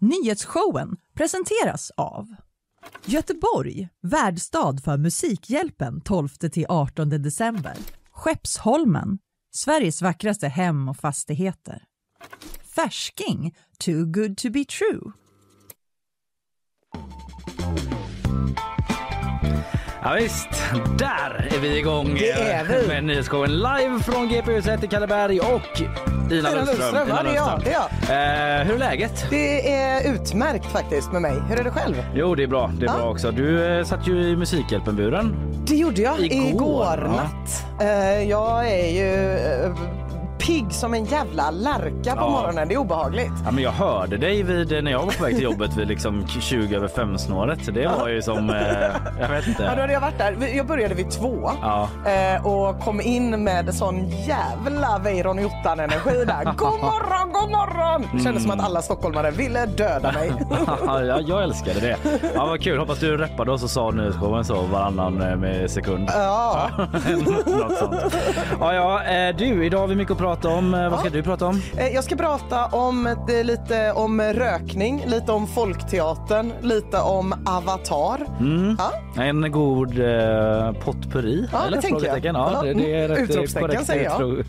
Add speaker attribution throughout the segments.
Speaker 1: Nyhetsshowen presenteras av Göteborg, värdstad för Musikhjälpen 12-18 december. Skeppsholmen, Sveriges vackraste hem och fastigheter. Färsking, too good to be true.
Speaker 2: Ja, visst, där är vi igång
Speaker 3: Det är vi.
Speaker 2: med nyhetsshowen live från GP-huset i Kalleberg och Ina Lundström.
Speaker 3: Ja, det är jag, det är jag.
Speaker 2: Eh, hur är läget?
Speaker 3: Det är utmärkt faktiskt med mig. Hur är det själv?
Speaker 2: Jo, det är bra. Det är
Speaker 3: Ja.
Speaker 2: bra också. Du eh, satt ju i Musikhjälpen-buren.
Speaker 3: Det gjorde jag
Speaker 2: Igår,
Speaker 3: igår, natt. Eh, jag är ju eh, pigg som en jävla lärka på
Speaker 2: Ja.
Speaker 3: morgonen. Det är obehagligt.
Speaker 2: Ja, men jag hörde dig vid, när jag var på väg till jobbet vid liksom 20 över 5 snåret. Det var ju som, eh, jag vet inte.
Speaker 3: Ja, då hade jag varit där. Jag började vid två
Speaker 2: Ja.
Speaker 3: eh, och kom in med sån jävla Weiron Jottan-energi där. God morgon, god morgon! Det kändes som att alla stockholmare ville döda mig.
Speaker 2: Ja, jag, älskade det. Ja, vad kul. Hoppas du reppade oss och sa nyhetsshowen så varannan eh, med sekund.
Speaker 3: ja.
Speaker 2: Något sånt. Ja, ja, eh, du, idag har vi mycket att prata om. Eh, Vad ska
Speaker 3: Ja.
Speaker 2: du prata om?
Speaker 3: Eh, Jag ska prata om eh, lite om rökning, lite om Folkteatern, lite om Avatar. Ja.
Speaker 2: En god eh, potpurri?
Speaker 3: Ja, det tänker jag.
Speaker 2: Ja, det, det är
Speaker 3: mm,
Speaker 2: rätt
Speaker 3: utropstecken säger jag.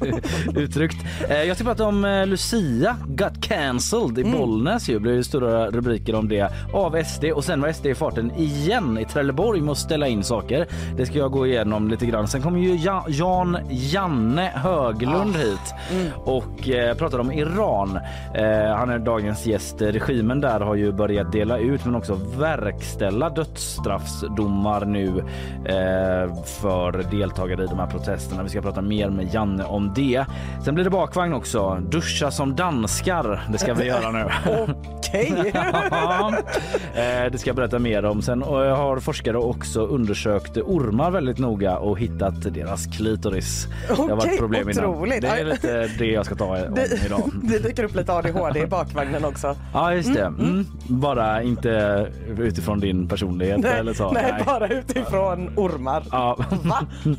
Speaker 2: uttryckt. Jag ska prata om Lucia got cancelled i
Speaker 3: Mm.
Speaker 2: Bollnäs. Det blev stora rubriker om det av SD och sen var SD i farten igen i Trelleborg med att ställa in saker. Det ska jag gå igenom lite grann. Sen kommer ju ja- Jan Janne Höglund
Speaker 3: Ah.
Speaker 2: hit
Speaker 3: Mm.
Speaker 2: och eh, pratar om Iran. Eh, han är dagens gäst. Regimen där har ju börjat dela ut men också verkställa dödsstraffsdomar nu eh, för deltagare i de här protesterna. Vi ska prata mer med Janne om det. Sen blir det bakvagn också. Duscha som danskar. Det ska vi göra nu.
Speaker 3: Okej.
Speaker 2: Eh, det ska jag berätta mer om. Sen har forskare också undersökt ormar väldigt noga och hittat deras klitoris. det har varit problem innan.
Speaker 3: otroligt.
Speaker 2: Det är lite det jag ska ta om
Speaker 3: Det,
Speaker 2: idag.
Speaker 3: det dyker upp lite ADHD i bakvagnen också.
Speaker 2: Ja, just det. Mm. Bara inte utifrån din personlighet eller så.
Speaker 3: nej, bara utifrån ormar.
Speaker 2: Ja.
Speaker 3: Va?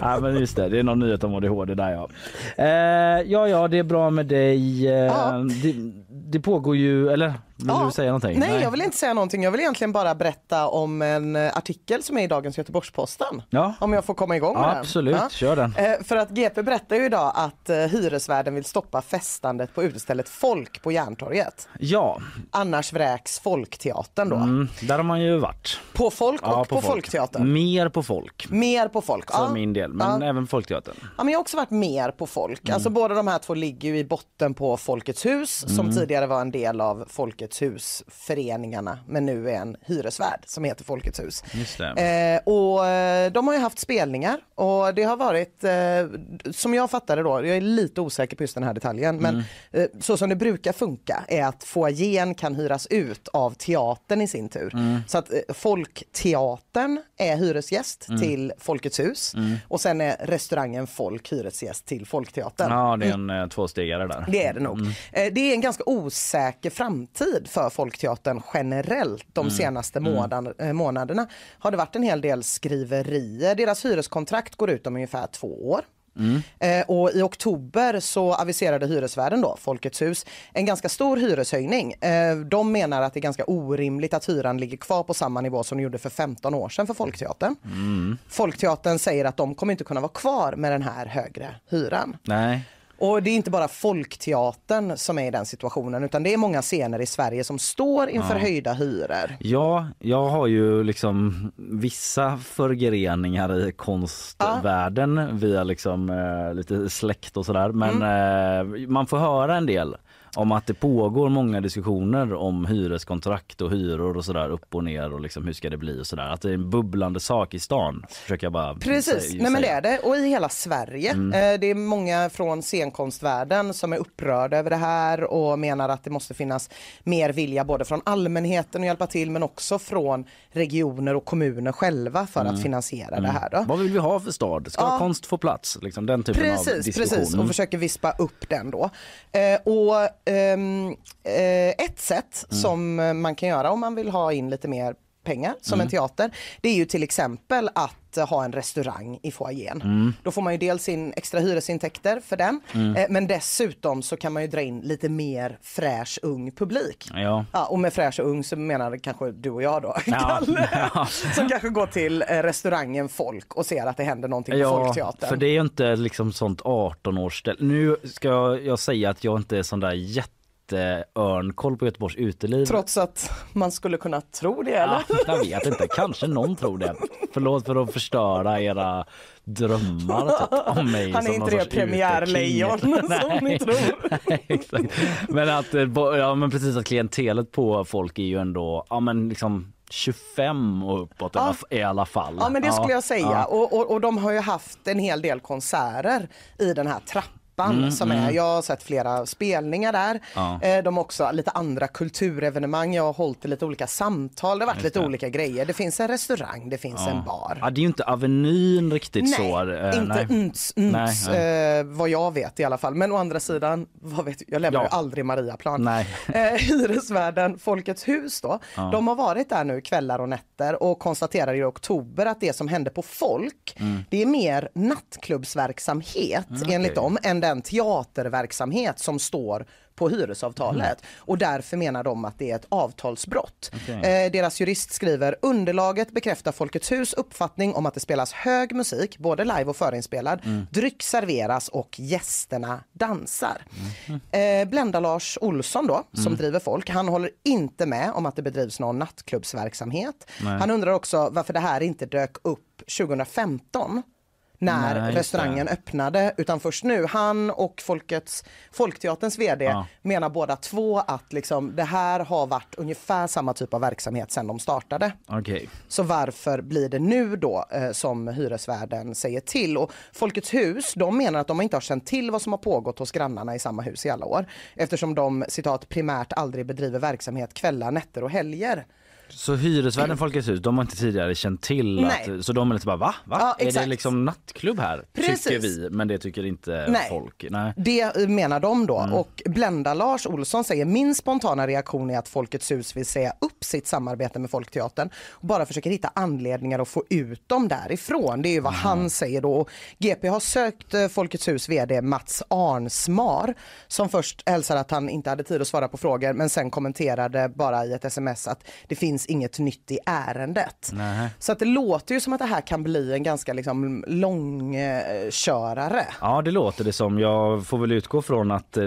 Speaker 2: ja, men just det. Det är någon nyhet om ADHD där ja. Eh, ja, ja, det är bra med dig. Eh, det, det pågår ju, eller vill
Speaker 3: Ja.
Speaker 2: du säga någonting?
Speaker 3: Nej, jag vill inte säga någonting. Jag vill egentligen bara berätta om en eh, artikel som är i dagens Göteborgs-Posten.
Speaker 2: Ja.
Speaker 3: Om jag får komma igång med
Speaker 2: Ja,
Speaker 3: den.
Speaker 2: absolut. Kör den.
Speaker 3: Eh, För att GP berättar ju idag att eh, hyresvärden vill stoppa festandet på utestället Folk på Järntorget.
Speaker 2: Ja,
Speaker 3: Annars vräks Folkteatern då.
Speaker 2: mm, där har man ju varit.
Speaker 3: På Folk och
Speaker 2: Ja,
Speaker 3: på, Folkteatern.
Speaker 2: Mer på folk.
Speaker 3: Mer på Folk.
Speaker 2: För
Speaker 3: Ja.
Speaker 2: min del, men
Speaker 3: Ja.
Speaker 2: även Folkteatern.
Speaker 3: Ja, men jag har också varit mer på folk. Alltså båda de här två ligger ju i botten på Folkets hus som tidigare var en del av Folkets hus-föreningarna men nu är en hyresvärd som heter Folkets hus. Eh, och eh, de har ju haft spelningar och det har varit, eh, som jag fattade då, jag är lite osäker på just den här detaljen, men eh, så som det brukar funka är att foajén kan hyras ut av teatern i sin tur. Så att eh, Folkteatern är hyresgäst till Folkets hus och sen är restaurangen Folk hyresgäst till Folkteatern.
Speaker 2: Ja, det är en mm. tvåstegare där.
Speaker 3: Det är det nog. Eh, Det är en ganska osäker framtid för Folkteatern generellt de senaste månaden, eh, månaderna. Har det varit en hel del skriverier. Deras hyreskontrakt går ut om ungefär två år. Eh, och i oktober så aviserade hyresvärden då, Folkets hus, en ganska stor hyreshöjning. Eh, de menar att det är ganska orimligt att hyran ligger kvar på samma nivå som de gjorde för 15 år sedan för Folkteatern. Folkteatern säger att de kommer inte kunna vara kvar med den här högre hyran.
Speaker 2: Nej.
Speaker 3: Och det är inte bara Folkteatern som är i den situationen utan det är många scener i Sverige som står inför höjda hyror.
Speaker 2: Ja, jag har ju liksom vissa förgreningar i konstvärlden via liksom eh, lite släkt och sådär. Men eh, man får höra en del om att det pågår många diskussioner om hyreskontrakt och hyror och sådär upp och ner och liksom hur ska det bli och sådär. Att det är en bubblande sak i stan försöker jag bara
Speaker 3: Precis,
Speaker 2: sä-
Speaker 3: Nej, men det
Speaker 2: säga.
Speaker 3: är det. Och i hela Sverige. Eh, Det är många från scenkonstvärlden som är upprörda över det här och menar att det måste finnas mer vilja både från allmänheten att hjälpa till men också från regioner och kommuner själva för att finansiera det här. Då.
Speaker 2: Vad vill vi ha för stad? Ska
Speaker 3: Ja.
Speaker 2: konst få plats? Liksom den typen av
Speaker 3: Precis,
Speaker 2: diskussion.
Speaker 3: precis.
Speaker 2: Mm.
Speaker 3: Och försöker vispa upp den då. Eh, och eh, ett sätt
Speaker 2: Mm.
Speaker 3: som eh, man kan göra om man vill ha in lite mer pengar som
Speaker 2: Mm.
Speaker 3: en teater. Det är ju till exempel att eh, ha en restaurang i foajén.
Speaker 2: Mm.
Speaker 3: Då får man ju dels in extra hyresintäkter för den eh, men dessutom så kan man ju dra in lite mer fräsch ung publik.
Speaker 2: Ja.
Speaker 3: Ja, och med fräsch och ung så menar kanske du och jag då,
Speaker 2: Ja,
Speaker 3: Kalle,
Speaker 2: ja.
Speaker 3: som kanske går till eh, restaurangen Folk och ser att det händer någonting på
Speaker 2: Ja,
Speaker 3: Folkteatern.
Speaker 2: för det är ju inte liksom sånt 18-årsställ. Nu ska jag säga att jag inte är sån där jätteörnkoll på Göteborgs uteliv.
Speaker 3: Trots att man skulle kunna tro det eller?
Speaker 2: Ja, jag vet inte, kanske någon tror det. Förlåt för att förstöra era drömmar typ, om mig
Speaker 3: Han är inte det premiärlejon som ni tror.
Speaker 2: Nej, exakt. Men att, eh, ja men precis att klientelet på folk är ju ändå, ja men liksom 25 och uppåt alla- i alla fall.
Speaker 3: Ja men det skulle jag säga
Speaker 2: Ja.
Speaker 3: och, och, och de har ju haft en hel del konserter i den här trappan som är, jag har sett flera spelningar där.
Speaker 2: Mm, Ja.
Speaker 3: Eh, De har också lite andra kulturevenemang, jag har hållit lite olika samtal, det har varit lite
Speaker 2: det.
Speaker 3: olika grejer. Det finns en restaurang, det finns en bar.
Speaker 2: Ja, det är ju inte Avenyn riktigt
Speaker 3: Nej,
Speaker 2: så. eh,
Speaker 3: inte
Speaker 2: nej.
Speaker 3: unts, unts,
Speaker 2: Nej,
Speaker 3: Eh, vad jag vet i alla fall. Men å andra sidan, vad vet, jag lämnar
Speaker 2: Ja.
Speaker 3: ju aldrig Mariaplan.
Speaker 2: Nej.
Speaker 3: Eh, hyresvärden Folkets hus då,
Speaker 2: Ja.
Speaker 3: de har varit där nu kvällar och nätter och konstaterar i oktober att det som hände på Folk, det är mer nattklubbsverksamhet enligt
Speaker 2: Mm. okej.
Speaker 3: dem än den teaterverksamhet som står på hyresavtalet och därför menar de att det är ett avtalsbrott.
Speaker 2: Okej.
Speaker 3: Eh, deras jurist skriver underlaget bekräftar Folkets hus uppfattning om att det spelas hög musik, både live och förinspelad, dryck serveras och gästerna dansar. Eh, Blenda Lars Olsson då, som driver Folk, han håller inte med om att det bedrivs någon nattklubbsverksamhet.
Speaker 2: Nej.
Speaker 3: Han undrar också varför det här inte dök upp 2015 när
Speaker 2: Nej,
Speaker 3: restaurangen
Speaker 2: det.
Speaker 3: öppnade utan först nu. Han och Folkets, Folkteaterns vd
Speaker 2: Ja.
Speaker 3: menar båda två att liksom, det här har varit ungefär samma typ av verksamhet sedan de startade.
Speaker 2: Okej.
Speaker 3: Så varför blir det nu då eh, som hyresvärden säger till? Och Folkets hus, de menar att de inte har känt till vad som har pågått hos grannarna i samma hus i alla år. Eftersom de citat primärt aldrig bedriver verksamhet kvällar, nätter och helger.
Speaker 2: Så hyresvärden Folkets hus, de har inte tidigare känt till att, så de är lite bara va? va?
Speaker 3: Ja,
Speaker 2: är det liksom nattklubb här?
Speaker 3: Precis.
Speaker 2: Tycker vi, men det tycker inte
Speaker 3: Nej.
Speaker 2: folk. Nej.
Speaker 3: Det menar de då.
Speaker 2: Mm.
Speaker 3: Och Blenda Lars Olsson säger min spontana reaktion är att Folkets hus vill säga upp sitt samarbete med Folkteatern och bara försöker hitta anledningar att få ut dem därifrån. Det är ju vad han säger då. Och GP har sökt eh, Folkets hus vd Mats Arnsmar som först hälsade att han inte hade tid att svara på frågor men sen kommenterade bara i ett sms att det finns inget nytt i ärendet.
Speaker 2: Nej.
Speaker 3: Så att det låter ju som att det här kan bli en ganska liksom långkörare.
Speaker 2: Ja det låter det som. Jag får väl utgå från att eh,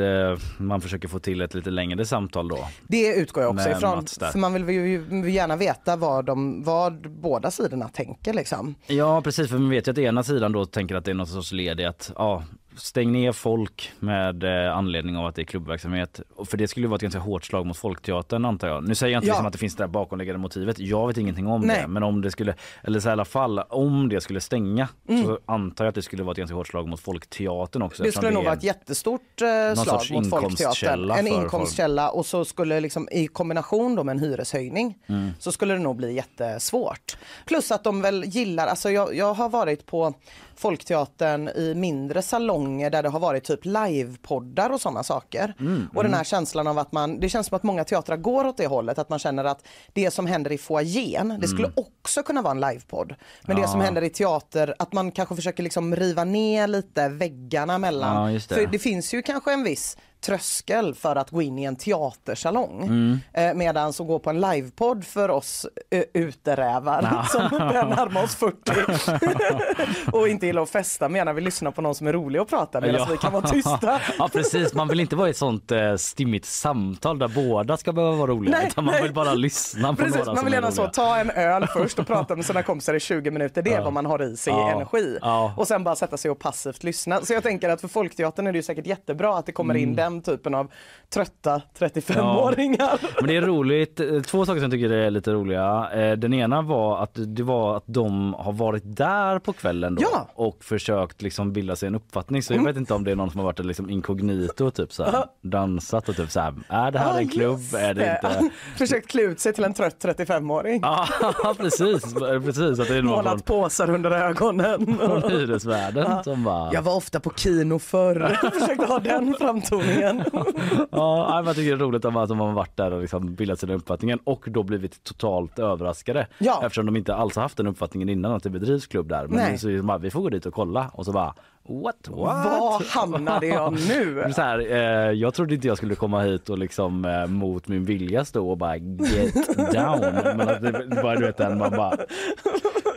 Speaker 2: man försöker få till ett lite längre samtal då.
Speaker 3: Det utgår jag också ifrån. För man vill ju gärna veta vad, de, vad båda sidorna tänker liksom.
Speaker 2: Ja precis för man vet ju att ena sidan då tänker att det är något sorts led i att ja, stäng ner folk med eh, anledning av att det är klubbverksamhet. För det skulle ju vara ett ganska hårt slag mot Folkteatern antar jag. Nu säger jag inte
Speaker 3: Ja.
Speaker 2: liksom att det finns det där bakomliggande motivet. Jag vet ingenting om
Speaker 3: Nej.
Speaker 2: det. Men om det skulle, eller så i alla fall om det skulle stänga
Speaker 3: Mm.
Speaker 2: så antar jag att det skulle vara ett ganska hårt slag mot Folkteatern också.
Speaker 3: Det skulle nog vara ett jättestort eh, slag mot Folkteatern. En inkomstkälla och så skulle liksom i kombination då med en hyreshöjning
Speaker 2: Mm.
Speaker 3: så skulle det nog bli jättesvårt. Plus att de väl gillar, alltså jag, jag har varit på Folkteatern i mindre salonger där det har varit typ livepoddar och sådana saker.
Speaker 2: Mm,
Speaker 3: och den här känslan av att man, det känns som att många teatrar går åt det hållet, att man känner att det som händer i foajén, det skulle också kunna vara en livepodd. Men det
Speaker 2: Mm. Ja.
Speaker 3: som händer i teater, att man kanske försöker liksom riva ner lite väggarna mellan.
Speaker 2: Ja, det.
Speaker 3: För det finns ju kanske en viss tröskel för att gå in i en teatersalong.
Speaker 2: Mm.
Speaker 3: Eh, Medan att gå på en livepodd för oss eh, uterävar som börjar närma oss 40 och inte gillar att festa menar vi lyssnar på någon som är rolig att prata medan vi kan vara tysta.
Speaker 2: ja precis, man vill inte vara i ett sånt eh, stimmigt samtal där båda ska behöva vara roliga
Speaker 3: Nej,
Speaker 2: utan man
Speaker 3: nej.
Speaker 2: vill bara lyssna på
Speaker 3: Precis,
Speaker 2: några
Speaker 3: man vill
Speaker 2: är
Speaker 3: gärna så ta en öl först och prata med sina kompisar i 20 minuter. Det är
Speaker 2: Ja.
Speaker 3: vad man har i sig
Speaker 2: Ja.
Speaker 3: energi.
Speaker 2: Ja.
Speaker 3: Och sen bara sätta sig och passivt lyssna. Så jag tänker att för Folkteatern är det säkert jättebra att det kommer
Speaker 2: Mm.
Speaker 3: in den typen av trötta 35-åringar.
Speaker 2: Men det är roligt, eh, två saker som jag tycker är lite roliga. Eh, Den ena var att det var att de har varit där på kvällen då
Speaker 3: Ja. Mm.
Speaker 2: och försökt liksom bilda sig en uppfattning. Så jag vet inte om det är någon som har varit där liksom inkognito typ så här, dansat och typ så här, är det här
Speaker 3: Ja,
Speaker 2: en klubb? Är det inte?
Speaker 3: Försökt klä ut sig till en trött 35-åring.
Speaker 2: Ja precis, precis att det är någon från,
Speaker 3: Målat påsar under ögonen.
Speaker 2: från hyresvärden som bara
Speaker 3: Jag var ofta på kino förr. Försökte ha den framtoningen. Uppfattningen.
Speaker 2: ja, jag tycker det är roligt att de har varit där och liksom bildat sina uppfattningen och då blivit totalt överraskade.
Speaker 3: Ja.
Speaker 2: Eftersom de inte alls haft den uppfattningen innan att det bedrivs klubb där. Men
Speaker 3: Nej.
Speaker 2: så bara, vi får gå dit och kolla och så bara What? What?
Speaker 3: Var hamnade jag nu?
Speaker 2: Så här, eh, jag trodde inte jag skulle komma hit och liksom eh, mot min vilja stå och bara get down. Men att det, det bara, du vet, den, man bara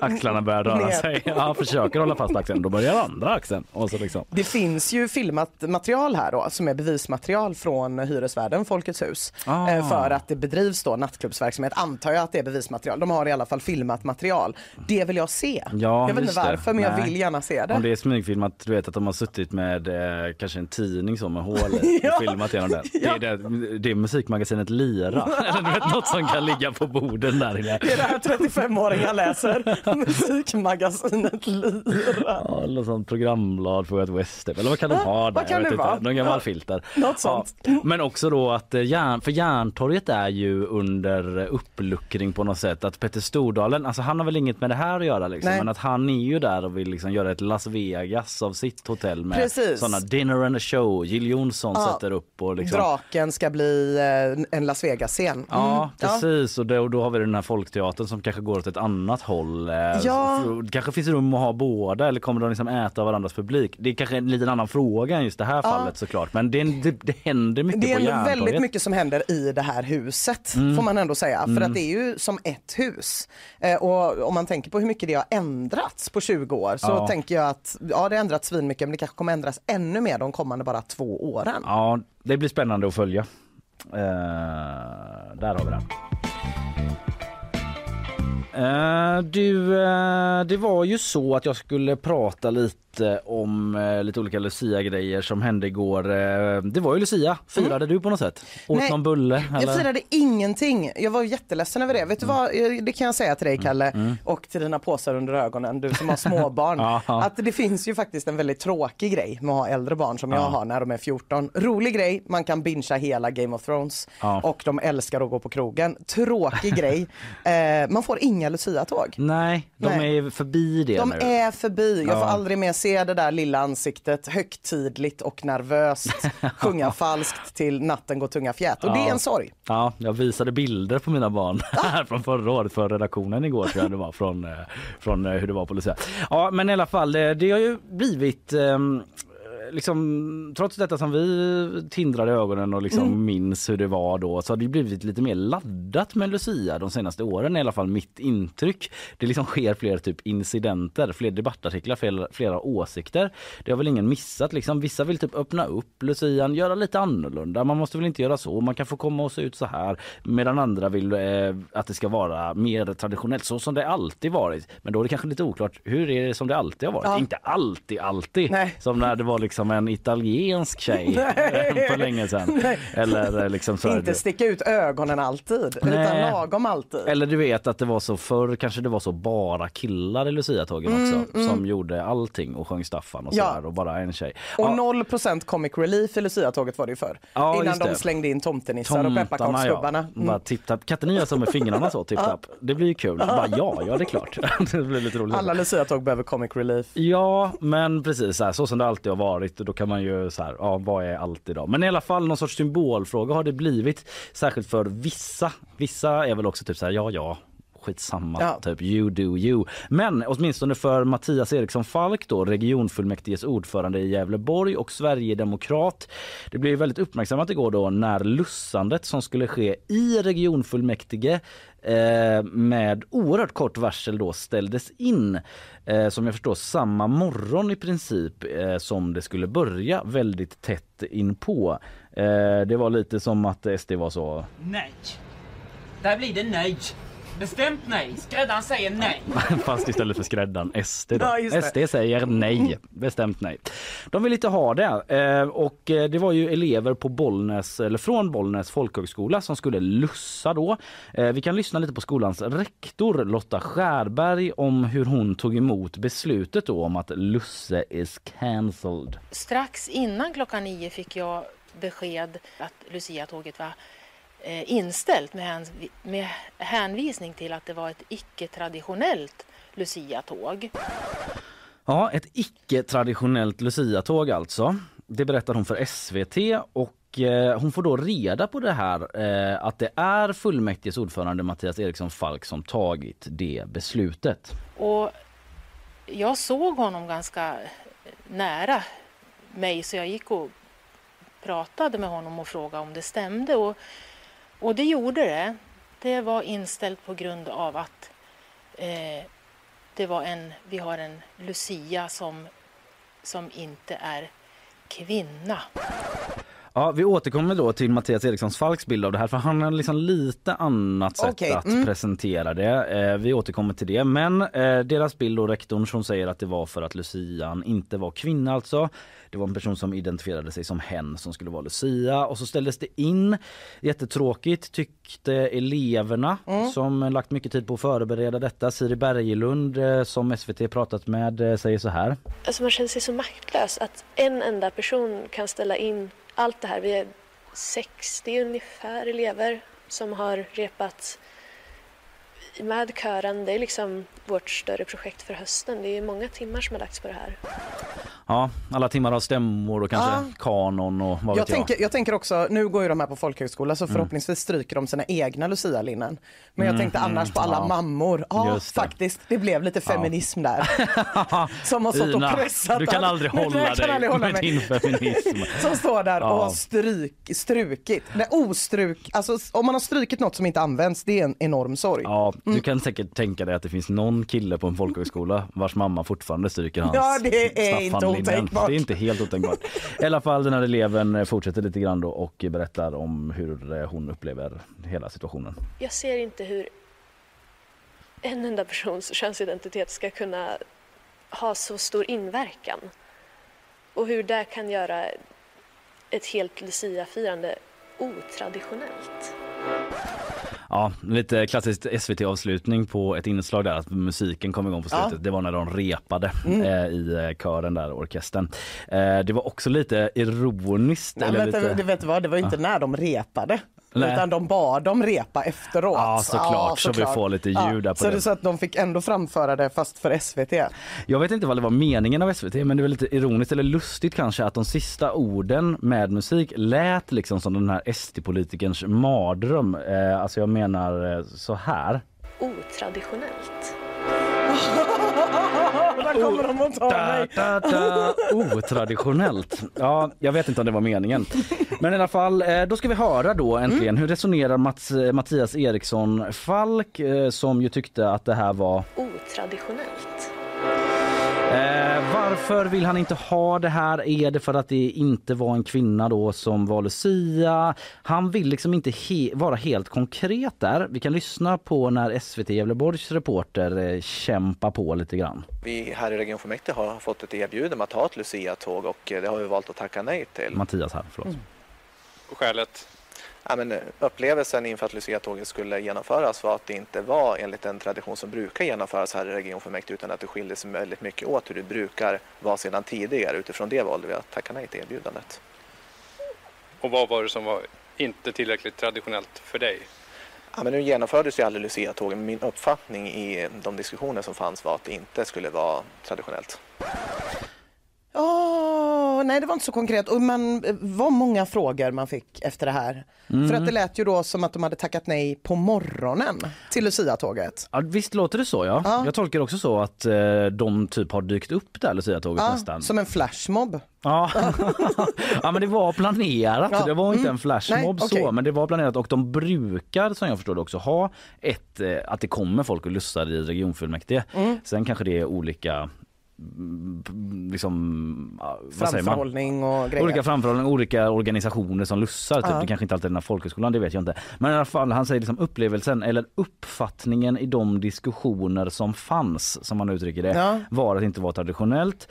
Speaker 2: axlarna börjar röra
Speaker 3: Ner.
Speaker 2: sig. Ja, försöker hålla fast axeln, då börjar andra axeln. Och så liksom.
Speaker 3: Det finns ju filmat material här då som är bevismaterial från hyresvärden Folkets hus
Speaker 2: Ah.
Speaker 3: eh, för att det bedrivs då nattklubbsverksamhet. Antar jag att det är bevismaterial. De har i alla fall filmat material. Det vill jag se.
Speaker 2: Ja,
Speaker 3: jag vet inte
Speaker 2: det.
Speaker 3: varför men jag
Speaker 2: Nej.
Speaker 3: vill gärna se det.
Speaker 2: Om det är smygfilmat, du vet att de har suttit med eh, kanske en tidning så med hål i och filmat genom den. Det är, det, det är musikmagasinet Lira. Eller du vet något som kan ligga på borden där inne.
Speaker 3: Det är det här 35-åringar läser. Musikmagasinet Lyra.
Speaker 2: Ja, eller sånt programblad på ett West eller vad kan de ha där?
Speaker 3: vad kan det vara?
Speaker 2: Någon gammal
Speaker 3: Ja.
Speaker 2: filter.
Speaker 3: Något sånt.
Speaker 2: Ja. Men också då att eh, järn, för Järntorget är ju under uppluckring på något sätt. Att Petter Stordalen, alltså han har väl inget med det här att göra liksom, men att han är ju där och vill liksom göra ett Las Vegas av sitt hotell med
Speaker 3: Precis.
Speaker 2: sådana dinner and a show. Jill Johnson
Speaker 3: Ja.
Speaker 2: sätter upp och liksom
Speaker 3: Draken ska bli eh, en Las Vegas-scen. Mm.
Speaker 2: Ja precis och då, då har vi den här folkteatern som kanske går åt ett annat håll. Eh,
Speaker 3: Ja.
Speaker 2: Det kanske finns rum att ha båda eller kommer de liksom äta av varandras publik? Det är kanske en liten annan fråga än just det här fallet såklart men det, det, det händer mycket
Speaker 3: Det är
Speaker 2: på
Speaker 3: ändå
Speaker 2: Järntorget.
Speaker 3: väldigt mycket som händer i det här huset
Speaker 2: Mm.
Speaker 3: får man ändå säga. För att det är ju som ett hus. Eh, och om man tänker på hur mycket det har ändrats på 20 år så
Speaker 2: Ja.
Speaker 3: tänker jag att ja det har ändrats svinmycket men det kanske kommer ändras ännu mer de kommande bara två åren.
Speaker 2: Ja det blir spännande att följa. Uh, där har vi den. Uh, du, uh, det var ju så att jag skulle prata lite om eh, lite olika Lucia-grejer som hände igår. Eh, det var ju Lucia. Firade du på något sätt? Åt
Speaker 3: Mm. Nej,
Speaker 2: någon bulle?
Speaker 3: Jag
Speaker 2: eller?
Speaker 3: firade ingenting. Jag var jätteledsen över det. Vet du
Speaker 2: Mm.
Speaker 3: vad, det kan jag säga till dig Kalle och till dina påsar under ögonen, du som har småbarn. Att det finns ju faktiskt en väldigt tråkig grej med att ha äldre barn som jag har när de är 14. Rolig grej, man kan bingea hela Game of Thrones och de älskar att gå på krogen. Tråkig grej, eh, man får inga Lucia-tåg.
Speaker 2: Nej, de
Speaker 3: Nej.
Speaker 2: är förbi det
Speaker 3: De
Speaker 2: nu.
Speaker 3: är förbi. Jag får aldrig mer se det där lilla ansiktet högtidligt och nervöst sjunga falskt till natten går tunga fjät. Och det är
Speaker 2: Ja.
Speaker 3: en sorg.
Speaker 2: Ja, jag visade bilder på mina barn här från förra året för redaktionen igår tror jag det var från, eh, från eh, hur det var på Lucia. Ja men i alla fall eh, det har ju blivit ehm, liksom, trots detta som vi tindrade i ögonen och liksom
Speaker 3: Mm.
Speaker 2: minns hur det var då så har det blivit lite mer laddat med Lucia de senaste åren i alla fall mitt intryck. Det liksom sker fler typ incidenter, fler debattartiklar, flera, flera åsikter. Det har väl ingen missat liksom. Vissa vill typ öppna upp Lucian, göra lite annorlunda. Man måste väl inte göra så, man kan få komma och se ut så här. Medan andra vill eh, att det ska vara mer traditionellt så som det alltid varit. Men då är det kanske lite oklart, hur är det som det alltid har varit?
Speaker 3: Ja.
Speaker 2: Inte alltid alltid.
Speaker 3: Nej.
Speaker 2: Som när det var liksom en italiensk tjej
Speaker 3: Nej.
Speaker 2: för länge sedan. Eller eh, liksom så
Speaker 3: Inte sticka ut ögonen alltid, utan
Speaker 2: Nej.
Speaker 3: lagom alltid.
Speaker 2: eller du vet att det var så förr kanske det var så bara killar i Lucia-tågen också som gjorde allting och sjöng Staffan och
Speaker 3: Mm, Ja.
Speaker 2: sådär och bara en tjej.
Speaker 3: Och
Speaker 2: Ja,
Speaker 3: 0% comic relief i Lucia-tåget var det ju förr.
Speaker 2: Ja,
Speaker 3: Innan de slängde in tomtenissar och pepparkaksgubbarna.
Speaker 2: Ja.
Speaker 3: Mm.
Speaker 2: Bara tipp-tapp. Katten gör så med fingrarna så tipp-tapp. Det blir ju kul. Bara, ja, ja det är klart. det blir lite roligt.
Speaker 3: Alla Lucia-tåg behöver comic relief.
Speaker 2: Ja, men precis så, här, så som det alltid har varit varit Och då kan man ju så här, ja, vad är allt idag? Men i alla fall någon sorts symbolfråga har det blivit. Särskilt för vissa. Vissa är väl också typ så här, ja, ja. Skitsamma,
Speaker 3: Ja.
Speaker 2: typ you do you. Men åtminstone för Mattias Eriksson Falk då, regionfullmäktiges ordförande i Gävleborg och Sverigedemokrat. Det blev väldigt uppmärksammat igår då när lussandet som skulle ske i regionfullmäktige eh, med oerhört kort varsel då ställdes in. Eh, som jag förstår samma morgon i princip eh, som det skulle börja väldigt tätt inpå. Eh, det var lite som att SD var så
Speaker 4: Nej. Där blir det nej. Bestämt nej. Skräddaren säger nej.
Speaker 2: Fast istället för skräddaren SD då.
Speaker 3: Ja.
Speaker 2: SD säger nej, bestämt nej. De vill inte ha det eh, och eh, det var ju elever på Bollnäs eller från Bollnäs folkhögskola som skulle lussa då. Eh, Vi kan lyssna lite på skolans rektor Lotta Skärberg om hur hon tog emot beslutet då om att lusse is cancelled.
Speaker 5: Strax innan klockan nio fick jag besked att Lucia-tåget var inställt med, häns- med hänvisning till att det var ett icke-traditionellt Lucia-tåg.
Speaker 2: Ja, ett icke-traditionellt Lucia-tåg alltså. Det berättar hon för SVT och eh, hon får då reda på det här eh, att det är fullmäktiges ordförande Mattias Eriksson Falk som tagit det beslutet.
Speaker 5: Och jag såg honom ganska nära mig så jag gick och pratade med honom och frågade om det stämde. Och, och det gjorde det. Det var inställt på grund av att eh, det var en, vi har en Lucia som, som inte är kvinna.
Speaker 2: Ja, vi återkommer då till Mattias Erikssons Falks bild av det här för han har liksom lite annat sätt
Speaker 3: Okej,
Speaker 2: att
Speaker 3: mm.
Speaker 2: presentera det. Eh, vi återkommer till det. Men eh, deras bild och rektorn som säger att det var för att Lucian inte var kvinna alltså. Det var en person som identifierade sig som hen som skulle vara Lucia och så ställdes det in. Jättetråkigt tyckte eleverna
Speaker 3: Mm.
Speaker 2: som lagt mycket tid på att förbereda detta. Siri Bergelund eh, som SVT pratat med eh, säger så här.
Speaker 6: Alltså man känner sig så maktlös att en enda person kan ställa in allt det här. Vi är 60 ungefär elever som har repat med kören. Det är liksom vårt större projekt för hösten. Det är många timmar som har lagts på det här.
Speaker 2: Ja, alla timmar av stämmor och kanske
Speaker 3: Ja.
Speaker 2: kanon och vad
Speaker 3: Jag
Speaker 2: vet jag.
Speaker 3: tänker, jag tänker också, nu går ju de här på folkhögskola så förhoppningsvis stryker de sina egna Lucia-linnen. Men jag tänkte annars på alla
Speaker 2: ja.
Speaker 3: mammor. Ja,
Speaker 2: det.
Speaker 3: faktiskt, det blev lite feminism där. Som har stått
Speaker 2: Ina,
Speaker 3: och pressat.
Speaker 2: du kan aldrig
Speaker 3: Nej,
Speaker 2: hålla
Speaker 3: jag kan
Speaker 2: dig
Speaker 3: aldrig hålla
Speaker 2: med
Speaker 3: mig.
Speaker 2: din feminism.
Speaker 3: Som står där och
Speaker 2: Ja.
Speaker 3: har stryk, strukit. Det ostruk, alltså, om man har strukit något som inte används, det är en enorm sorg.
Speaker 2: Ja,
Speaker 3: Mm.
Speaker 2: Du kan säkert tänka dig att det finns någon kille på en folkhögskola vars mamma fortfarande stryker hans
Speaker 3: Ja, det är inte otänkbart.
Speaker 2: Det är inte helt otänkbart. I alla fall den här eleven fortsätter lite grann då och berättar om hur hon upplever hela situationen.
Speaker 6: Jag ser inte hur en enda persons könsidentitet ska kunna ha så stor inverkan. Och hur det kan göra ett helt Lucia-firande otraditionellt.
Speaker 2: Ja, lite klassiskt SVT-avslutning på ett inslag där att musiken kom igång på slutet.
Speaker 3: Ja. Mm.
Speaker 2: Det var när de repade eh, i eh, kören där, orkestern. Eh, det var också lite ironiskt.
Speaker 3: Nej,
Speaker 2: eller
Speaker 3: men
Speaker 2: lite...
Speaker 3: det vet du vad, det var inte när de repade.
Speaker 2: Nej.
Speaker 3: Utan de bad dem repa efteråt.
Speaker 2: Ja, såklart, så vi får lite ljud där på
Speaker 3: så
Speaker 2: det.
Speaker 3: så att de fick ändå framföra det fast för SVT.
Speaker 2: Jag vet inte vad det var meningen av SVT men det var lite ironiskt eller lustigt kanske att de sista orden med musik lät liksom som den här SD-politikerns mardröm. Eh, alltså jag menar eh, så här.
Speaker 6: Otraditionellt.
Speaker 3: Kommer de att ta
Speaker 2: Da,
Speaker 3: mig.
Speaker 2: da, da. Otraditionellt. Ja, jag vet inte om det var meningen. Men i alla fall, eh, då ska vi höra då äntligen hur resonerar Mats, eh, Mattias Eriksson Falk eh, som ju tyckte att det här var
Speaker 6: Otraditionellt.
Speaker 2: Varför vill han inte ha det här? Är det för att det inte var en kvinna då som var Lucia? Han vill liksom inte he- vara helt konkret där. Vi kan lyssna på när SVT Gävleborgs reporter eh, kämpar på lite grann.
Speaker 7: Vi här i regionfullmäktige har fått ett erbjudande om att ha ett Lucia-tåg och eh, det har vi valt att tacka nej till.
Speaker 2: Mattias här, förlåt.
Speaker 8: Och skälet?
Speaker 7: Ja, men eh, upplevelsen inför att Lucia-tåget skulle genomföras var att det inte var enligt den tradition som brukar genomföras här i regionfullmäktige utan att det skiljer sig väldigt mycket åt hur det brukar vara sedan tidigare. Utifrån det valde vi att tacka nej till erbjudandet.
Speaker 8: Och vad var det som var inte tillräckligt traditionellt för dig?
Speaker 7: Ja, men nu genomfördes ju aldrig Lucia-tågen men min uppfattning i de diskussioner som fanns var att det inte skulle vara traditionellt.
Speaker 3: Åh, nej, det var inte så konkret. Och man, eh, vad många frågor man fick efter det här. För att det lät ju då som att de hade tackat nej på morgonen till Lucia-tåget.
Speaker 2: Ja, visst låter det så ja.
Speaker 3: Ja.
Speaker 2: Jag tolkar också så att eh, de typ har dykt upp där Lucia-tåget
Speaker 3: Ja,
Speaker 2: nästan.
Speaker 3: som en flashmob.
Speaker 2: Ja. ja men det var planerat.
Speaker 3: Ja,
Speaker 2: Det var inte
Speaker 3: mm.
Speaker 2: en flashmob
Speaker 3: Nej,
Speaker 2: så
Speaker 3: okej.
Speaker 2: men det var planerat och de brukar som jag förstår det också ha ett, eh, att det kommer folk och lussar i regionfullmäktige.
Speaker 3: Mm.
Speaker 2: Sen kanske det är olika mm, liksom, säger man?
Speaker 3: Framförhållning och grejer.
Speaker 2: Olika framförhållning, olika organisationer som lussar. Typ.
Speaker 3: Ja.
Speaker 2: Det kanske inte alltid är den här folkhögskolan, det vet jag inte. Men i alla fall, han säger liksom upplevelsen eller uppfattningen i de diskussioner som fanns, som man uttrycker det,
Speaker 3: Ja.
Speaker 2: var att det inte var traditionellt.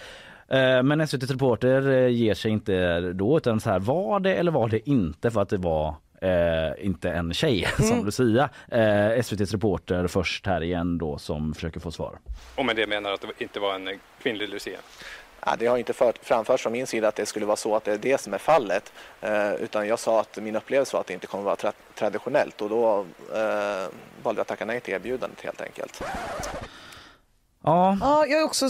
Speaker 2: Eh, Men SVT Reporter eh, ger sig inte då utan så här var det eller var det inte för att det var eh, inte en tjej som Lucia. Eh, SVTs reporter först här igen då som försöker få svar.
Speaker 8: Och med det menar att det inte var en eh, kvinnlig Lucia?
Speaker 7: Ja, det har inte fört, framförts från min sida att det skulle vara så att det är det som är fallet. Eh, utan jag sa att min upplevelse var att det inte kommer vara tra- traditionellt och då eh, valde jag att tacka nej till erbjudandet helt enkelt.
Speaker 2: Ja,
Speaker 3: Ja, jag är också,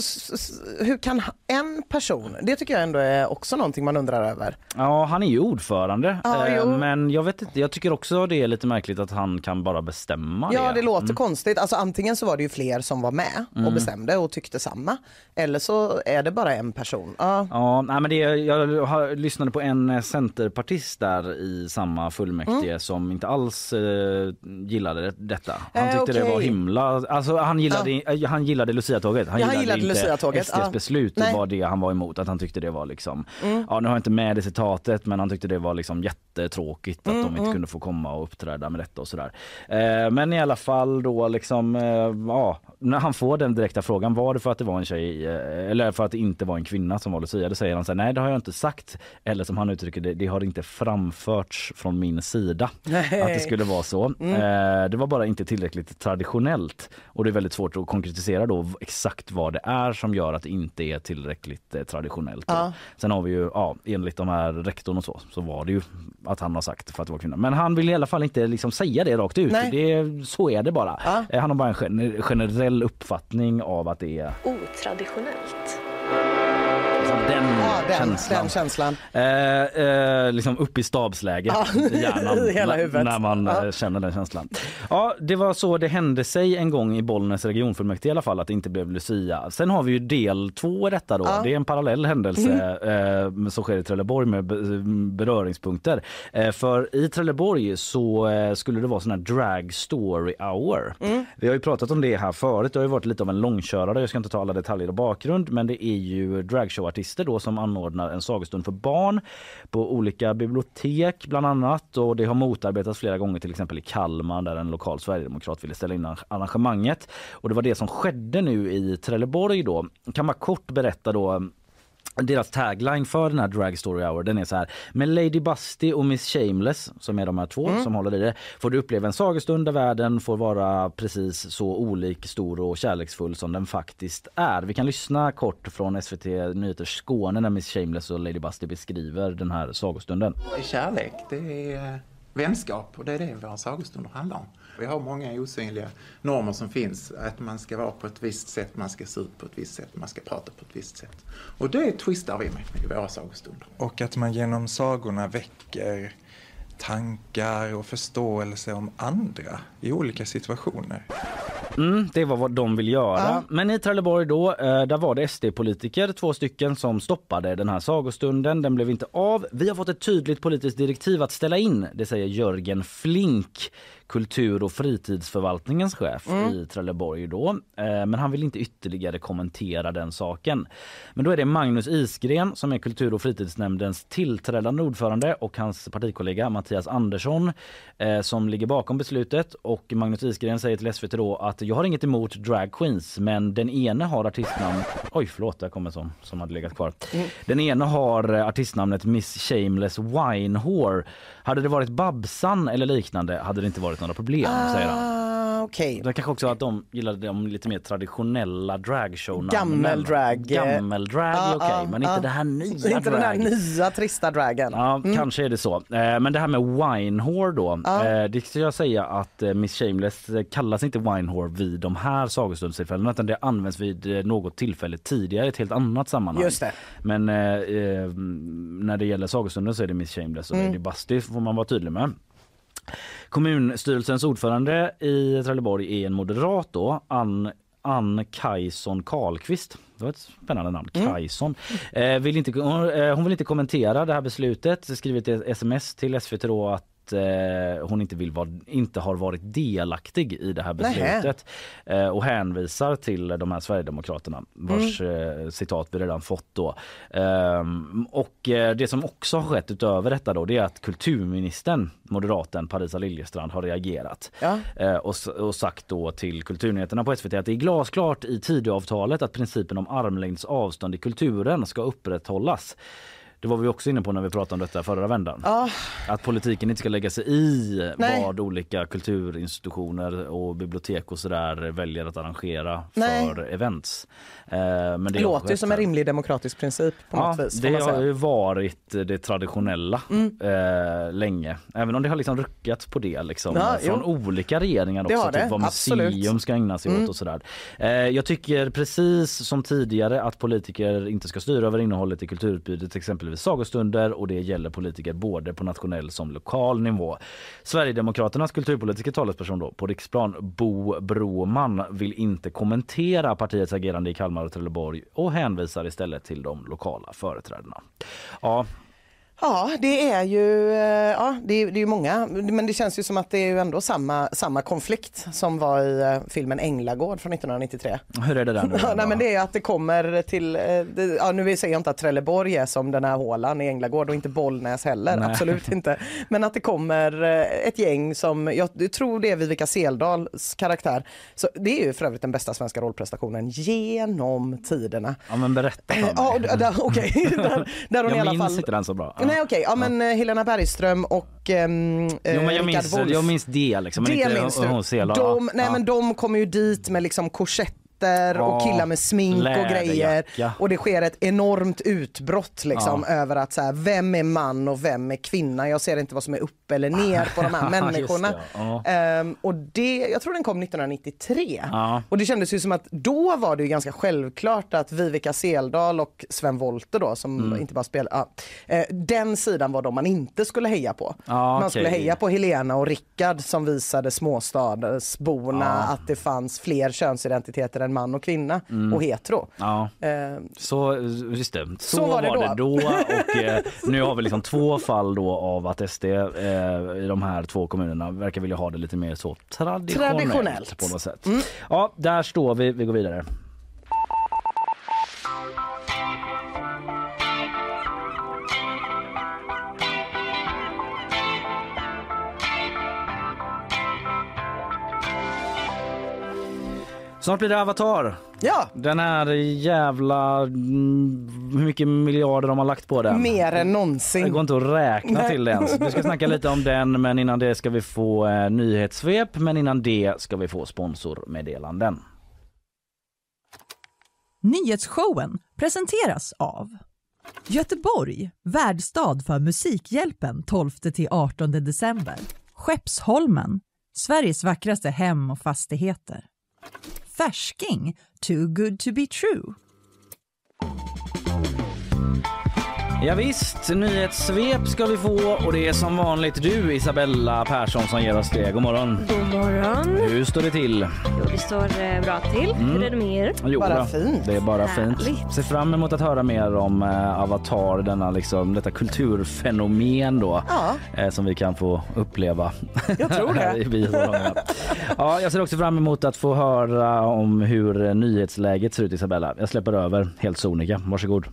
Speaker 3: hur kan en person, det tycker jag ändå är också någonting man undrar över.
Speaker 2: ja, han är ju ordförande.
Speaker 3: Ja,
Speaker 2: Eh, men jag vet inte, jag tycker också det är lite märkligt att han kan bara bestämma
Speaker 3: Ja, det låter
Speaker 2: Mm.
Speaker 3: konstigt. Alltså antingen så var det ju fler som var med och bestämde och tyckte samma. Eller så är det bara en person. Ja.
Speaker 2: Ja, nej, men det, jag har, lyssnade på en eh, centerpartist där i samma fullmäktige
Speaker 3: Mm.
Speaker 2: som inte alls eh, gillade detta. Han
Speaker 3: Eh,
Speaker 2: tyckte det var himla, alltså han gillade, eh, han gillade Lucia-tåget. Han
Speaker 3: Ja, han
Speaker 2: gillade,
Speaker 3: gillade
Speaker 2: inte SDs
Speaker 3: ja.
Speaker 2: beslut,
Speaker 3: Nej. Mm.
Speaker 2: var det han var emot. Att han tyckte det var liksom, ja nu har jag inte med det citatet men han tyckte det var liksom jättetråkigt att
Speaker 3: Mm,
Speaker 2: de inte kunde få komma och uppträda med detta och sådär. Eh, men i alla fall då liksom, eh, ja, när han får den direkta frågan, var det för att det var en tjej eh, eller för att det inte var en kvinna som var Lucia? Då säger han så här, nej det har jag inte sagt. Eller som han uttrycker det, det har inte framförts från min sida
Speaker 3: Nej.
Speaker 2: att det skulle vara så. Eh, det var bara inte tillräckligt traditionellt och det är väldigt svårt att konkretisera då exakt vad det är som gör att det inte är tillräckligt eh, traditionellt.
Speaker 3: Ja.
Speaker 2: Sen har vi ju, ja, enligt de här rektorn och så, så var det ju att han har sagt för att det var kvinna. Men han vill i alla fall inte liksom säga det rakt ut.
Speaker 3: Nej.
Speaker 2: Det, så är det bara.
Speaker 3: Ja.
Speaker 2: Eh, Han har bara en gener- generell uppfattning av att det är
Speaker 6: Otraditionellt.
Speaker 2: Den
Speaker 3: Ja, den,
Speaker 2: känslan.
Speaker 3: den känslan.
Speaker 2: Eh, eh, liksom upp i stabsläge
Speaker 3: Ja,
Speaker 2: i hjärnan
Speaker 3: hela
Speaker 2: när-
Speaker 3: huvudet.
Speaker 2: när man
Speaker 3: Ja.
Speaker 2: eh, känner den känslan. Ja, det var så det hände sig en gång i Bollnäs regionfullmäktige i alla fall att det inte blev Lucia. Sen har vi ju del två i detta då.
Speaker 3: Ja.
Speaker 2: Det är en parallell händelse eh, som sker i Trelleborg med be- beröringspunkter. Eh, för i Trelleborg så eh, skulle det vara sån här drag story hour. Vi har ju pratat om det här förut. Det har ju varit lite av en långkörare. Jag ska inte ta alla detaljer och bakgrund, men det är ju dragshowartister då som anordnar en sagostund för barn på olika bibliotek bland annat och det har motarbetats flera gånger till exempel i Kalmar där en lokal sverigedemokrat ville ställa in arrangemanget och det var det som skedde nu i Trelleborg då. Kan man kort berätta då deras tagline för den här Drag Story Hour den är så här med Lady Busty och Miss Shameless som är de här två som håller i det får du uppleva en sagostund där världen får vara precis så olik, stor och kärleksfull som den faktiskt är. Vi kan lyssna kort från SVT Nyheters Skåne när Miss Shameless och Lady Busty beskriver den här sagostunden.
Speaker 9: Det är kärlek, det är eh, vänskap och det är det våra sagostunder handlar om. Vi har många osynliga normer som finns, att man ska vara på ett visst sätt, man ska se ut på ett visst sätt, man ska prata på ett visst sätt. Och det twistar vi med i våra sagostunder.
Speaker 10: Och att man genom sagorna väcker tankar och förståelse om andra i olika situationer.
Speaker 2: Mm, det var vad de vill göra.
Speaker 3: Ja.
Speaker 2: Men i Trelleborg då, eh, där var det SD-politiker, två stycken, som stoppade den här sagostunden. Den blev inte av. Vi har fått ett tydligt politiskt direktiv att ställa in, det säger Jörgen Flink, kultur och fritidsförvaltningens chef i Trelleborg då. Eh, Men han vill inte ytterligare kommentera den saken. Men då är det Magnus Isgren som är kultur och fritidsnämndens tillträdande ordförande och hans partikollega Mattias Andersson eh, som ligger bakom beslutet. Och Magnus Isgren säger till SVT då att jag har inget emot drag queens men den ene har artistnamn... Oj förlåt, där kommer som som hade legat kvar. Den ena har eh, artistnamnet Miss Shameless Winehore. Hade det varit Babsan eller liknande hade det inte varit några problem säger han.
Speaker 3: Ah, Okej.
Speaker 2: Det kanske också att de gillade de lite mer traditionella dragshow
Speaker 3: Gammeldrag.
Speaker 2: Gammeldrag
Speaker 3: Ja,
Speaker 2: okej
Speaker 3: ja,
Speaker 2: men
Speaker 3: ja.
Speaker 2: inte det här nya
Speaker 3: Inte den här nya trista dragen.
Speaker 2: Ja, kanske är det så. Eh, Men det här med winehore då. eh, Det ska jag säga att eh, Miss Shameless kallas inte winehore vid de här sagostundstillfällena utan det används vid något tillfälle tidigare i ett helt annat sammanhang.
Speaker 3: Just det.
Speaker 2: Men när det gäller sagostunden så är det Miss Shameless och
Speaker 3: Mm.
Speaker 2: Lady Busty får man vara tydlig med. Kommunstyrelsens ordförande i Trelleborg är en moderat då, Ann Ann Kajson Karlqvist. Det var ett spännande namn. Kajson. Eh, vill inte, hon, eh, hon vill inte kommentera det här beslutet. Skrivit ett sms till SVT då att eh, hon inte, vill vara, inte har varit delaktig i det här beslutet. Eh, och hänvisar till de här Sverigedemokraterna vars
Speaker 3: Mm.
Speaker 2: eh, citat vi redan fått då. Ehm, och eh, det som också har skett utöver detta då det är att kulturministern, moderaten Parisa Liljestrand har reagerat.
Speaker 3: Ja.
Speaker 2: Eh, och, och sagt då till Kulturnyheterna på SVT att det är glasklart i Tidöavtalet att principen om armlängds avstånd i kulturen ska upprätthållas. Det var vi också inne på när vi pratade om detta förra vändan.
Speaker 3: Ja.
Speaker 2: Att politiken inte ska lägga sig i
Speaker 3: Nej.
Speaker 2: vad olika kulturinstitutioner och bibliotek och sådär väljer att arrangera
Speaker 3: Nej.
Speaker 2: för events. Eh, men
Speaker 3: Det
Speaker 2: det
Speaker 3: låter ju som en rimlig demokratisk princip på
Speaker 2: Ja,
Speaker 3: något vis.
Speaker 2: det har.
Speaker 3: Mm.
Speaker 2: ju varit det traditionella eh, länge. Även om det har liksom ruckats på det liksom,
Speaker 3: Ja,
Speaker 2: från
Speaker 3: jo.
Speaker 2: olika regeringar också.
Speaker 3: har det,
Speaker 2: typ vad museum
Speaker 3: absolut.
Speaker 2: ska ägna sig
Speaker 3: Mm.
Speaker 2: åt och sådär. Eh, jag tycker precis som tidigare att politiker inte ska styra över innehållet i kulturutbudet, exempelvis sagostunder och det gäller politiker både på nationell som lokal nivå. Sverigedemokraternas kulturpolitiska talesperson då, på riksplan, Bo Broman, vill inte kommentera partiets agerande i Kalmar och Trelleborg och hänvisar istället till de lokala företrädarna. Ja,
Speaker 3: Ja, det är ju eh, ja, det är, det är ju många, men det känns ju som att det är ju ändå samma, samma konflikt som var i eh, filmen Änglagård från 1993.
Speaker 2: hur är det där nu?
Speaker 3: Ja, nej, men det är att det kommer till, eh, det, ja, nu säger jag inte att Trelleborg är som den här hålan i Änglagård och inte Bollnäs heller,
Speaker 2: Nej.
Speaker 3: absolut inte. Men att det kommer ett gäng som, jag tror det är Vivica Seldals karaktär. Så det är ju för övrigt den bästa svenska rollprestationen genom tiderna.
Speaker 2: Ja men berätta för mig.
Speaker 3: Ja, där- okej. där, där hon
Speaker 2: jag
Speaker 3: i alla
Speaker 2: minns
Speaker 3: fall...
Speaker 2: inte den så bra.
Speaker 3: Nej okej, ja men eh, Helena Bergström och um,
Speaker 2: Jo, men jag,
Speaker 3: Rickard
Speaker 2: minns,
Speaker 3: Wolff.
Speaker 2: jag minns det liksom. Men
Speaker 3: det
Speaker 2: inte
Speaker 3: minns
Speaker 2: hon-
Speaker 3: du.
Speaker 2: hon Sela.
Speaker 3: de, nej men de kommer ju dit med liksom korsetter
Speaker 2: Ja,
Speaker 3: och killar med smink och grejer.
Speaker 2: läderjacka.
Speaker 3: Och det sker ett enormt utbrott liksom över att så här, vem är man och vem är kvinna? Jag ser inte vad som är upp eller ner på de här
Speaker 2: Just
Speaker 3: människorna.
Speaker 2: det, ja.
Speaker 3: Ehm, och det, jag tror den kom 1993.
Speaker 2: Ja.
Speaker 3: Och det kändes ju som att då var det ju ganska självklart att Vivica Seldal och Sven Wollter då som
Speaker 2: Mm.
Speaker 3: inte bara spelar, ja, eh, den sidan var de man inte skulle heja på. Man
Speaker 2: okej.
Speaker 3: skulle heja på Helena och Rickard som visade småstadsborna att det fanns fler könsidentiteter än man och kvinna och hetero.
Speaker 2: Ja,
Speaker 3: Eh,
Speaker 2: så just det. Så,
Speaker 3: Så var det då.
Speaker 2: då. och eh, nu har vi liksom två fall då av att SD eh, i de här två kommunerna verkar vilja ha det lite mer så traditionellt,
Speaker 3: Traditionellt.
Speaker 2: på något sätt. Ja, där står vi. Vi går vidare. Snart blir det Avatar.
Speaker 3: ja,
Speaker 2: Den här jävla... mm, Hur mycket miljarder de har lagt på den.
Speaker 3: mer än
Speaker 2: Det
Speaker 3: någonsin.
Speaker 2: går inte att räkna
Speaker 3: Nej.
Speaker 2: till det ens. Vi ska snacka lite om den men innan det ska vi få eh, nyhetssvep men innan det ska vi få sponsormeddelanden.
Speaker 1: Nyhetsshowen presenteras av Göteborg, värdstad för Musikhjälpen 12-18 december. Skeppsholmen, Sveriges vackraste hem och fastigheter. Färsking, too good to be true.
Speaker 2: Ja, visst, nyhetssvep ska vi få och det är som vanligt du Isabella Persson som ger oss det. God morgon.
Speaker 11: God morgon.
Speaker 2: Hur står det till?
Speaker 11: Jo, det står eh, bra till. Hur är det med er?
Speaker 2: Jo,
Speaker 3: Bara
Speaker 2: då.
Speaker 3: fint.
Speaker 2: Det är bara
Speaker 11: Härligt.
Speaker 2: fint. Ser fram emot att höra mer om eh, Avatar, denna liksom, detta kulturfenomen då.
Speaker 3: Ja.
Speaker 2: Eh, som vi kan få uppleva.
Speaker 3: Jag tror det.
Speaker 2: ja, jag ser också fram emot att få höra om hur eh, nyhetsläget ser ut Isabella. Jag släpper över helt sonika. Varsågod.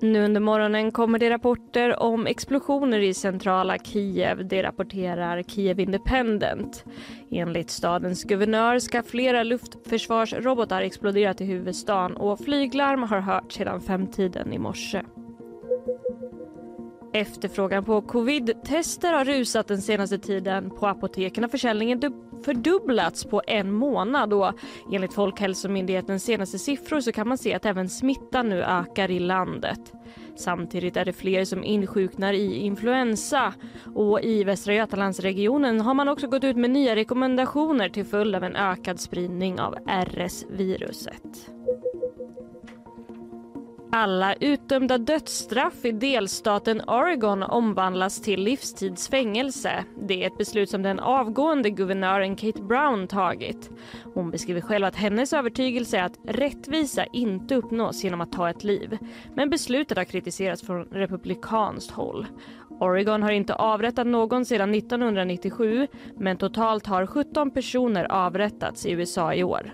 Speaker 11: Nu under morgonen kommer det rapporter om explosioner i centrala Kiev. Det rapporterar Kiev Independent. Enligt stadens guvernör ska flera luftförsvarsrobotar exploderat i huvudstaden och flyglarm har hörts sedan femtiden i morse. Efterfrågan på covid-tester har rusat den senaste tiden. På apoteken har försäljningen fördubblats på en månad och enligt Folkhälsomyndighetens senaste siffror så kan man se att även smittan nu ökar i landet. Samtidigt är det fler som insjuknar i influensa och i Västra Götalandsregionen har man också gått ut med nya rekommendationer till följd av en ökad spridning av RS-viruset. Alla utdömda dödsstraff i delstaten Oregon omvandlas till livstidsfängelse. Det är ett beslut som den avgående guvernören Kate Brown tagit. Hon beskriver själv att hennes övertygelse är att rättvisa inte uppnås genom att ta ett liv. Men beslutet har kritiserats från republikanskt håll. Oregon har inte avrättat någon sedan 1997 men totalt har 17 personer avrättats i USA i år.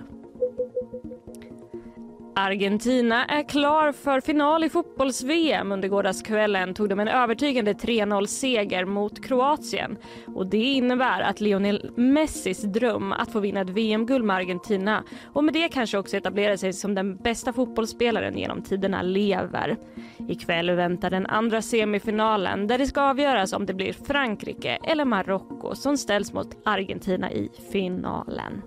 Speaker 11: Argentina är klar för final i fotbolls-VM. Under gårdagskvällen tog de en övertygande 3-0-seger mot Kroatien. Och Det innebär att Lionel Messis dröm att få vinna ett VM-guld med Argentina och med det kanske också etablera sig som den bästa fotbollsspelaren genom tiderna lever. Ikväll väntar den andra semifinalen där det ska avgöras om det blir Frankrike eller Marocko som ställs mot Argentina i finalen.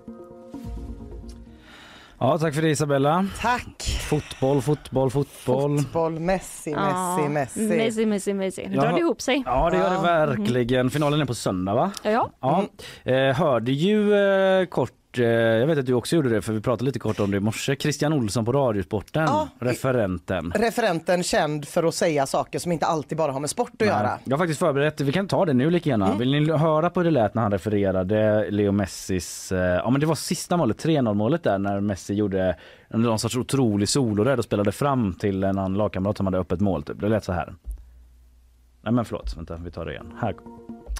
Speaker 2: Ja, tack för det Isabella.
Speaker 3: Tack.
Speaker 2: Fotboll, fotboll, fotboll.
Speaker 3: Fotboll, Messi, Messi,
Speaker 11: Ja,
Speaker 3: Messi.
Speaker 11: Messi, Messi, Messi. Nu drar det ihop sig.
Speaker 2: Ja, det gör det verkligen. Finalen är på söndag, va?
Speaker 11: Ja.
Speaker 2: Ja. Eh, hörde ju eh, kort jag vet att du också gjorde det för vi pratade lite kort om det i morse. Christian Olsson på Radiosporten,
Speaker 3: Ja.
Speaker 2: referenten.
Speaker 3: Referenten känd för att säga saker som inte alltid bara har med sport att göra.
Speaker 2: Jag har faktiskt förberett, vi kan ta det nu lika gärna.
Speaker 3: Mm.
Speaker 2: Vill ni höra på hur det lät när han refererade Leo Messis, eh, ja men det var sista målet, 3-0 målet där när Messi gjorde någon sorts otrolig solorädd och spelade fram till en annan lagkamrat som hade öppet mål. Typ. Det lät så här. Nej men förlåt, vänta vi tar det igen. Här.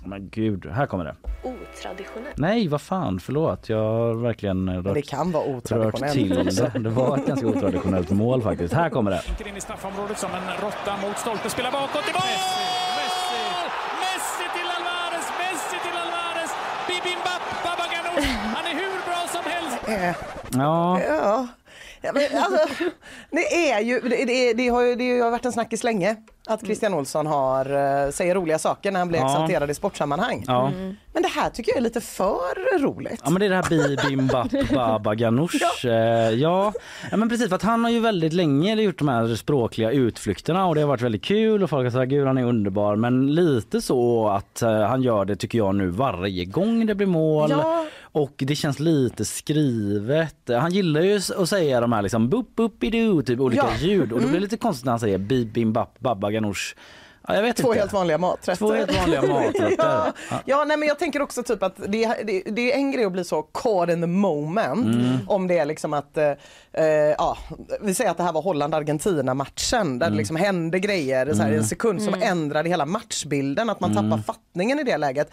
Speaker 2: Men gud, här kommer det.
Speaker 6: Otraditionellt.
Speaker 2: Nej vad fan, förlåt. Jag har verkligen rört,
Speaker 3: det kan vara
Speaker 2: rört
Speaker 3: otraditionellt
Speaker 2: till det. Det var ett ganska otraditionellt mål faktiskt. Här kommer det.
Speaker 12: In i straffområdet som en råtta mot stolpe, spelar bakåt i mål! Messi! Messi till Alvarez, Messi till Alvarez! Bibimbap, Baba Ganoush, han är hur bra som helst!
Speaker 3: Eh,
Speaker 2: Ja.
Speaker 3: Ja. Ja, men alltså, det är ju, det, det, det, har ju, det har varit en snackis länge att Christian Olsson har, eh, säger roliga saker när han blir
Speaker 2: Ja.
Speaker 3: exalterad i sportsammanhang.
Speaker 2: Ja.
Speaker 3: Men det här tycker jag är lite för roligt.
Speaker 2: Ja men det är det här bibimbap baba ganoush. Ja. ja. ja men precis för att han har ju väldigt länge gjort de här språkliga utflykterna och det har varit väldigt kul och folk har sagt gud han är underbar men lite så att eh, han gör det tycker jag nu varje gång det blir mål.
Speaker 3: Ja.
Speaker 2: Och det känns lite skrivet. Han gillar ju att säga de här liksom bup bup typ olika
Speaker 3: Ja.
Speaker 2: ljud och då blir det
Speaker 3: Mm.
Speaker 2: lite konstigt när han säger bibimbap baba ganoush. Ja, jag vet
Speaker 3: Två
Speaker 2: inte.
Speaker 3: helt vanliga maträtter.
Speaker 2: Två helt vanliga maträtter.
Speaker 3: ja.
Speaker 2: Ja.
Speaker 3: ja, nej men jag tänker också typ att det, det, det är en grej att bli så caught in the moment.
Speaker 2: Mm.
Speaker 3: Om det är liksom att, eh, eh, ja, vi säger att det här var Holland-Argentina matchen där
Speaker 2: Mm.
Speaker 3: det liksom hände grejer så här, i en sekund som
Speaker 6: Mm.
Speaker 3: ändrade hela matchbilden, att man
Speaker 2: Mm.
Speaker 3: tappar fattningen i det läget.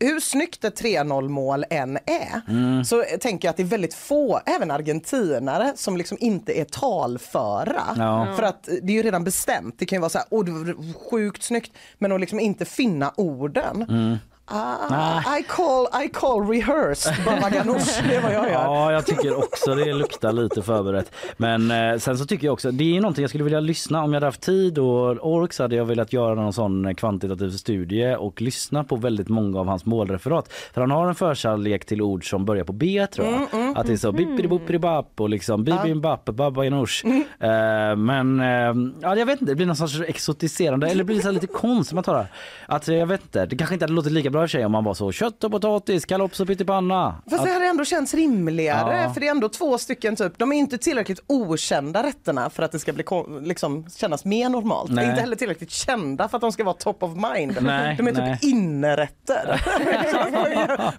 Speaker 3: Hur snyggt ett 3-0 mål än är
Speaker 2: Mm.
Speaker 3: så tänker jag att det är väldigt få, även argentinare, som liksom inte är talföra.
Speaker 2: Ja.
Speaker 3: För att det är ju redan bestämt. Det kan ju vara så här, åh det var sjukt snyggt, men att liksom inte finna orden.
Speaker 2: Mm.
Speaker 3: Ah, I, call, I call rehearsed Baba Ganoush, det är vad jag gör.
Speaker 2: Ja, jag tycker också det luktar lite förberett. Men eh, sen så tycker jag också, det är någonting jag skulle vilja lyssna om jag hade haft tid och ork så hade jag velat göra någon sån kvantitativ studie och lyssna på väldigt många av hans målreferat. För han har en förkärlek till ord som börjar på B tror jag.
Speaker 3: Mm, mm,
Speaker 2: att det är så bippidi-boppidi-bapp och liksom bibim-bapp, babba ganoush.
Speaker 3: Mm.
Speaker 2: Eh, men eh, ja, jag vet inte, det blir någon sorts exotiserande eller det blir så lite konstigt man tar det. Att jag vet inte, det kanske inte hade låtit lika bra för sig om man var så kött och potatis, kalops och pyttipanna.
Speaker 3: Fast det
Speaker 2: Att-
Speaker 3: hade ändå känts rimligare
Speaker 2: Ja.
Speaker 3: för det är ändå två stycken typ, de är inte tillräckligt okända rätterna för att det ska bli liksom, kännas mer normalt.
Speaker 2: Nej.
Speaker 3: Inte heller tillräckligt kända för att de ska vara top of mind.
Speaker 2: Nej,
Speaker 3: de är
Speaker 2: nej.
Speaker 3: typ innerätter.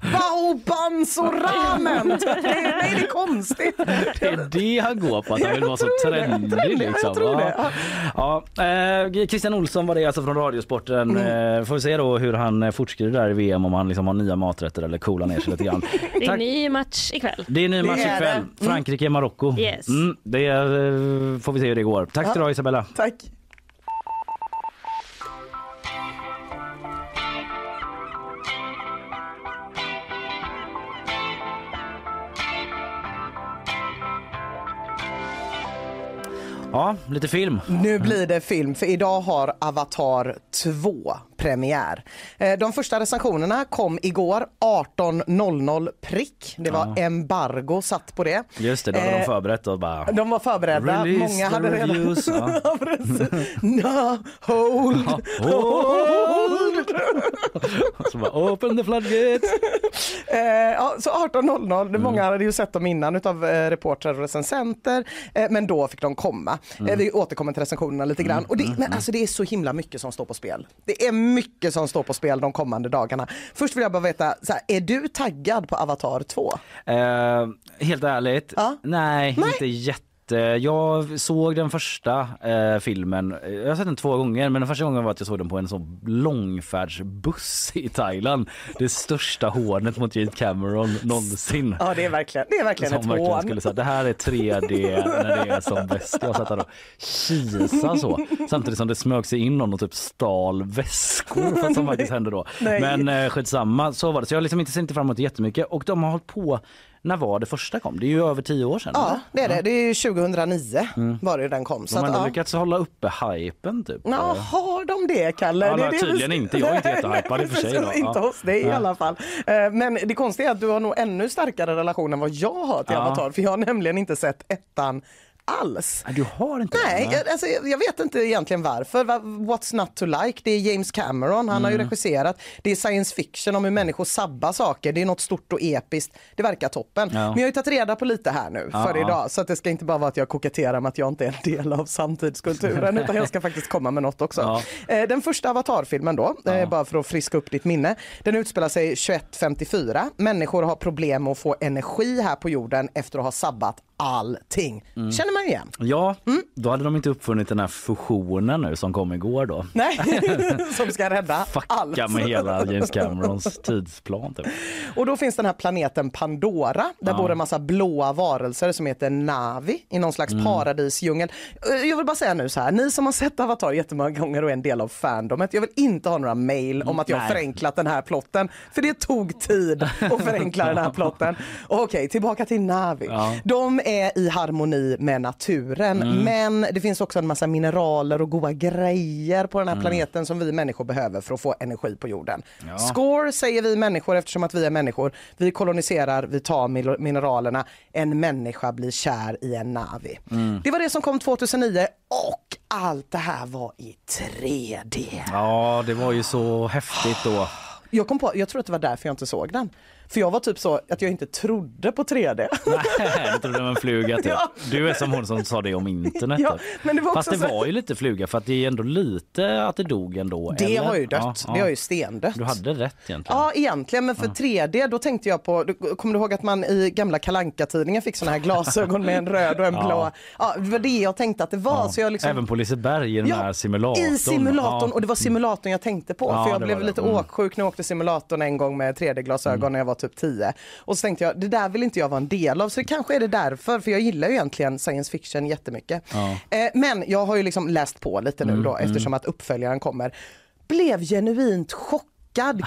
Speaker 3: Baobans och ramen! Det nej det är konstigt.
Speaker 2: Det är det han går på, att han vill vara så
Speaker 3: det,
Speaker 2: trendig.
Speaker 3: trendig,
Speaker 2: liksom.
Speaker 3: det,
Speaker 2: Ja. Ja, eh, Christian Olsson var det alltså från Radiosporten.
Speaker 3: Mm.
Speaker 2: Eh, får vi se då hur han eh, fortskrider där i VM om han liksom har nya maträtter eller coolar ner sig lite grann.
Speaker 11: Det är
Speaker 2: Tack.
Speaker 11: ny match ikväll.
Speaker 2: Det är ny match
Speaker 3: är
Speaker 2: ikväll.
Speaker 3: Mm.
Speaker 2: Frankrike-Marocko.
Speaker 11: Yes.
Speaker 2: Mm, det är, eh, får vi se hur det går. Tack ska du ha Isabella.
Speaker 3: Tack.
Speaker 2: Ja, lite film.
Speaker 3: Nu blir det film, för idag har Avatar 2 premiär. Eh, De första recensionerna kom igår 18.00 prick. Det var
Speaker 2: Ja.
Speaker 3: embargo satt på det.
Speaker 2: Just det, då hade
Speaker 3: Eh,
Speaker 2: de förberett och bara...
Speaker 3: De var förberedda. Många hade redan...
Speaker 2: reviews, ja.
Speaker 3: Ja, no, hold, hold.
Speaker 2: Så bara, open the floodgates.
Speaker 3: Eh, ja, så 18.00, många hade ju sett dem innan utav eh, reportrar och recensenter, eh, men då fick de komma. Eh, vi återkommer till recensionerna lite grann. Och det, men alltså det är så himla mycket som står på spel. Det är mycket som står på spel de kommande dagarna. Först vill jag bara veta, så här, är du taggad på Avatar 2?
Speaker 2: Eh, helt ärligt, nej, inte jätte eh, jag såg den första eh, filmen, eh, jag har sett den två gånger men den första gången var att jag såg den på en sån långfärdsbuss i Thailand. Det största hånet mot Jade Cameron någonsin.
Speaker 3: Ja det är verkligen, det är verkligen
Speaker 2: Som
Speaker 3: ett
Speaker 2: verkligen
Speaker 3: hån.
Speaker 2: skulle säga, det här är 3D när det är som bäst. Jag satt där och kisade så. Samtidigt som det smög sig in någon och typ stal väskor för att som faktiskt hände då.
Speaker 3: Nej.
Speaker 2: Men eh, skitsamma, så var det. Så jag har liksom inte sett fram emot jättemycket och de har hållit på, när var det första kom? Det är ju över tio år sedan.
Speaker 3: Ja det är det,
Speaker 2: eller?
Speaker 3: det är ju 2009 var det den kom.
Speaker 2: De har ändå
Speaker 3: ja.
Speaker 2: lyckats hålla uppe hypen typ.
Speaker 3: Ja, har de det Kalle?
Speaker 2: Ja,
Speaker 3: det är det
Speaker 2: tydligen
Speaker 3: vi-
Speaker 2: inte. Jag är inte jättehypad i och för sig då.
Speaker 3: Inte
Speaker 2: Ja.
Speaker 3: hos dig i
Speaker 2: Nej.
Speaker 3: alla fall. Eh, Men det konstiga är att du har nog ännu starkare relation än vad jag har till
Speaker 2: Ja.
Speaker 3: Avatar. För jag har nämligen inte sett ettan alls.
Speaker 2: Du har inte
Speaker 3: Nej, jag, alltså, jag vet inte egentligen varför. Va- What's not to like? Det är James Cameron, han har
Speaker 2: Mm.
Speaker 3: ju regisserat. Det är science fiction om hur människor sabbar saker. Det är något stort och episkt. Det verkar toppen.
Speaker 2: Ja.
Speaker 3: Men jag har ju tagit reda på lite här nu
Speaker 2: Ja,
Speaker 3: för
Speaker 2: ja.
Speaker 3: idag. Så att det ska inte bara vara att jag koketterar med att jag inte är en del av samtidskulturen utan jag ska faktiskt komma med något också.
Speaker 2: Ja.
Speaker 3: Eh, Den första Avatar-filmen då, eh, bara för att friska upp ditt minne. Den utspelar sig 2154. Människor har problem med att få energi här på jorden efter att ha sabbat allting.
Speaker 2: Mm.
Speaker 3: Känner man igen?
Speaker 2: Ja,
Speaker 3: Mm.
Speaker 2: då hade de inte uppfunnit den här fusionen nu som kom igår då.
Speaker 3: Nej, som ska rädda allt.
Speaker 2: Fucka med hela James Camerons tidsplan. Typ.
Speaker 3: Och då finns den här planeten Pandora. Där
Speaker 2: Ja.
Speaker 3: bor en massa blåa varelser som heter Navi i någon slags
Speaker 2: Mm.
Speaker 3: paradisdjungel. Eh, Jag vill bara säga nu så här, ni som har sett Avatar jättemånga gånger och är en del av fandomet. Jag vill inte ha några mail om att jag har
Speaker 2: Nej.
Speaker 3: förenklat den här plotten. För det tog tid att förenkla den här plotten. Okej, tillbaka till Navi.
Speaker 2: Ja.
Speaker 3: De är i harmoni med naturen
Speaker 2: Mm.
Speaker 3: men det finns också en massa mineraler och goda grejer på den här
Speaker 2: Mm.
Speaker 3: planeten som vi människor behöver för att få energi på jorden.
Speaker 2: Ja.
Speaker 3: Score säger vi människor eftersom att vi är människor. Vi koloniserar, vi tar mineralerna. En människa blir kär i en Navi.
Speaker 2: Mm.
Speaker 3: Det var det som kom 2009 och allt det här var i 3D.
Speaker 2: Ja, det var ju så häftigt då.
Speaker 3: Jag, kom på, jag tror att det var därför jag inte såg den. För jag var typ så att jag inte trodde på 3D.
Speaker 2: Nej, det trodde det var en fluga typ.
Speaker 3: Ja.
Speaker 2: Du är som hon som sa det om internet.
Speaker 3: Ja, men det var
Speaker 2: Fast det
Speaker 3: så-
Speaker 2: var ju lite fluga för att det är ändå lite att det dog ändå.
Speaker 3: Det
Speaker 2: eller?
Speaker 3: har ju dött.
Speaker 2: Ja, ja.
Speaker 3: Det har ju stendött.
Speaker 2: Du hade rätt egentligen.
Speaker 3: Ja egentligen men för 3D då tänkte jag på, du- kommer du ihåg att man i gamla kalanka tidningen fick såna här glasögon med en röd och en blå? Ja det var det jag tänkte att det var. Så jag liksom...
Speaker 2: Även på Liseberg i den här simulatorn.
Speaker 3: I simulatorn och det var simulatorn jag tänkte på för jag blev lite
Speaker 2: Mm.
Speaker 3: åksjuk när jag åkte simulatorn en gång med 3D-glasögon när jag var typ 10. Och så tänkte jag det där vill inte jag vara en del av så det kanske är det därför för jag gillar ju egentligen science fiction jättemycket.
Speaker 2: Ja.
Speaker 3: Eh, men jag har ju liksom läst på lite nu
Speaker 2: Mm,
Speaker 3: då eftersom att uppföljaren kommer. Blev genuint chockad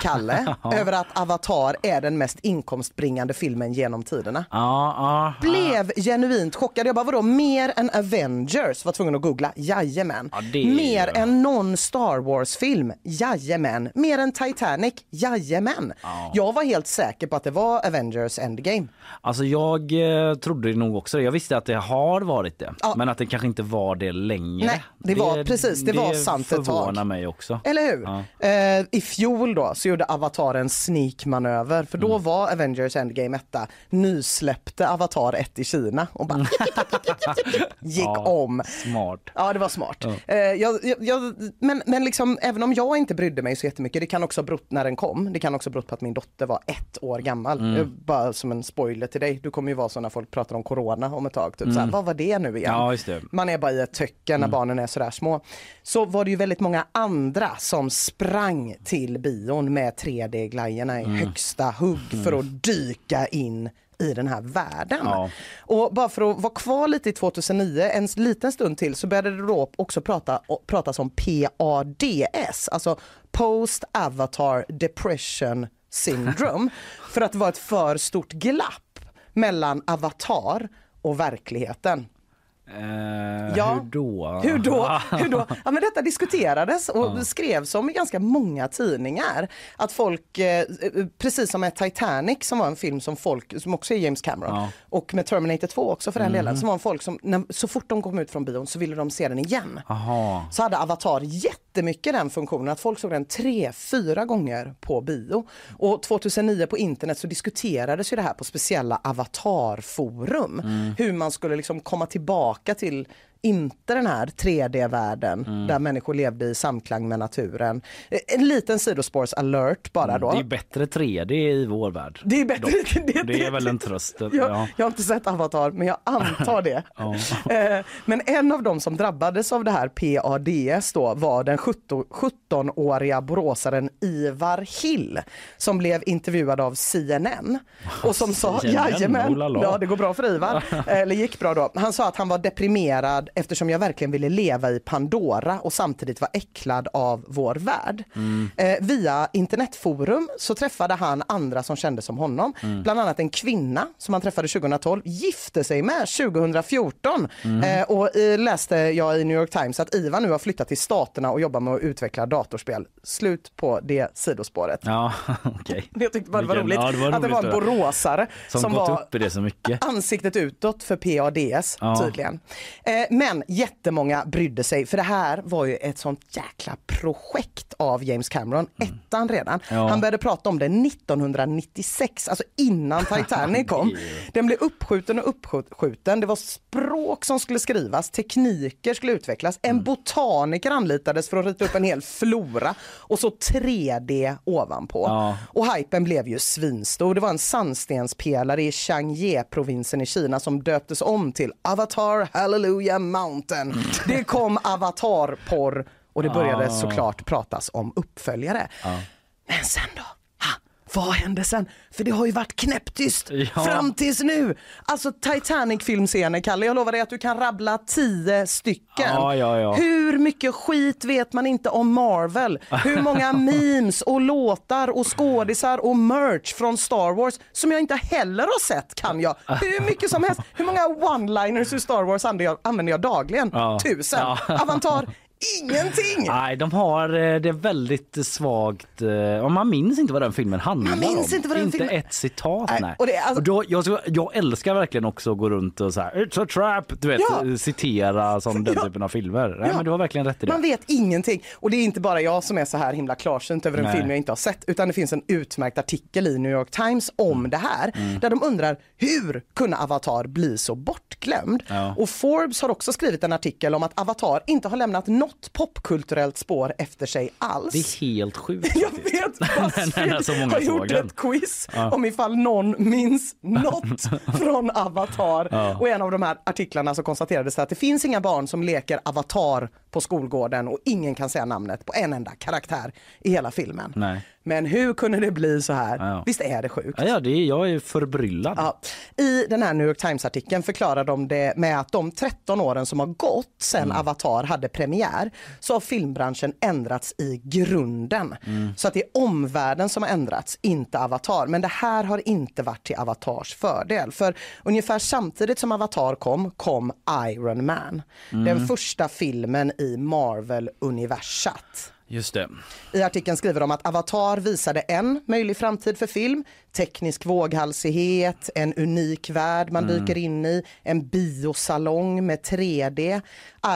Speaker 3: Kalle över att Avatar är den mest inkomstbringande filmen genom tiderna.
Speaker 2: Ja, ja.
Speaker 3: Blev genuint chockad. Jag bara vadå mer än Avengers? Var tvungen att googla. Jajamän.
Speaker 2: Ja, det
Speaker 3: Mer än någon Star Wars-film? Jajamän. Mer än Titanic? Jajamän. Jag var helt säker på att det var Avengers Endgame.
Speaker 2: Alltså jag eh, trodde det nog också det. Jag visste att det har varit det.
Speaker 3: Ja.
Speaker 2: Men att det kanske inte var det längre.
Speaker 3: Nej, det var- precis, det var sant ett tag.
Speaker 2: förvånar mig också.
Speaker 3: Eller hur?
Speaker 2: Ja.
Speaker 3: Eh, I fjol då så gjorde Avatar en sneakmanöver för då var Avengers Endgame etta. Nysläppte Avatar 1 i Kina och bara gick
Speaker 2: Ja,
Speaker 3: om.
Speaker 2: Smart.
Speaker 3: Ja, det var smart. Eh, jag, jag, men men liksom, även om jag inte brydde mig så jättemycket, det kan också ha berott när den kom. Det kan också ha berott på att min dotter var ett år gammal.
Speaker 2: Mm.
Speaker 3: Eh, Bara som en spoiler till dig, du kommer ju vara så när folk pratar om corona om ett tag. Typ
Speaker 2: Mm.
Speaker 3: såhär, vad var det nu igen?
Speaker 2: Ja, det.
Speaker 3: Man är bara i ett töcken när barnen är sådär små. Så var det ju väldigt många andra som sprang till bion med 3D-glajjorna i högsta hugg för att dyka in i den här världen.
Speaker 2: Ja.
Speaker 3: Och bara för att vara kvar lite i 2009, en liten stund till, så började det då också prata, pratas om PADS, alltså Post Avatar Depression Syndrome, för att det var ett för stort glapp mellan Avatar och verkliverkligheten.
Speaker 2: Eh,
Speaker 3: Ja.
Speaker 2: Hur då?
Speaker 3: Hur då? Hur då? Ja, men detta diskuterades och skrevs om i ganska många tidningar. Att folk, eh, precis som med Titanic som var en film som folk, som också är James Cameron,
Speaker 2: Ja.
Speaker 3: och med Terminator 2 också för den delen, som var en folk som när, så fort de kom ut från bion så ville de se den igen.
Speaker 2: Aha.
Speaker 3: Så hade Avatar jättemycket den funktionen att folk såg den tre, fyra gånger på bio. Och 2009 på internet så diskuterades ju det här på speciella avatarforum. Hur man skulle liksom komma tillbaka till inte den här 3D-världen
Speaker 2: Mm.
Speaker 3: där människor levde i samklang med naturen. Eh, En liten sidospårs-alert bara då.
Speaker 2: Mm, Det är bättre 3D i vår värld.
Speaker 3: Det är bättre.
Speaker 2: Dock. Det är väl en tröst.
Speaker 3: Jag,
Speaker 2: Ja.
Speaker 3: jag har inte sett Avatar men jag antar det.
Speaker 2: Ja.
Speaker 3: Eh, Men en av dem som drabbades av det här PADS då var den 17 17-åriga boråsaren Ivar Hill som blev intervjuad av CNN och som sa
Speaker 2: CNN,
Speaker 3: jajamän,
Speaker 2: oh
Speaker 3: ja det går bra för Ivar, eller gick bra då. Han sa att han var deprimerad eftersom jag verkligen ville leva i Pandora och samtidigt var äcklad av vår värld.
Speaker 2: Mm.
Speaker 3: Eh, via internetforum så träffade han andra som kände som honom,
Speaker 2: Mm.
Speaker 3: bland annat en kvinna som han träffade 2012, gifte sig med 2014
Speaker 2: Mm.
Speaker 3: eh, och eh, läste jag i New York Times att Ivar nu har flyttat till staterna och jobbar med att utveckla datorspel. Slut på det sidospåret.
Speaker 2: Ja, okej.
Speaker 3: Jag tyckte bara det var roligt,
Speaker 2: ja, det var
Speaker 3: att det var en
Speaker 2: roligt
Speaker 3: boråsare
Speaker 2: Som,
Speaker 3: som var
Speaker 2: upp i det så mycket.
Speaker 3: ansiktet utåt för PADS
Speaker 2: Ja.
Speaker 3: tydligen. Eh, men jättemånga brydde sig för det här var ju ett sånt jäkla projekt av James Cameron, ettan redan.
Speaker 2: Ja.
Speaker 3: Han började prata om det 1996, alltså innan Titanic kom. Den blev uppskjuten och uppskjuten, det var språk som skulle skrivas, tekniker skulle utvecklas, en botaniker anlitades för att rita upp en hel flora och så 3D ovanpå.
Speaker 2: Ja.
Speaker 3: Och hypen blev ju svinstor. Det var en sandstenspelare i Changye-provinsen i Kina som döptes om till Avatar Hallelujah Mountain. Det kom avatarporr och det började
Speaker 2: Ah.
Speaker 3: såklart pratas om uppföljare.
Speaker 2: Ja.
Speaker 3: Men sen då? Vad hände sen? För det har ju varit knäpptyst
Speaker 2: Ja.
Speaker 3: fram tills nu. Alltså Titanic-filmscener, Kalle, jag lovar dig att du kan rabbla tio stycken.
Speaker 2: Ja, ja.
Speaker 3: Hur mycket skit vet man inte om Marvel? Hur många memes och låtar och skådisar och merch från Star Wars som jag inte heller har sett kan jag. Hur mycket som helst. Hur många one-liners ur Star Wars använder jag, använder jag dagligen? Tusen. Avantar, ingenting.
Speaker 2: Nej, de har eh, det väldigt svagt. eh, och Man minns inte vad den filmen handlar
Speaker 3: Man minns
Speaker 2: om.
Speaker 3: inte vad den
Speaker 2: inte
Speaker 3: filmen-
Speaker 2: ett citat.
Speaker 3: Nej,
Speaker 2: Nej.
Speaker 3: och det alltså-
Speaker 2: Och då, jag, jag älskar verkligen också att gå runt och så här, it's a trap, du vet,
Speaker 3: Ja.
Speaker 2: citera som den
Speaker 3: Ja.
Speaker 2: typen av filmer. Nej,
Speaker 3: Ja.
Speaker 2: men du har verkligen rätt i det.
Speaker 3: Man vet ingenting. Och det är inte bara jag som är så här himla klarsynt över en
Speaker 2: Nej.
Speaker 3: film jag inte har sett, utan det finns en utmärkt artikel i New York Times om
Speaker 2: Mm.
Speaker 3: det här, där de undrar hur kunde Avatar bli så bortglömd?
Speaker 2: Ja.
Speaker 3: Och Forbes har också skrivit en artikel om att Avatar inte har lämnat något popkulturellt spår efter sig alls.
Speaker 2: Det är helt sjukt.
Speaker 3: Jag vet, Buzzfeed
Speaker 2: många
Speaker 3: har gjort ett quiz
Speaker 2: Ja.
Speaker 3: om ifall någon minns något från Avatar.
Speaker 2: Ja.
Speaker 3: Och i en av de här artiklarna så konstaterades det att det finns inga barn som leker Avatar på skolgården och ingen kan säga namnet på en enda karaktär i hela filmen.
Speaker 2: Nej.
Speaker 3: Men hur kunde det bli så här?
Speaker 2: Ja.
Speaker 3: Visst är det sjukt?
Speaker 2: Ja, ja, det är, jag är förbryllad.
Speaker 3: Ja. I den här New York Times-artikeln förklarar de det med att de 13 åren som har gått sedan
Speaker 2: Mm.
Speaker 3: Avatar hade premiär så har filmbranschen ändrats i grunden.
Speaker 2: Mm.
Speaker 3: Så att det är omvärlden som har ändrats, inte Avatar. Men det här har inte varit till Avatars fördel. För ungefär samtidigt som Avatar kom, kom Iron Man.
Speaker 2: Mm.
Speaker 3: Den första filmen i Marvel-universat.
Speaker 2: Just det.
Speaker 3: I artikeln skriver de att Avatar visade en möjlig framtid för film, teknisk våghalsighet, en unik värld man
Speaker 2: Mm.
Speaker 3: dyker in i, en biosalong med 3D.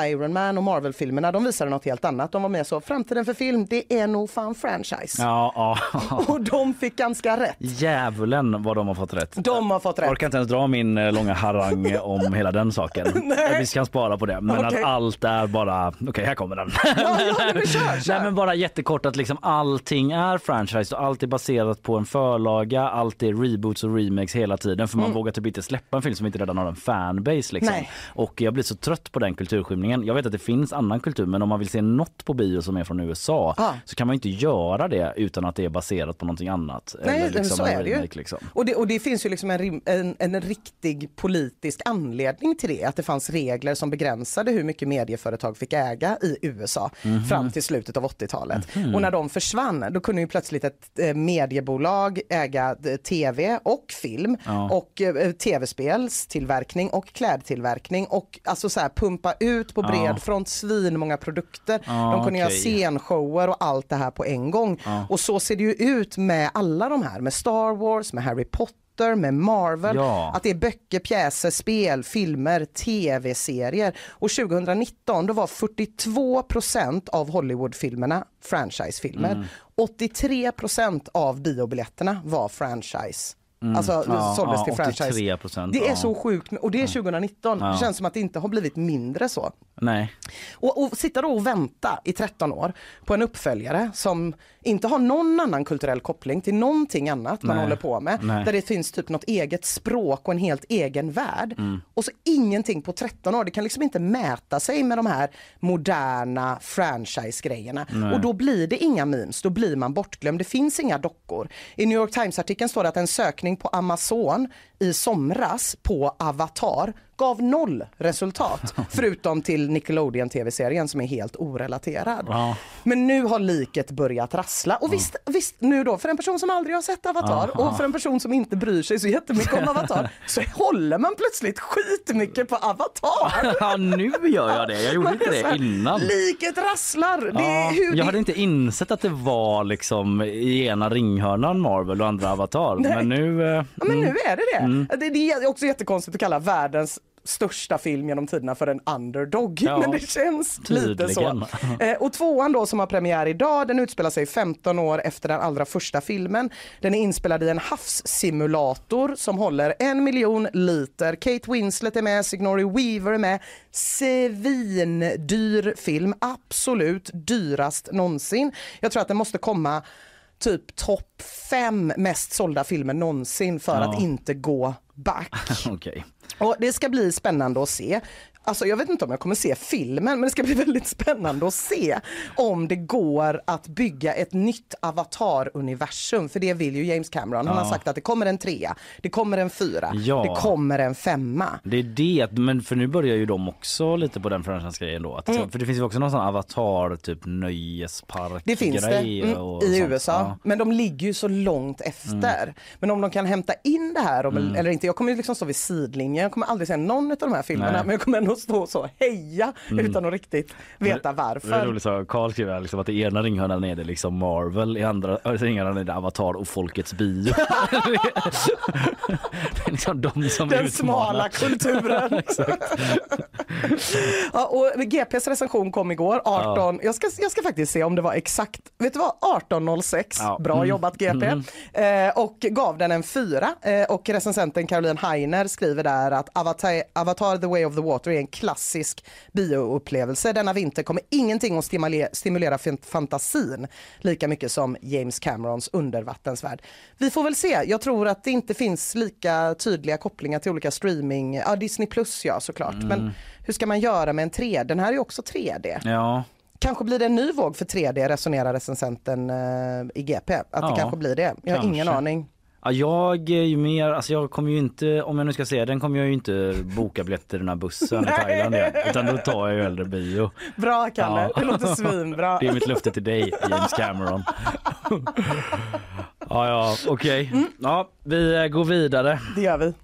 Speaker 3: Iron Man och Marvel-filmerna de visade något helt annat. De var med så, framtiden för film det är nog fan franchise.
Speaker 2: Ja, ja.
Speaker 3: Och de fick ganska rätt.
Speaker 2: Djävulen vad de har fått rätt.
Speaker 3: De har fått
Speaker 2: Jag
Speaker 3: rätt.
Speaker 2: orkar inte ens dra min eh, långa harang om hela den saken.
Speaker 3: Nej.
Speaker 2: Vi ska spara på det. Men
Speaker 3: Okej.
Speaker 2: att allt är bara, okej här kommer den.
Speaker 3: Ja, ja, men kör, kör.
Speaker 2: Nej men bara jättekort att liksom allting är franchise och allt är baserat på en förlaga, allt är reboots och remakes hela tiden för man
Speaker 3: Mm.
Speaker 2: vågar typ inte släppa en film som inte redan har en fanbase liksom.
Speaker 3: Nej.
Speaker 2: Och jag blir så trött på den kulturskymningen. Jag vet att det finns annan kultur men om man vill se något på bio som är från USA
Speaker 3: Ja.
Speaker 2: så kan man inte göra det utan att det är baserat på någonting annat.
Speaker 3: Nej,
Speaker 2: Eller liksom
Speaker 3: så är det ju.
Speaker 2: Liksom.
Speaker 3: Och, det, och det finns ju liksom en, en, en riktig politisk anledning till det. Att det fanns regler som begränsade hur mycket medieföretag fick äga i USA
Speaker 2: Mhm.
Speaker 3: fram till slutet av 80-talet.
Speaker 2: Mhm.
Speaker 3: Och när de försvann då kunde ju plötsligt ett eh, mediebolag äga tv och film
Speaker 2: Ja.
Speaker 3: och eh, tv-spelstillverkning och klädtillverkning och alltså så här pumpa ut på
Speaker 2: Ja.
Speaker 3: bred front svin många produkter.
Speaker 2: Ja,
Speaker 3: de kunde göra
Speaker 2: okej.
Speaker 3: scenshower och allt det här på en gång.
Speaker 2: Ja.
Speaker 3: Och så ser det ju ut med alla de här, med Star Wars, med Harry Potter, med Marvel.
Speaker 2: Ja.
Speaker 3: Att det är böcker, pjäser, spel, filmer, tv-serier. Och 2019 då var 42 procent av Hollywoodfilmerna franchisefilmer.
Speaker 2: Mm.
Speaker 3: 83 procent av biobiljetterna var franchise.
Speaker 2: Mm.
Speaker 3: Alltså
Speaker 2: Ja,
Speaker 3: såldes
Speaker 2: ja,
Speaker 3: till franchise.
Speaker 2: 83%,
Speaker 3: Det är
Speaker 2: ja.
Speaker 3: så sjukt och det är 2019.
Speaker 2: Ja.
Speaker 3: Det känns som att det inte har blivit mindre så.
Speaker 2: Nej.
Speaker 3: Och, och sitta då och vänta i 13 år på en uppföljare som inte har någon annan kulturell koppling till någonting annat man
Speaker 2: Nej.
Speaker 3: håller på med.
Speaker 2: Nej.
Speaker 3: Där det finns typ något eget språk och en helt egen värld.
Speaker 2: Mm.
Speaker 3: Och så ingenting på 13 år. Det kan liksom inte mäta sig med de här moderna franchise-grejerna. Och då blir det inga memes, då blir man bortglömd. Det finns inga dockor. I New York Times-artikeln står det att en sökning på Amazon i somras på Avatar gav noll resultat. förutom till Nickelodeon tv-serien som är helt orelaterad.
Speaker 2: Ja.
Speaker 3: Men nu har liket börjat rassla. Och visst, visst, nu då för en person som aldrig har sett Avatar
Speaker 2: Ja.
Speaker 3: och för en person som inte bryr sig så jättemycket om Avatar så håller man plötsligt skitmycket på Avatar.
Speaker 2: ja, nu gör jag det. Jag gjorde inte det innan.
Speaker 3: Liket rasslar. Det är hur
Speaker 2: jag hade inte insett att det var liksom i ena ringhörnan Marvel och andra Avatar.
Speaker 3: Nej.
Speaker 2: Men nu... eh,
Speaker 3: Ja, men nu är det det.
Speaker 2: Mm.
Speaker 3: det. Det är också jättekonstigt att kalla världens största film genom tiderna för en underdog.
Speaker 2: Ja,
Speaker 3: men det känns lite så.
Speaker 2: tydligen.
Speaker 3: Eh, och tvåan då som har premiär idag, den utspelar sig 15 år efter den allra första filmen. Den är inspelad i en havssimulator som håller en miljon liter. Kate Winslet är med, Sigourney Weaver är med. Svindyr film, absolut dyrast någonsin. Jag tror att den måste komma typ topp fem mest sålda filmer någonsin för
Speaker 2: Ja.
Speaker 3: att inte gå back.
Speaker 2: Okej.
Speaker 3: Och det ska bli spännande att se. Alltså jag vet inte om jag kommer se filmen men det ska bli väldigt spännande att se om det går att bygga ett nytt avatar-universum. För det vill ju James Cameron. Han
Speaker 2: Ja.
Speaker 3: har sagt att det kommer en trea, det kommer en fyra,
Speaker 2: Ja.
Speaker 3: det kommer en femma.
Speaker 2: Det är det, men för nu börjar ju de också lite på den franchise-grejen då. Att,
Speaker 3: Mm.
Speaker 2: För det finns ju också någon sån avatar typ nöjespark
Speaker 3: Det finns det mm,
Speaker 2: och
Speaker 3: i. USA,
Speaker 2: Ja.
Speaker 3: men de ligger ju så långt efter.
Speaker 2: Mm.
Speaker 3: Men om de kan hämta in det här om,
Speaker 2: Mm.
Speaker 3: eller inte, jag kommer ju liksom stå vid sidlinjen, jag kommer aldrig se någon av de här filmerna
Speaker 2: Nej.
Speaker 3: men jag kommer ändå stå så och heja
Speaker 2: Mm.
Speaker 3: utan att riktigt veta
Speaker 2: Det är
Speaker 3: varför.
Speaker 2: roligt så Carl skriver liksom att i ena ringhörnan är det liksom Marvel, i andra ringhörnan är det Avatar och Folkets bio. det är liksom de som
Speaker 3: Den
Speaker 2: utmanar.
Speaker 3: smala kulturen. Ja, och GPs recension kom igår, 18, jag, ska, jag ska faktiskt se om det var exakt, vet du vad, 18.06,
Speaker 13: Ja.
Speaker 3: bra
Speaker 13: Mm.
Speaker 3: jobbat GP.
Speaker 13: Mm.
Speaker 3: Eh, och gav den en fyra eh, och recensenten Caroline Heiner skriver där att Avatar, Avatar The Way of the Water är en klassisk bioupplevelse. Denna vinter kommer ingenting att stimulera, stimulera fan- fantasin lika mycket som James Camerons undervattensvärld. Vi får väl se, jag tror att det inte finns lika tydliga kopplingar till olika streaming, ja Disney plus ja såklart,
Speaker 2: Mm.
Speaker 3: men hur ska man göra med en 3D? Den här är också 3D.
Speaker 2: Ja.
Speaker 3: Kanske blir det en ny våg för 3D resonerar recensenten eh, i GP. Att
Speaker 2: Ja,
Speaker 3: det kanske blir det. Jag har ingen
Speaker 2: kanske.
Speaker 3: aning.
Speaker 2: Ja, jag är ju mer, alltså jag kommer ju inte, om jag nu ska se den kommer jag ju inte boka biljetter i den här bussen i. Thailand igen, utan då tar jag ju hellre bio.
Speaker 3: Bra Kalle,
Speaker 2: Ja.
Speaker 3: det låter svinbra.
Speaker 2: Det är mitt löfte till dig, James Cameron. ja, ja, okej. Ja, vi går vidare.
Speaker 3: Det gör vi.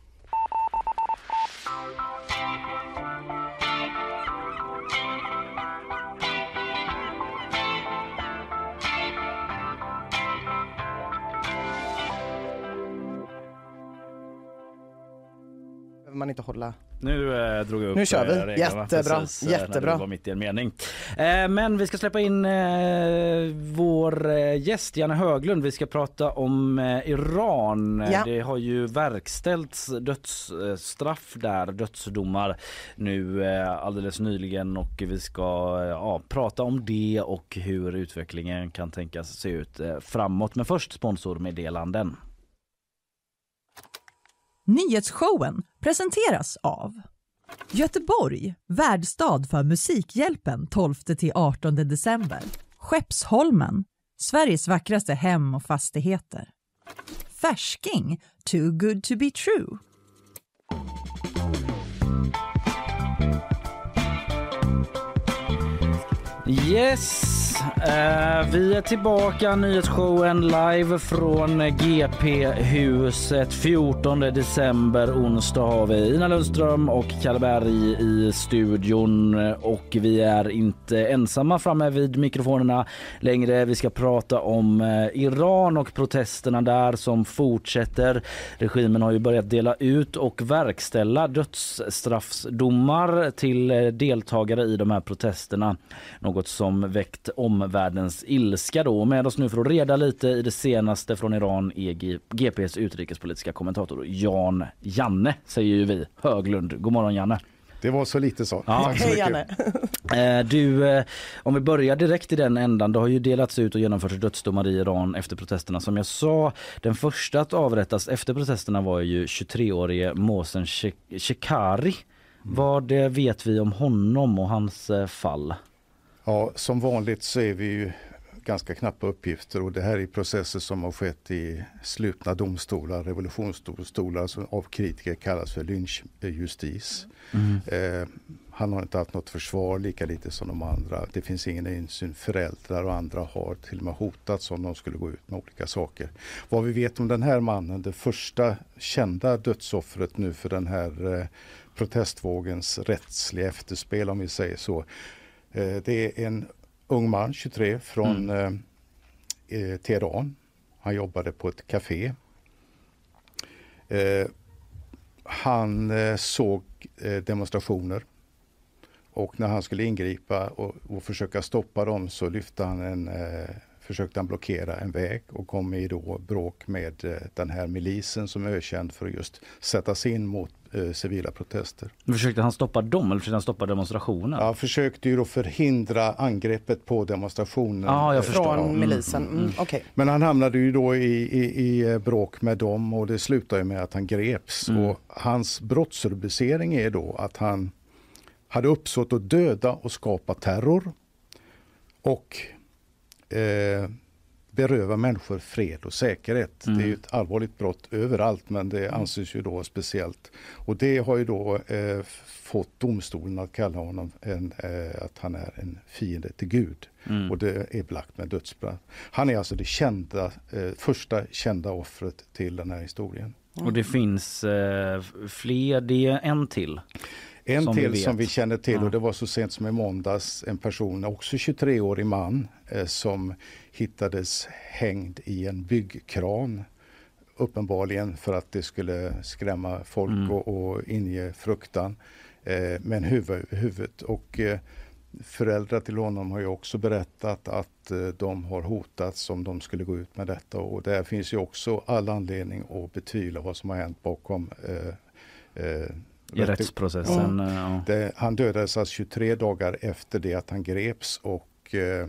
Speaker 3: Behöver man inte hålla.
Speaker 2: Nu eh, drog jag upp
Speaker 3: Nu kör vi.
Speaker 2: eh, reglerna
Speaker 3: Jättebra,
Speaker 2: precis, eh, När
Speaker 3: jättebra.
Speaker 2: du var mitt i en mening. Eh, men vi ska släppa in eh, vår eh, gäst Janne Höglund. Vi ska prata om eh, Iran.
Speaker 3: Ja.
Speaker 2: Det har ju verkställts dödsstraff där, dödsdomar nu eh, alldeles nyligen och vi ska eh, ja, prata om det och hur utvecklingen kan tänkas se ut eh, framåt. Men först sponsormeddelanden.
Speaker 1: Nyhetsshowen presenteras av Göteborg, värdstad för Musikhjälpen 12-18 december. Skeppsholmen, Sveriges vackraste hem och fastigheter. Färsking, too good to be true.
Speaker 2: Yes, Eh, vi är tillbaka nyhetsshowen live från GP-huset 14 december onsdag har vi Ina Lundström och Kalle Berg i studion och vi är inte ensamma framme vid mikrofonerna längre. Vi ska prata om eh, Iran och protesterna där som fortsätter. Regimen har ju börjat dela ut och verkställa dödsstraffsdomar till eh, deltagare i de här protesterna. Något som väckt omvärldens ilska. Då. Med oss nu för att reda lite i det senaste från Iran är GPs utrikespolitiska kommentator Jan Janne, säger ju vi, Höglund. God morgon Janne.
Speaker 13: Det var så lite så.
Speaker 2: Ja.
Speaker 13: Tack så
Speaker 3: Hej. Janne.
Speaker 2: Eh, Du, eh, om vi börjar direkt i den ändan. Det har ju delats ut och genomförts dödsdomar i Iran efter protesterna. Som jag sa, den första att avrättas efter protesterna var ju 23-årige Mohsen Shek- Shekari. Vad eh, vet vi om honom och hans fall?
Speaker 13: Ja, som vanligt så är vi ju ganska knappa uppgifter och det här är processer som har skett i slutna domstolar, revolutionsdomstolar som av kritiker kallas för lynchjustis. Eh, han har inte haft något försvar lika lite som de andra. Det finns ingen insyn. Föräldrar och andra har till och med hotats om de skulle gå ut med olika saker. Vad vi vet om den här mannen, det första kända dödsoffret nu för den här eh, protestvågens rättsliga efterspel om vi säger så. Eh, det är en ung man, 23, från eh, eh, Teheran. Han jobbade på ett café. Eh, han eh, såg eh, demonstrationer och när han skulle ingripa och, och försöka stoppa dem så lyfte han en, försökte han blockera en väg och kom i då bråk med den här milisen som är ökänd för att just sätta sig in mot eh, civila protester.
Speaker 2: Försökte han stoppa dem eller försökte han stoppa demonstrationen?
Speaker 13: Ja, försökte ju då förhindra angreppet på demonstrationen.
Speaker 2: Ja, jag
Speaker 13: Eh,
Speaker 2: förstår.
Speaker 3: Från
Speaker 2: Mm,
Speaker 3: milisen. Mm, Okej.
Speaker 13: Men han hamnade ju då i, i, i eh, bråk med dem och det slutade ju med att han greps.
Speaker 2: Mm.
Speaker 13: Och hans brottsrubricering är då att han hade uppsåt att döda och skapa terror och eh, beröva människor fred och säkerhet.
Speaker 2: Mm.
Speaker 13: Det är ju ett allvarligt brott överallt men det anses ju då speciellt. Och det har ju då eh, fått domstolen att kalla honom en, eh, att han är en fiende till Gud.
Speaker 2: Mm.
Speaker 13: Och det är belagt med dödsstraff. Han är alltså det kända, eh, första kända offret till den här historien.
Speaker 2: Och det finns eh, fler, det är en till.
Speaker 13: En
Speaker 2: Som vi
Speaker 13: till
Speaker 2: vet.
Speaker 13: som vi känner till och det var så sent som i måndags en person, också 23-årig man, eh, som hittades hängd i en byggkran. Uppenbarligen för att det skulle skrämma folk
Speaker 2: Mm.
Speaker 13: och, och inge fruktan. Eh, med en huvud huvudet. Och, eh, Föräldrar till honom har ju också berättat att eh, de har hotats om de skulle gå ut med detta och där finns ju också all anledning att betvivla vad som har hänt bakom eh, eh,
Speaker 2: I rättsprocessen. eh, Ja.
Speaker 13: det, han dödades alltså 23 dagar efter det att han greps och eh,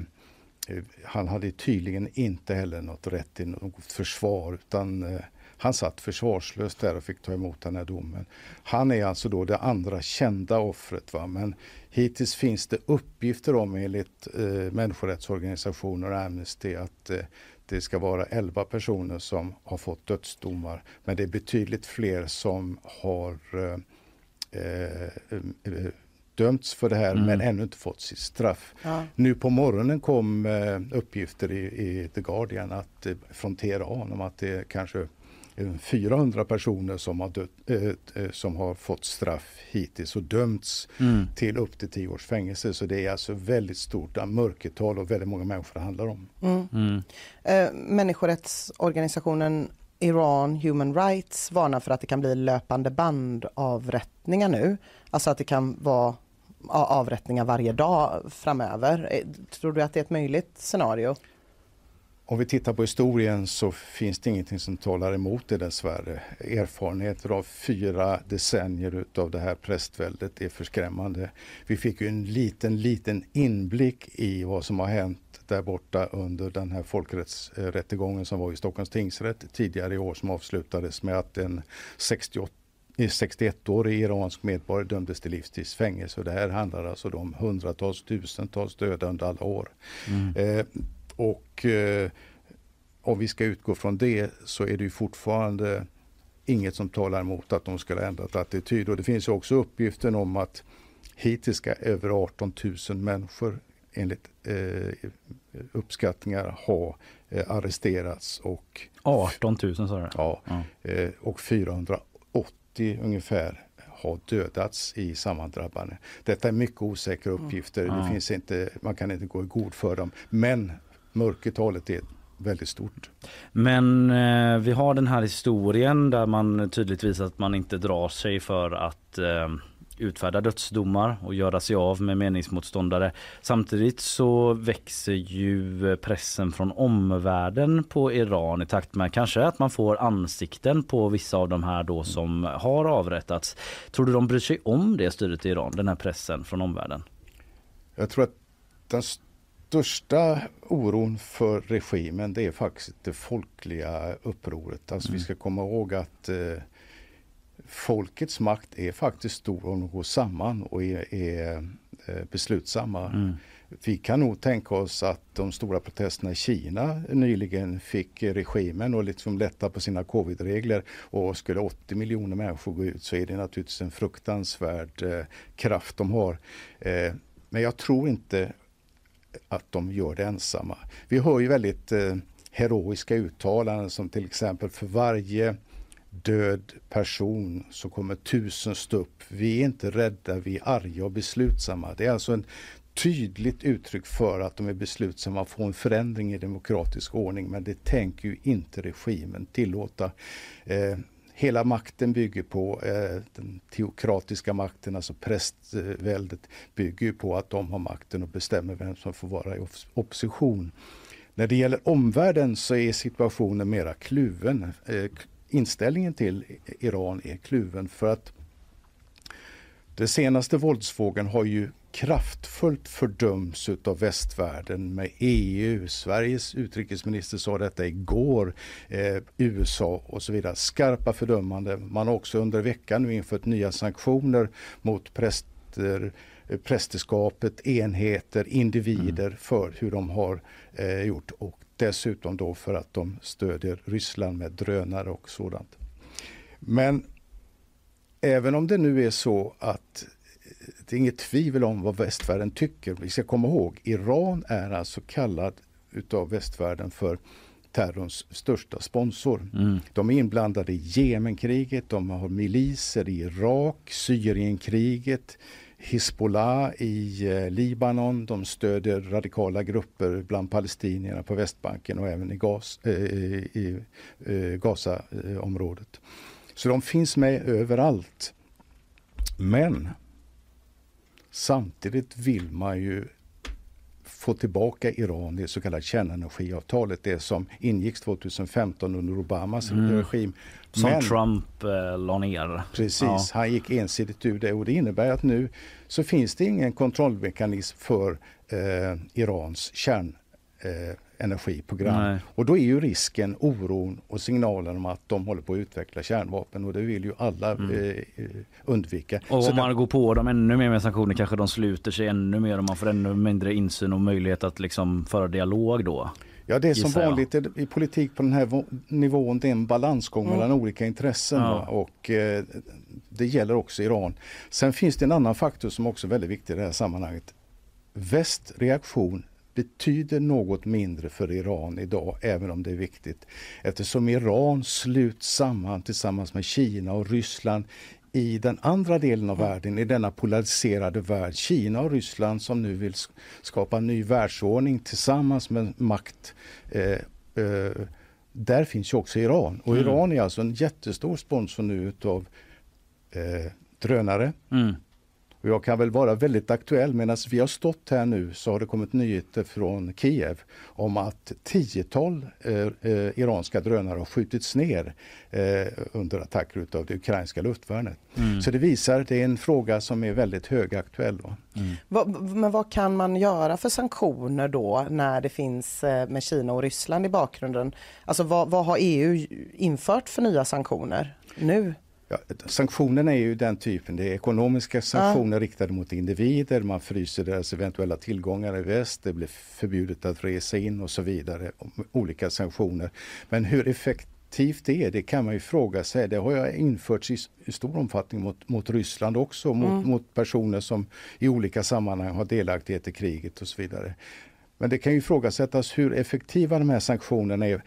Speaker 13: Eh, han hade tydligen inte heller något rätt till något försvar utan eh, han satt försvarslös där och fick ta emot den här domen. Han är alltså då det andra kända offret. Va? Men hittills finns det uppgifter om enligt eh, människorättsorganisationer och Amnesty att eh, det ska vara 11 personer som har fått dödsdomar. Men det är betydligt fler som har eh, eh, eh, dömts för det här
Speaker 2: Mm.
Speaker 13: men ännu inte fått sitt straff.
Speaker 3: Ja.
Speaker 13: Nu på morgonen kom eh, uppgifter i, i The Guardian att, eh, från Teheran om att det är kanske eh, 400 personer som har, dött, eh, eh, som har fått straff hittills och dömts
Speaker 2: Mm.
Speaker 13: till upp till 10 års fängelse. Så det är alltså väldigt stort eh, mörkertal och väldigt många människor det handlar om.
Speaker 3: Mm.
Speaker 2: Mm.
Speaker 3: Eh, människorättsorganisationen Iran Human Rights varnar för att det kan bli löpande band avrättningar nu. Alltså att det kan vara avrättningar varje dag framöver. Eh, tror du att det är ett möjligt scenario?
Speaker 13: Om vi tittar på historien så finns det ingenting som talar emot det dessvärre. Erfarenheter av fyra decennier utav det här prästväldet är förskrämmande. Vi fick ju en liten, liten inblick i vad som har hänt där borta under den här folkrättsrättegången som var i Stockholms tingsrätt tidigare i år som avslutades med att en 68 61-årig iransk medborgare dömdes till livstids fängelse. Och det här handlar alltså om hundratals, tusentals döda under alla år. Eh, och eh, om vi ska utgå från det så är det ju fortfarande inget som talar emot att de skulle ha ändrat attityd. Och det finns också uppgiften om att hittills ska över 18 000 människor enligt eh, uppskattningar ha eh, arresterats och
Speaker 2: 18 000 sa du?
Speaker 13: Ja, eh, och 480 ungefär har dödats i sammandrabbande. Detta är mycket osäkra uppgifter.
Speaker 2: Ja.
Speaker 13: Det finns inte, man kan inte gå i god för dem. Men mörkertalet är väldigt stort.
Speaker 2: Men eh, vi har den här historien där man tydligt visar att man inte drar sig för att eh, utfärda dödsdomar och göra sig av med meningsmotståndare. Samtidigt så växer ju pressen från omvärlden på Iran i takt med kanske att man får ansikten på vissa av de här då som har avrättats. Tror du de bryr sig om det styret i Iran, den här pressen från omvärlden?
Speaker 13: Jag tror att den största oron för regimen det är faktiskt det folkliga upproret. Alltså mm. vi ska komma ihåg att eh, folkets makt är faktiskt stor om de går samman och är, är eh, beslutsamma. Mm. Vi kan nog tänka oss att de stora protesterna i Kina nyligen fick regimen att liksom lätta på sina covidregler och skulle 80 miljoner människor gå ut så är det naturligtvis en fruktansvärd eh, kraft de har. Eh, men jag tror inte att de gör det ensamma. Vi hör ju väldigt eh, heroiska uttalanden som till exempel för varje död person så kommer tusen stå upp. Vi är inte rädda, vi är arga och beslutsamma. Det är alltså en tydligt uttryck för att de är beslutsamma att få en förändring i demokratisk ordning men det tänker ju inte regimen tillåta. Eh, hela makten bygger på, eh, den teokratiska makten, alltså prästväldet, bygger på att de har makten och bestämmer vem som får vara i opposition. När det gäller omvärlden så är situationen mera kluven. Eh, inställningen till Iran är kluven för att den senaste våldsvågen har ju kraftfullt fördöms av västvärlden med EU. Sveriges utrikesminister sa detta igår. Eh, USA och så vidare. Skarpa fördömanden. Man har också under veckan nu infört nya sanktioner mot präster eh, prästerskapet, enheter, individer mm. för hur de har eh, gjort och dessutom då för att de stödjer Ryssland med drönare och sådant. Men även om det nu är så att det är inget tvivel om vad västvärlden tycker. Vi ska komma ihåg, Iran är alltså kallad utav västvärlden för terrorns största sponsor. Mm. De är inblandade i Jemenkriget, de har miliser i Irak, Syrienkriget, Hizbollah i eh, Libanon, de stödjer radikala grupper bland palestinierna på Västbanken och även i, Gas, eh, i eh, Gazaområdet. Så de finns med överallt. Men Samtidigt vill man ju få tillbaka Iran i det så kallade kärnenergiavtalet, det som ingicks 2015 under Obamas mm. regim.
Speaker 2: Som Men, Trump eh, la ner.
Speaker 13: Precis, ja. han gick ensidigt ur det och det innebär att nu så finns det ingen kontrollmekanism för eh, Irans kärn eh, energiprogram. Nej. Och då är ju risken, oron och signalen om att de håller på att utveckla kärnvapen och det vill ju alla mm. eh, undvika.
Speaker 2: Och om man går på dem ännu mer med sanktioner kanske de sluter sig ännu mer och man får ännu mindre insyn och möjlighet att liksom föra dialog då.
Speaker 13: Ja det är som vanligt jag. i politik på den här nivån, det är en balansgång mm. mellan olika intressen ja. och eh, det gäller också Iran. Sen finns det en annan faktor som också är väldigt viktig i det här sammanhanget. Väst reaktion betyder något mindre för Iran idag, även om det är viktigt. Eftersom Iran sluts samman tillsammans med Kina och Ryssland i den andra delen av världen, i denna polariserade värld. Kina och Ryssland som nu vill skapa en ny världsordning tillsammans med makt. Eh, eh, där finns ju också Iran. Och mm. Iran är alltså en jättestor sponsor nu utav eh, drönare. Mm. Och jag kan väl vara väldigt aktuell, medan vi har stått här nu så har det kommit nyheter från Kiev om att tiotal eh, eh, iranska drönare har skjutits ner eh, under attacker av det ukrainska luftvärnet. Mm. Så det visar, det är en fråga som är väldigt högaktuell.
Speaker 3: Mm. Va, men vad kan man göra för sanktioner då när det finns eh, med Kina och Ryssland i bakgrunden? Alltså vad, vad har EU infört för nya sanktioner nu?
Speaker 13: Ja, sanktionerna är ju den typen. Det är ekonomiska sanktioner ja. riktade mot individer. Man fryser deras eventuella tillgångar i väst. Det blir förbjudet att resa in och så vidare. Olika sanktioner. Men hur effektivt det är, det kan man ju fråga sig. Det har jag införts i, i stor omfattning mot, mot Ryssland också. Mot, mm. mot personer som i olika sammanhang har delaktighet i kriget och så vidare. Men det kan ju ifrågasättas hur effektiva de här sanktionerna är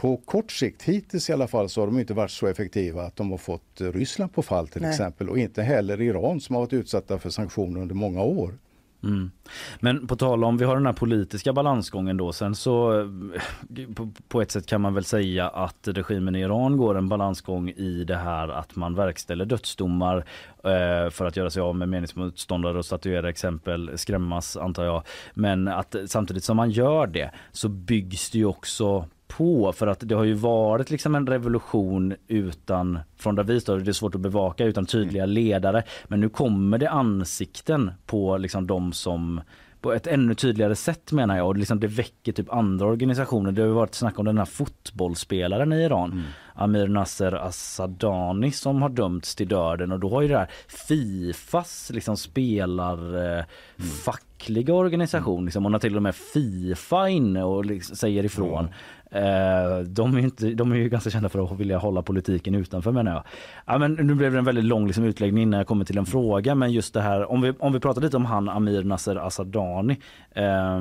Speaker 13: på kort sikt, hittills i alla fall, så har de inte varit så effektiva att de har fått Ryssland på fall till Nej. exempel och inte heller Iran som har varit utsatta för sanktioner under många år.
Speaker 2: Mm. Men på tal om, vi har den här politiska balansgången då, sen så på, på, ett sätt kan man väl säga att regimen i Iran går en balansgång i det här att man verkställer dödsdomar eh, för att göra sig av med meningsmotståndare och statuera exempel, skrämmas antar jag. Men att samtidigt som man gör det så byggs det ju också på för att det har ju varit liksom en revolution utan, från där vi står, det är svårt att bevaka utan tydliga ledare. Men nu kommer det ansikten på liksom de som på ett ännu tydligare sätt menar jag och liksom det väcker typ andra organisationer. Det har ju varit snack om den här fotbollsspelaren i Iran. Mm. Amir Nasser Assadani som har dömts till döden och då har ju det här Fifas liksom spelar eh, mm. fackliga organisation liksom, och när till och med Fifa inne och liksom säger ifrån. Mm. Eh, de, är inte, de är ju ganska kända för att vilja hålla politiken utanför menar jag. Ja, men nu blev det en väldigt lång liksom, utläggning innan jag kommer till en fråga men just det här om vi, om vi pratar lite om han Amir Nasser Assadani. Eh,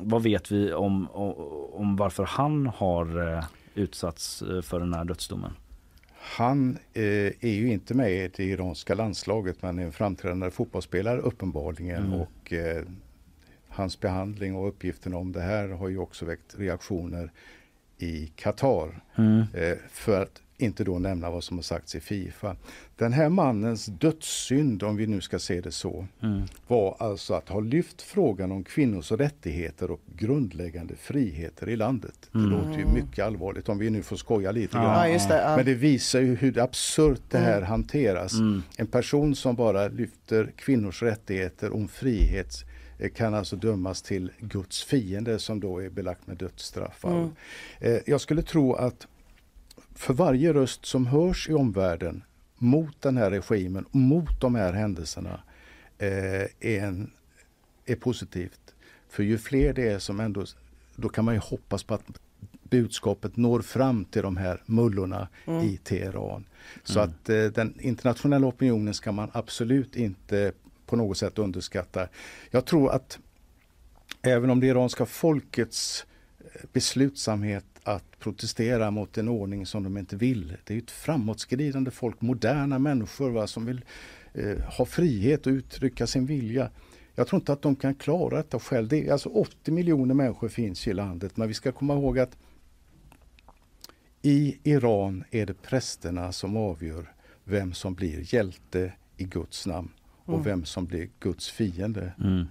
Speaker 2: vad vet vi om, om, om varför han har eh, utsatts eh, för den här dödsdomen?
Speaker 13: Han eh, är ju inte med i det iranska landslaget men är en framträdande fotbollsspelare uppenbarligen. Mm. Och, hans behandling och uppgifterna om det här har ju också väckt reaktioner i Qatar. Mm. Eh, för att inte då nämna vad som har sagts i Fifa. Den här mannens dödssynd, om vi nu ska se det så, mm. var alltså att ha lyft frågan om kvinnors rättigheter och grundläggande friheter i landet. Mm. Det låter ju mycket allvarligt om vi nu får skoja lite
Speaker 3: ja.
Speaker 13: grann.
Speaker 3: Det, ja.
Speaker 13: Men det visar ju hur absurt det här mm. hanteras. Mm. En person som bara lyfter kvinnors rättigheter om frihet Eh, kan alltså dömas till Guds fiende som då är belagt med dödsstraff. Mm. Eh, jag skulle tro att för varje röst som hörs i omvärlden mot den här regimen, mot de här händelserna, eh, är, en, är positivt. För ju fler det är som ändå, då kan man ju hoppas på att budskapet når fram till de här mullorna mm. i Teheran. Så mm. att eh, den internationella opinionen ska man absolut inte på något sätt underskattar. Jag tror att även om det iranska folkets eh, beslutsamhet att protestera mot en ordning som de inte vill. Det är ett framåtskridande folk, moderna människor va, som vill eh, ha frihet och uttrycka sin vilja. Jag tror inte att de kan klara detta själv. Det är, alltså 80 miljoner människor finns i landet men vi ska komma ihåg att i Iran är det prästerna som avgör vem som blir hjälte i Guds namn och mm. vem som blir Guds fiende. Mm.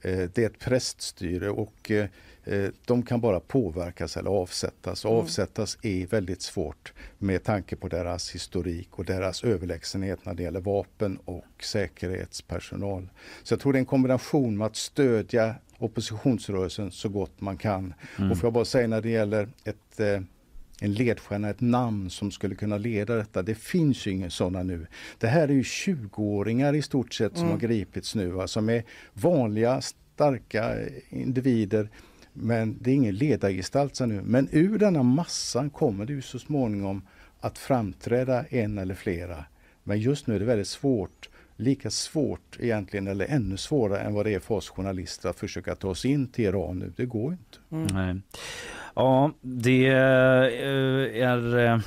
Speaker 13: Eh, det är ett präststyre och eh, eh, de kan bara påverkas eller avsättas. Och mm. avsättas är väldigt svårt med tanke på deras historik och deras överlägsenhet när det gäller vapen och säkerhetspersonal. Så jag tror det är en kombination med att stödja oppositionsrörelsen så gott man kan. Mm. Och får jag bara säga när det gäller ett en ledstjärna, ett namn som skulle kunna leda detta. Det finns ju inga sådana nu. Det här är ju 20-åringar i stort sett som mm. har gripits nu, va, som är vanliga, starka individer. Men det är ingen ledargestalt nu. Men ur denna massan kommer det ju så småningom att framträda en eller flera. Men just nu är det väldigt svårt lika svårt egentligen eller ännu svårare än vad det är för oss journalister att försöka ta oss in till Iran nu. Det går inte.
Speaker 2: Mm. Nej. Ja, det eh, är... Eh,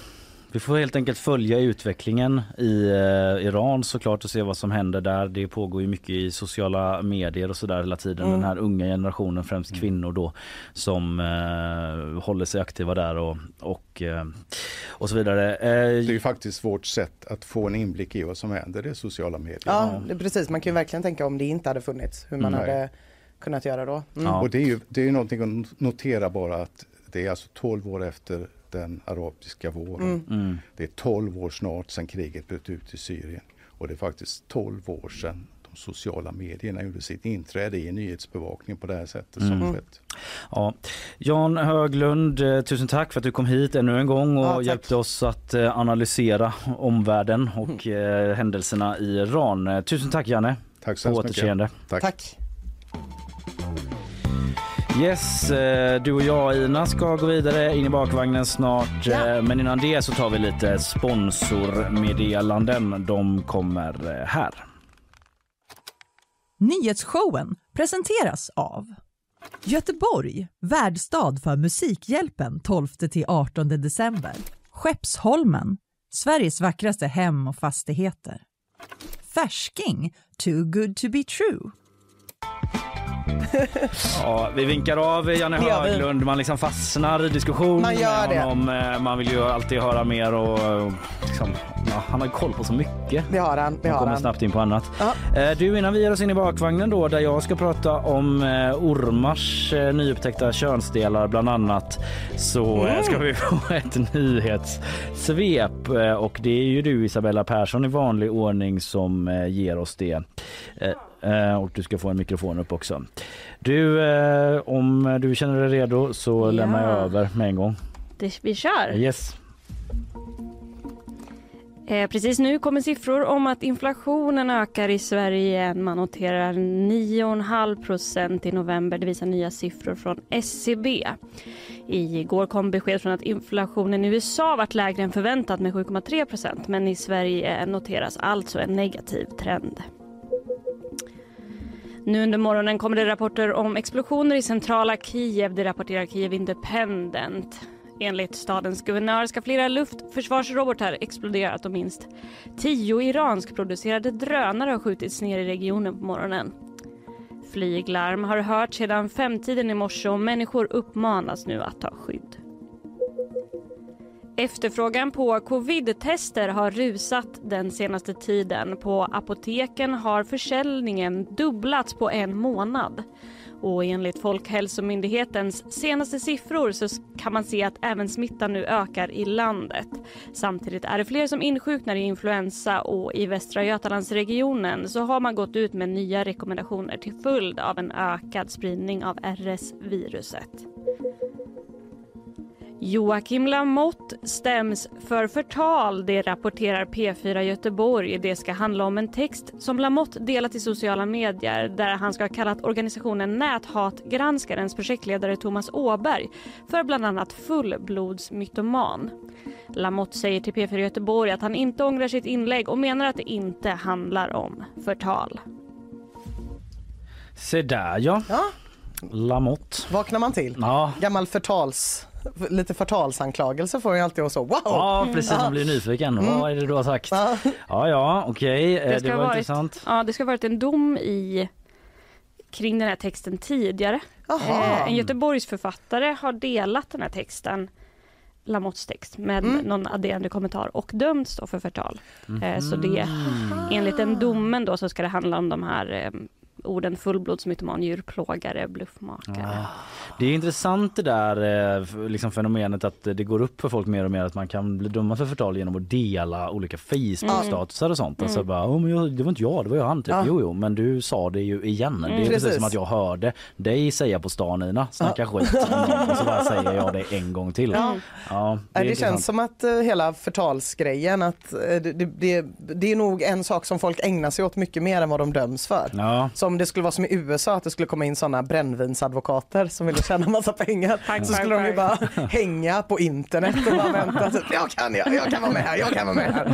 Speaker 2: vi får helt enkelt följa utvecklingen i eh, Iran såklart och se vad som händer där. Det pågår ju mycket i sociala medier och sådär hela tiden. Mm. Den här unga generationen, främst mm. kvinnor då, som eh, håller sig aktiva där och, och, eh, och så vidare.
Speaker 13: Eh, det är ju faktiskt vårt sätt att få en inblick i vad som händer, det är sociala medier.
Speaker 3: Ja, det precis. Man kan ju verkligen tänka om det inte hade funnits, hur man mm. hade kunnat göra då.
Speaker 13: Mm. Ja. Och det är ju det är någonting att notera bara att det är alltså 12 år efter den arabiska våren. Mm. Mm. Det är 12 år snart sedan kriget bröt ut i Syrien. Och det är faktiskt 12 år sedan de sociala medierna gjorde sitt inträde i nyhetsbevakning på det här sättet som mm. skett.
Speaker 2: Ja. Jan Höglund, eh, tusen tack för att du kom hit ännu en gång och ja, hjälpte oss att eh, analysera omvärlden och mm. händelserna i Iran. Tusen tack Janne.
Speaker 13: Tack så mycket.
Speaker 3: Tack. tack.
Speaker 2: Yes, eh, du och jag Ina ska gå vidare in i bakvagnen snart. Ja. Eh, men innan det så tar vi lite sponsormeddelanden. De kommer eh, här.
Speaker 1: Nyhetsshowen presenteras av Göteborg, värdstad för Musikhjälpen 12-18 december. Skeppsholmen, Sveriges vackraste hem och fastigheter. Färsking, too good to be true.
Speaker 2: Ja, vi vinkar av Janne
Speaker 3: Det gör vi.
Speaker 2: Höglund. Man liksom fastnar i diskussion
Speaker 3: Man gör
Speaker 2: med
Speaker 3: det.
Speaker 2: honom. Eh, Man vill ju alltid höra mer och och liksom, ja, han har koll på så mycket.
Speaker 3: Det har han. Det
Speaker 2: Han
Speaker 3: har
Speaker 2: kommer
Speaker 3: han.
Speaker 2: snabbt in på annat. Eh, Du, innan vi ger oss in i bakvagnen då där jag ska prata om eh, ormars eh, nyupptäckta könsdelar bland annat så eh,
Speaker 3: Mm.
Speaker 2: ska vi få ett nyhetssvep eh, och det är ju du Isabella Persson i vanlig ordning som eh, ger oss det. Eh, eh, Och du ska få en mikrofon upp också. Du, eh, om du känner dig redo så
Speaker 11: Ja.
Speaker 2: lämnar jag över med en gång.
Speaker 11: Det, vi kör!
Speaker 2: Yes.
Speaker 11: Eh, precis nu kommer siffror om att inflationen ökar i Sverige. Man noterar 9,5 procent i november. Det visar nya siffror från SCB. Igår kom besked från att inflationen i USA varit lägre än förväntat med 7,3 procent. Men i Sverige noteras alltså en negativ trend. Nu under morgonen kommer det rapporter om explosioner i centrala Kiev. Det rapporterar Kiev Independent. Enligt stadens guvernör ska flera luftförsvarsrobotar exploderat och minst tio iranskproducerade drönare har skjutits ner i regionen på morgonen. Flyglarm har hörts sedan femtiden i morse och människor uppmanas nu att ta skydd. Efterfrågan på covid-tester har rusat den senaste tiden. På apoteken har försäljningen dubblats på en månad. Och enligt Folkhälsomyndighetens senaste siffror så kan man se att även smittan nu ökar i landet. Samtidigt är det fler som insjuknar i influensa och i Västra Götalandsregionen så har man gått ut med nya rekommendationer till följd av en ökad spridning av RS-viruset. Joakim Lamotte stäms för förtal, det rapporterar P4 Göteborg. Det ska handla om en text som Lamotte delat i sociala medier där han ska ha kallat organisationen Näthatgranskarens projektledare Thomas Åberg för bland annat fullblodsmytoman. Lamotte säger till P4 Göteborg att han inte ångrar sitt inlägg och menar att det inte handlar om förtal.
Speaker 2: Se där ja. Lamotte.
Speaker 3: Vaknar man till?
Speaker 2: Ja.
Speaker 3: Gammal förtals... Lite förtalsanklagelse får man ju alltid och så wow!
Speaker 2: Ja precis, man blir nyfiken.
Speaker 3: Mm.
Speaker 2: Vad är det du har sagt? Ja ja, okej, Eh, det,
Speaker 11: ska
Speaker 2: var
Speaker 11: varit,
Speaker 2: intressant.
Speaker 11: Ja, det ska ha varit en dom i kring den här texten tidigare. Eh, en Göteborgs författare har delat den här texten Lamottes text med
Speaker 3: Mm.
Speaker 11: någon adderande kommentar och dömts då för förtal. Eh, så det, enligt den domen då så ska det handla om de här eh, orden fullblodsmytoman, djurplågare, bluffmakare.
Speaker 2: Ja. Det är intressant det där eh, liksom fenomenet att det går upp för folk mer och mer att man kan bli dömd för förtal genom att dela olika Facebook-statusar och sånt. Alltså
Speaker 3: Mm.
Speaker 2: bara, oh, men jag, det var inte jag, det var ju han. Typ.
Speaker 3: Ja.
Speaker 2: Jo, jo, men du sa det ju igen. Det är
Speaker 3: Mm.
Speaker 2: precis.
Speaker 3: Precis.
Speaker 2: som att jag hörde dig säga på stan Ina, snacka skit om någon, och så bara säger jag det en gång till.
Speaker 3: Ja.
Speaker 2: Ja,
Speaker 3: Det, det känns som att eh, hela förtalsgrejen, att det, det, det, det är nog en sak som folk ägnar sig åt mycket mer än vad de döms för.
Speaker 2: Ja.
Speaker 3: Som det skulle vara som i USA, att det skulle komma in sådana brännvinsadvokater som ville tjäna massa pengar.
Speaker 11: Tack,
Speaker 3: så
Speaker 11: tack,
Speaker 3: skulle de ju bara hänga på internet och bara vänta. Typ, jag kan, jag, jag kan vara med här, jag kan vara med här.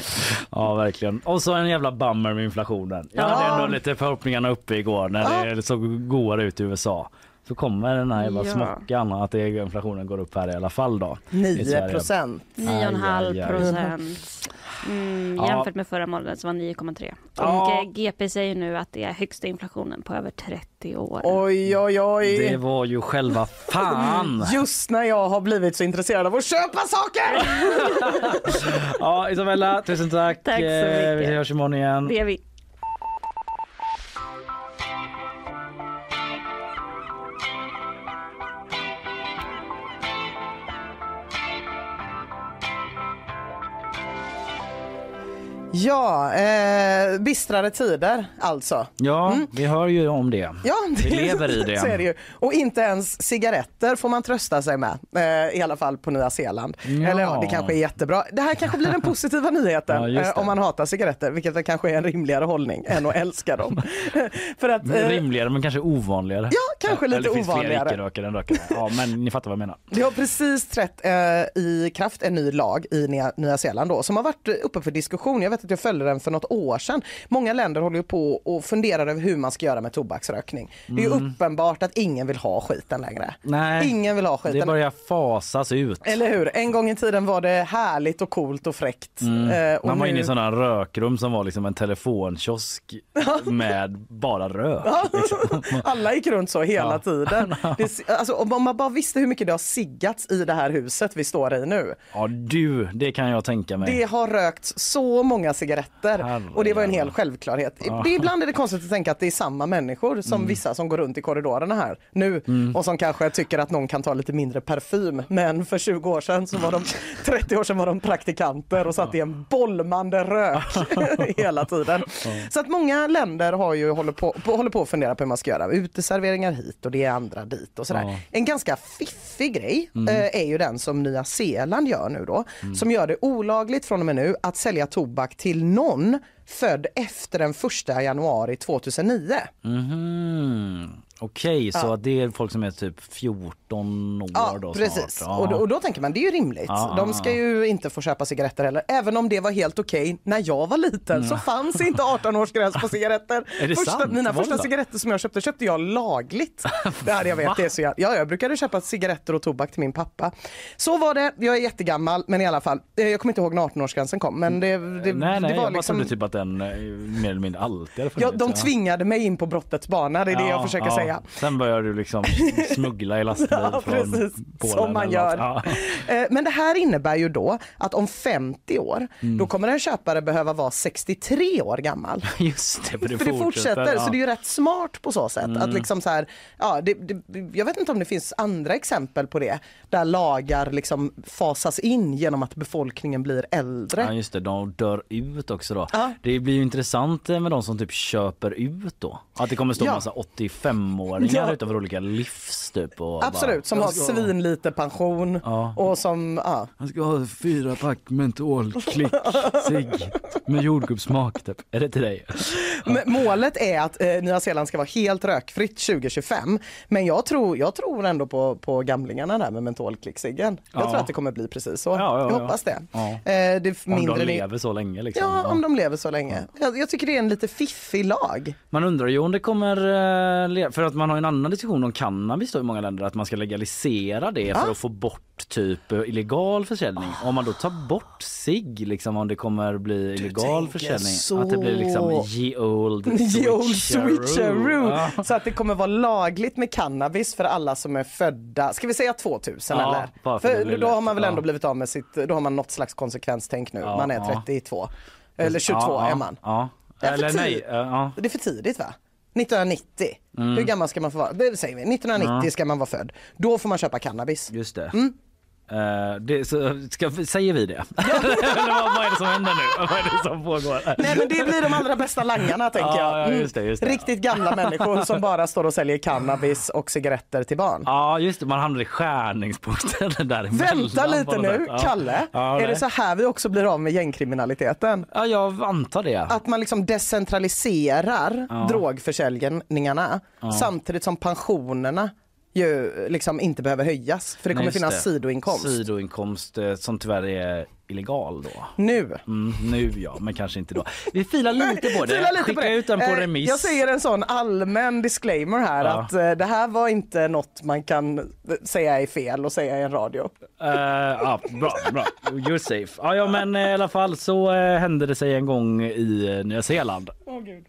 Speaker 2: Ja verkligen. Och så en jävla bummer med inflationen. Jag
Speaker 3: Ja.
Speaker 2: hade ändå lite förhoppningarna uppe igår när
Speaker 3: Ja.
Speaker 2: det såg godare ut i USA. Så kommer den här jävla
Speaker 11: Ja.
Speaker 2: smockan att det, inflationen går upp här i alla fall då. i
Speaker 3: 9
Speaker 2: Sverige.
Speaker 3: procent.
Speaker 11: 9,5 procent. Mm,
Speaker 2: Ja.
Speaker 11: jämfört med förra månaden som var 9,3. Och
Speaker 2: Ja.
Speaker 11: eh, GP säger nu att det är högsta inflationen på över 30 år.
Speaker 3: Oj, oj, oj.
Speaker 2: Det var ju själva fan.
Speaker 3: Just när jag har blivit så intresserad av att köpa saker!
Speaker 2: Ja Isabella, tusen tack.
Speaker 11: Tack så
Speaker 2: Eh, Vi
Speaker 11: mycket.
Speaker 2: hörs imorgon igen.
Speaker 11: Det är vi.
Speaker 3: Ja, eh, bistrare tider alltså.
Speaker 2: Ja, vi hör ju om det.
Speaker 3: Ja,
Speaker 2: Vi lever i det.
Speaker 3: Så är det ju. Och inte ens cigaretter får man trösta sig med, eh, i alla fall på Nya Zeeland.
Speaker 2: Ja.
Speaker 3: Eller ja, det kanske är jättebra. Det här kanske blir den positiva nyheten
Speaker 2: Ja,
Speaker 3: eh,
Speaker 2: det.
Speaker 3: om man hatar cigaretter, vilket kanske är en rimligare hållning än att älska dem. För att, eh,
Speaker 2: Rimligare men kanske ovanligare.
Speaker 3: Ja, kanske lite
Speaker 2: Eller det finns
Speaker 3: ovanligare.
Speaker 2: fler än rökare. Ja, men ni fattar vad jag menar.
Speaker 3: Det har precis trätt eh, i kraft en ny lag i Nya, Nya Zeeland då, som har varit uppe för diskussion. Jag vet att jag följde den för något år sedan. Många länder håller ju på och funderar över hur man ska göra med tobaksrökning. Det är ju
Speaker 2: Mm.
Speaker 3: uppenbart att ingen vill ha skiten längre.
Speaker 2: Nej,
Speaker 3: Ingen vill ha skiten.
Speaker 2: det börjar fasas ut.
Speaker 3: Eller hur? En gång i tiden var det härligt och coolt och fräckt.
Speaker 2: Mm.
Speaker 3: Eh, och
Speaker 2: Man var
Speaker 3: nu-
Speaker 2: inne i sådana rökrum som var liksom en telefonkiosk med bara rök. Liksom.
Speaker 3: Alla gick runt så hela tiden. Det, alltså, om man bara visste hur mycket det har siggats i det här huset vi står i nu.
Speaker 2: Ja du, det kan jag tänka mig.
Speaker 3: Det har rökts så många cigaretter och det var en hel självklarhet.
Speaker 2: Ja.
Speaker 3: Det, ibland är det konstigt att tänka att det är samma människor som
Speaker 2: Mm.
Speaker 3: vissa som går runt i korridorerna här nu
Speaker 2: Mm.
Speaker 3: och som kanske tycker att någon kan ta lite mindre parfym. Men för 20 år sedan så var de 30 år sedan var de praktikanter och satt i en bolmande rök hela tiden. Så att många länder har ju håller på, på, håller på att fundera på hur man ska göra. Uteserveringar hit och det är andra dit och sådär. En ganska fiffig grej
Speaker 14: Mm.
Speaker 3: eh, är ju den som Nya Zeeland gör nu då.
Speaker 2: Mm.
Speaker 3: Som gör det olagligt från och med nu att sälja tobak till någon född efter den 1 januari 2009.
Speaker 2: Mhm. Okej, så
Speaker 3: Ja.
Speaker 2: att det är folk som är typ 14 år
Speaker 3: Ja,
Speaker 2: då
Speaker 3: precis.
Speaker 2: snart?
Speaker 3: Och då, och då tänker man det är ju rimligt.
Speaker 2: Ja,
Speaker 3: De
Speaker 2: ja,
Speaker 3: ska
Speaker 2: ja.
Speaker 3: ju inte få köpa cigaretter heller. Även om det var helt okej när jag var liten så
Speaker 2: Mm.
Speaker 3: fanns inte 18-årsgräns på cigaretter.
Speaker 2: Är det
Speaker 3: första,
Speaker 2: sant?
Speaker 3: Mina första
Speaker 2: så?
Speaker 3: cigaretter som jag köpte köpte jag lagligt. Det hade jag vet. Det så jag, ja, jag brukade köpa cigaretter och tobak till min pappa. Så var det. Jag är jättegammal men i alla fall. eh, Jag kommer inte ihåg när 18-årsgränsen kom men det, det,
Speaker 2: nej, nej,
Speaker 3: det var
Speaker 2: jag
Speaker 3: liksom
Speaker 2: trodde typ att den eh, mer eller mindre alltid hade
Speaker 3: Ja,
Speaker 2: funnits.
Speaker 3: de tvingade mig in på brottets bana, det är det jag försöker
Speaker 2: ja. Sen började du liksom smuggla i lastbil
Speaker 3: Ja,
Speaker 2: från
Speaker 3: precis.
Speaker 2: Polen.
Speaker 3: Som man gör.
Speaker 2: Ja.
Speaker 3: Eh, Men det här innebär ju då att om 50 år,
Speaker 2: Mm.
Speaker 3: då kommer en köpare behöva vara 63 år gammal.
Speaker 2: Just det, för det,
Speaker 3: För det fortsätter,
Speaker 2: ja.
Speaker 3: så det är ju rätt smart på så sätt.
Speaker 2: Mm.
Speaker 3: Att liksom så här, ja, det, det, jag vet inte om det finns andra exempel på det, där lagar liksom fasas in genom att befolkningen blir äldre.
Speaker 2: Ja just det, de dör ut också då. Det blir ju intressant med de som typ köper ut då. Att det kommer stå
Speaker 3: Ja.
Speaker 2: massa 85-åringer
Speaker 3: Ja.
Speaker 2: utanför olika livs typ. Och
Speaker 3: Absolut, som
Speaker 2: bara,
Speaker 3: har
Speaker 2: "Jag ska-
Speaker 3: svinlite pension och som, ja.
Speaker 2: Jag ska ha fyra pack mentolklick cigg med jordgubbssmak typ. Är det till dig?
Speaker 3: Men Målet är att eh, Nya Zeeland ska vara helt rökfritt 2025. Men jag tror, jag tror ändå på, på gamlingarna där med mentolklickciggen. Jag
Speaker 2: Ja.
Speaker 3: tror att det kommer bli precis så.
Speaker 2: Ja, ja,
Speaker 3: jag
Speaker 2: ja.
Speaker 3: hoppas det.
Speaker 2: Ja.
Speaker 3: Eh, det
Speaker 2: Om de lever så länge liksom.
Speaker 3: Ja, om de lever så länge. Jag, jag tycker det är en lite fiffig lag.
Speaker 2: Man undrar ju om det kommer, eh, för att man har en annan diskussion om cannabis då i många länder, att man ska legalisera det för att få bort typ eh, illegal försäljning. Om man då tar bort sig liksom om det kommer bli illegal försäljning.
Speaker 3: så.
Speaker 2: Att det blir liksom ye old switcheroo. Ja.
Speaker 3: Så att det kommer vara lagligt med cannabis för alla som är födda, ska vi säga 2000
Speaker 2: Ja,
Speaker 3: eller?
Speaker 2: för
Speaker 3: För då har man väl ändå blivit av med sitt, då har man något slags konsekvenstänk nu. Man är
Speaker 2: ja.
Speaker 3: 32. Eller 22
Speaker 2: ja,
Speaker 3: är man.
Speaker 2: Eller nej. eh, Ja.
Speaker 3: Det är för tidigt va? 1990.
Speaker 2: Mm.
Speaker 3: Hur gammal ska man få vara? Det säger vi, 1990
Speaker 2: Ja.
Speaker 3: ska man vara född. Då får man köpa cannabis.
Speaker 2: Just det.
Speaker 3: Mm.
Speaker 2: Eh, det så, ska, säger vi det? Eller vad, vad är det som händer nu? Vad är det som pågår?
Speaker 3: Nej men det blir de allra bästa langarna tänker
Speaker 2: Ja,
Speaker 3: jag. Mm.
Speaker 2: ja, just det, just det.
Speaker 3: Riktigt gamla människor som bara står och säljer cannabis och cigaretter till barn.
Speaker 2: Ja just det, man hamnar i skärningspunkten där
Speaker 3: Vänta lite nu, Kalle.
Speaker 2: Ja,
Speaker 3: är det så här vi också blir av med gängkriminaliteten?
Speaker 2: Ja, jag antar det.
Speaker 3: Att man liksom decentraliserar
Speaker 2: Ja.
Speaker 3: drogförsäljningarna
Speaker 2: Ja.
Speaker 3: samtidigt som pensionerna ju liksom inte behöver höjas för det kommer
Speaker 2: Nej,
Speaker 3: finnas
Speaker 2: det.
Speaker 3: sidoinkomst.
Speaker 2: Sidoinkomst eh, som tyvärr är illegal då.
Speaker 3: Nu.
Speaker 2: Mm, nu ja, men kanske inte då. Vi filar lite på det.
Speaker 3: Fila lite
Speaker 2: Skicka
Speaker 3: på det.
Speaker 2: ut den på
Speaker 3: Eh,
Speaker 2: remiss.
Speaker 3: Jag säger en sån allmän disclaimer här
Speaker 2: Ja.
Speaker 3: att eh, det här var inte något man kan eh, säga är fel och säga i en radio.
Speaker 2: Eh, ja, bra, bra. You're safe. Ja, ja, men i alla fall så eh, hände det sig en gång i Nya Zeeland.
Speaker 3: Åh gud.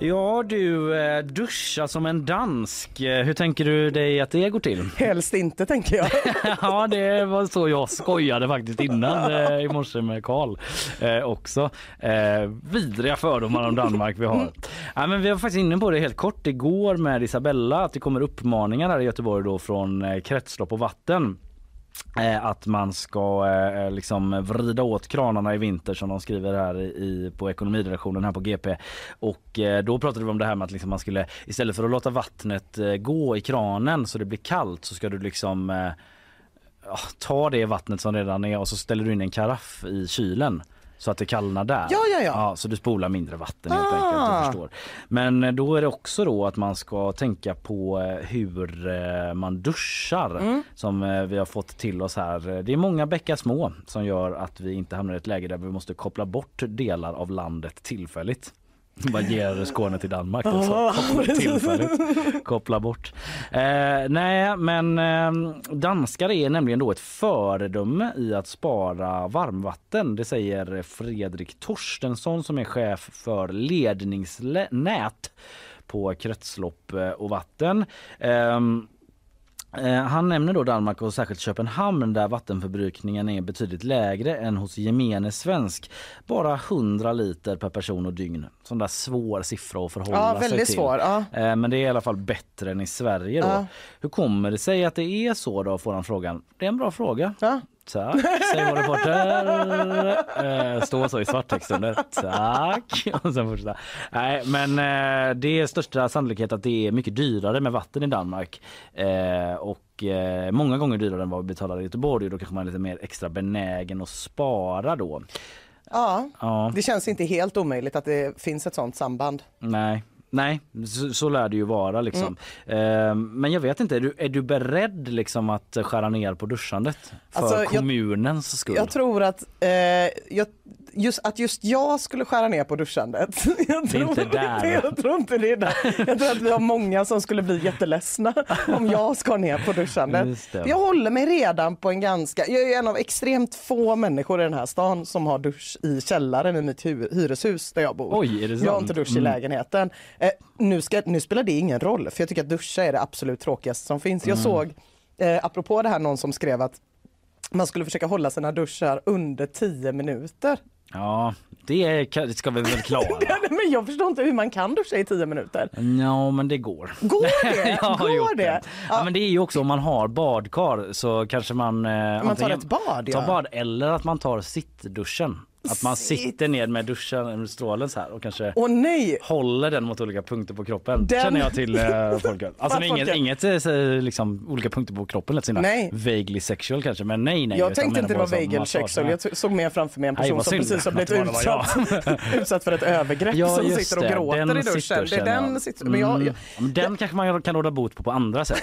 Speaker 2: Ja du, eh, duscha som en dansk. Eh, Hur tänker du dig att det går till?
Speaker 3: Helst inte tänker jag.
Speaker 2: ja, det var så jag skojade faktiskt innan eh, i morse med Karl eh, också. Eh, vidriga fördomar om Danmark vi har. Ja, men vi var faktiskt inne på det helt kort igår med Isabella att det kommer uppmaningar här i Göteborg då från Kretslopp och vatten. Eh, att man ska eh, eh, liksom vrida åt kranarna i vinter som de skriver här i, på ekonomiredaktionen här på GP. Och eh, då pratade vi om det här med att liksom man skulle istället för att låta vattnet eh, gå i kranen så det blir kallt så ska du liksom eh, ta det vattnet som redan är och så ställer du in en karaff i kylen så att det kallnar där.
Speaker 3: Ja, ja, ja.
Speaker 2: så du spolar mindre vatten helt
Speaker 3: Ah.
Speaker 2: enkelt. Jag förstår. Men eh, då är det också då att man ska tänka på eh, hur eh, man duschar
Speaker 3: Mm.
Speaker 2: som vi har fått till oss här. Det är många bäckar små som gör att vi inte hamnar i ett läge där vi måste koppla bort delar av landet tillfälligt. Bara ger Skåne till Danmark alltså. Koppla tillfälligt. Koppla bort. Eh, nej men eh, danskar är nämligen då ett föredöme i att spara varmvatten. Det säger Fredrik Torstensson som är chef för ledningsnät på kretslopp eh, och vatten. Eh, Han nämner då Danmark och särskilt Köpenhamn där vattenförbrukningen är betydligt lägre än hos gemene svensk. Bara 100 liter per person och dygn. Sån där svår siffra att förhålla
Speaker 3: Ja,
Speaker 2: sig
Speaker 3: väldigt
Speaker 2: till.
Speaker 3: svår, ja.
Speaker 2: Eh, Men det är i alla fall bättre än i Sverige då.
Speaker 3: Ja.
Speaker 2: Hur kommer det sig att det är så då får han frågan. Det är en bra fråga. Tack, säger vår reporter. Eh, Står så i svarttext under. Tack. Och sen fortsätta. Nej, men eh, det är största sannolikhet att det är mycket dyrare med vatten i Danmark. Eh, och eh, många gånger dyrare än vad vi betalar i Göteborg. Och då kanske man är lite mer extra benägen att spara då.
Speaker 3: Ja,
Speaker 2: Ja.
Speaker 3: det känns inte helt omöjligt att det finns ett sånt samband.
Speaker 2: Nej. Nej, så, så lär det ju vara liksom.
Speaker 3: Mm.
Speaker 2: Eh, men jag vet inte, är du, är du beredd liksom att skära ner på duschandet? För
Speaker 3: Alltså, jag-
Speaker 2: kommunens skull?
Speaker 3: Jag tror att, eh, jag, just, att just jag skulle skära ner på duschandet. Jag
Speaker 2: är inte där.
Speaker 3: Jag tror inte det är där. Jag tror att vi har många som skulle bli jätteledsna om jag skar ner på duschandet. Jag håller mig redan på en ganska, jag är en av extremt få människor i den här stan som har dusch i källaren i mitt hu- hyreshus där jag bor.
Speaker 2: Oj, är det
Speaker 3: jag har
Speaker 2: sant?
Speaker 3: inte dusch i
Speaker 2: Mm.
Speaker 3: lägenheten. Eh, nu, ska, nu spelar det ingen roll för jag tycker att duscha är det absolut tråkigaste som finns. Jag
Speaker 2: Mm.
Speaker 3: såg, eh, apropå det här, någon som skrev att man skulle försöka hålla sina duschar under 10 minuter.
Speaker 2: Ja, det, det ska vi väl klara.
Speaker 3: Men jag förstår inte hur man kan duscha i 10 minuter.
Speaker 2: Ja, men det går.
Speaker 3: Går det?
Speaker 2: Jag har
Speaker 3: Går
Speaker 2: gjort
Speaker 3: det?
Speaker 2: Ja. men det är ju också om man har badkar så kanske man... Eh,
Speaker 3: tar
Speaker 2: antingen
Speaker 3: ett bad,
Speaker 2: tar
Speaker 3: ja.
Speaker 2: bad eller att man tar sittduschen. Att man
Speaker 3: Sitt.
Speaker 2: sitter ner med duschen, strålen så här och kanske
Speaker 3: Åh nej!
Speaker 2: håller den mot olika punkter på kroppen.
Speaker 3: Den-
Speaker 2: Känner jag till eh, folköl. Alltså inget, inget eh, så, liksom, olika punkter på kroppen lät
Speaker 3: Nej.
Speaker 2: vaguely sexual kanske men nej nej.
Speaker 3: Jag tänkte inte det var
Speaker 2: massage.
Speaker 3: sexual. Jag såg mer framför mig en
Speaker 2: Nej,
Speaker 3: person
Speaker 2: vad
Speaker 3: som precis har blivit
Speaker 2: det
Speaker 3: utsatt, utsatt för ett övergrepp
Speaker 2: Ja,
Speaker 3: som sitter och
Speaker 2: det.
Speaker 3: gråter
Speaker 2: Den
Speaker 3: i duschen. Det
Speaker 2: sittduschen,
Speaker 3: är den
Speaker 2: ja.
Speaker 3: sitter, men jag,
Speaker 2: Mm.
Speaker 3: jag
Speaker 2: Ja, men den kanske man kan råda bot på på andra sätt.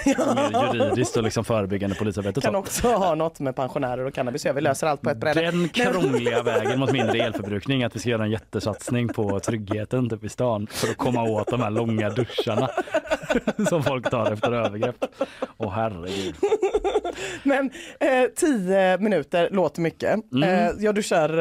Speaker 2: Juridiskt och liksom förebyggande polisarbete.
Speaker 3: kan
Speaker 2: så.
Speaker 3: också ha något med pensionärer och cannabis göra. Vi löser allt på ett bräde.
Speaker 2: Den krångliga vägen mot mindre elförbrukning, att vi ska göra en jättesatsning på tryggheten typ i stan för att komma åt de här långa duscharna som folk tar efter övergrepp. Åh herregud.
Speaker 3: Men eh, tio minuter låter mycket.
Speaker 2: Mm.
Speaker 3: Eh, jag duschar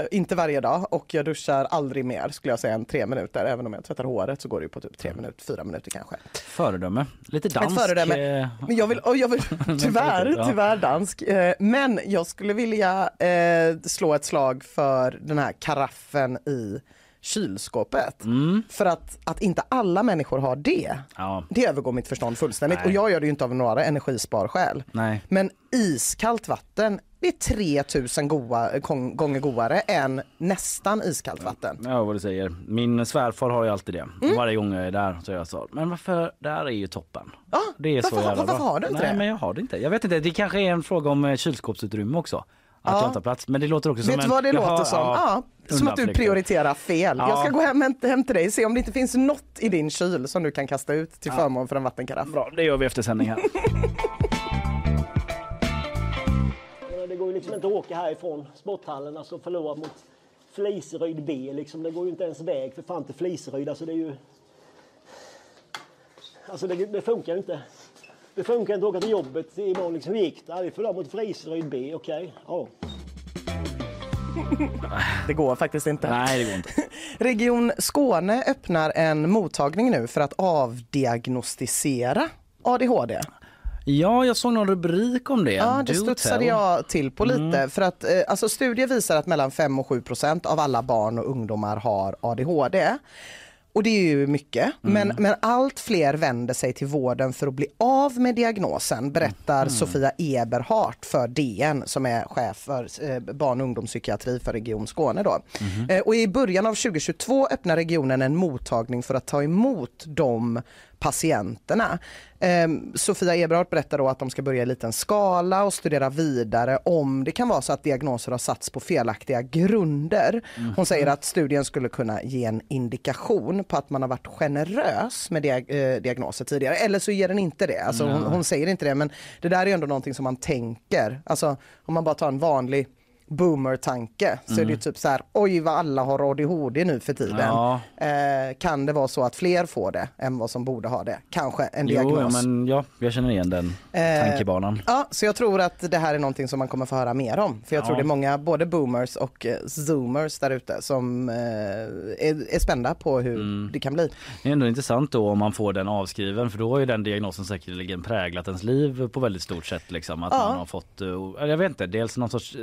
Speaker 3: eh, inte varje dag och jag duschar aldrig mer skulle jag säga än tre minuter. Även om jag tvättar håret så går det ju på typ tre minuter, fyra minuter kanske.
Speaker 2: Föredöme. Lite dansk.
Speaker 3: Ett föredöme.
Speaker 2: eh,
Speaker 3: Men jag vill, jag vill tyvärr, tyvärr dansk. Eh, men jag skulle vilja eh, slå ett slag för den här karaffen i kylskåpet.
Speaker 2: Mm.
Speaker 3: För att, att inte alla människor har det,
Speaker 2: Ja,
Speaker 3: det övergår mitt förstånd fullständigt.
Speaker 2: Nej.
Speaker 3: Och jag gör det ju inte av några energisparskäl.
Speaker 2: nej.
Speaker 3: Men iskallt vatten, det är 3000 goa, gång- gånger godare än nästan iskallt vatten.
Speaker 2: Ja vad du säger. Min svärfar har ju alltid det.
Speaker 3: Mm.
Speaker 2: Varje gång jag är där så jag så. Men varför? Där är ju toppen.
Speaker 3: Ja,
Speaker 2: Det är så
Speaker 3: varför,
Speaker 2: jävla
Speaker 3: varför
Speaker 2: bra.
Speaker 3: har du inte
Speaker 2: Nej
Speaker 3: det?
Speaker 2: men jag har det inte. Jag vet inte. Det kanske är en fråga om eh, kylskåpsutrymme också. Att
Speaker 3: Ja.
Speaker 2: jag inte har plats. Men det låter också som
Speaker 3: Vet
Speaker 2: en...
Speaker 3: vad det
Speaker 2: Jaha,
Speaker 3: låter som? Ja, som att du prioriterar fel.
Speaker 2: Ja.
Speaker 3: Jag ska gå hem, hem, hem till dig se om det inte finns något i din kyl som du kan kasta ut till
Speaker 2: Ja.
Speaker 3: förmån för en vattenkaraff.
Speaker 2: Bra, det gör vi efter sändning här.
Speaker 14: Men Det går ju liksom inte att åka härifrån sporthallen alltså förlora mot Fliseryd B. Liksom. Det går ju inte ens väg för fan till Fliseryd. Alltså det är ju... Alltså det, det funkar ju inte. Det funkar inte att åka till jobbet imorgon. Liksom. Hur gick det? Vi förlorade mot Fliseryd B. Okej. Ja.
Speaker 3: Det går faktiskt inte.
Speaker 2: Nej det går inte.
Speaker 3: Region Skåne öppnar en mottagning nu för att avdiagnostisera ADHD.
Speaker 2: Ja, jag såg någon rubrik om det.
Speaker 3: Ja, det
Speaker 2: Do
Speaker 3: studsade
Speaker 2: tell.
Speaker 3: jag till på lite.
Speaker 2: Mm.
Speaker 3: För att, eh, alltså, studier visar att mellan 5 och 7 procent av alla barn och ungdomar har ADHD. Och det är ju mycket. Men, men allt fler vänder sig till vården för att bli av med diagnosen berättar Sofia Eberhardt för DN som är chef för eh, barn och ungdomspsykiatri för Region Skåne. Då. Eh, och I början av 2022 öppnar regionen en mottagning för att ta emot de patienterna. Eh, Sofia Eberhardt berättar då att de ska börja i liten skala och studera vidare om det kan vara så att diagnoser har satts på felaktiga grunder. Hon säger att studien skulle kunna ge en indikation på att man har varit generös med diag- eh, diagnoser tidigare. Eller så ger den inte det. Alltså hon, hon säger inte det men det där är ändå någonting som man tänker. Alltså om man bara tar en vanlig boomer-tanke så är det ju
Speaker 2: Mm.
Speaker 3: typ så här, oj vad alla har ADHD nu för tiden.
Speaker 2: Ja.
Speaker 3: Eh, kan det vara så att fler får det än vad som borde ha det? Kanske en
Speaker 2: Jo,
Speaker 3: diagnos.
Speaker 2: ja, men ja, jag känner igen den
Speaker 3: Eh,
Speaker 2: tankebanan.
Speaker 3: Ja, så jag tror att det här är någonting som man kommer få höra mer om. För jag
Speaker 2: Ja.
Speaker 3: tror det är många, både boomers och eh, zoomers där ute som eh, är, är spända på hur
Speaker 2: Mm.
Speaker 3: det kan bli.
Speaker 2: Det är ändå intressant då om man får den avskriven för då har ju den diagnosen säkerligen präglat ens liv på väldigt stort sätt liksom. Att
Speaker 3: Ja.
Speaker 2: man har fått, eh, jag vet inte, dels någon sorts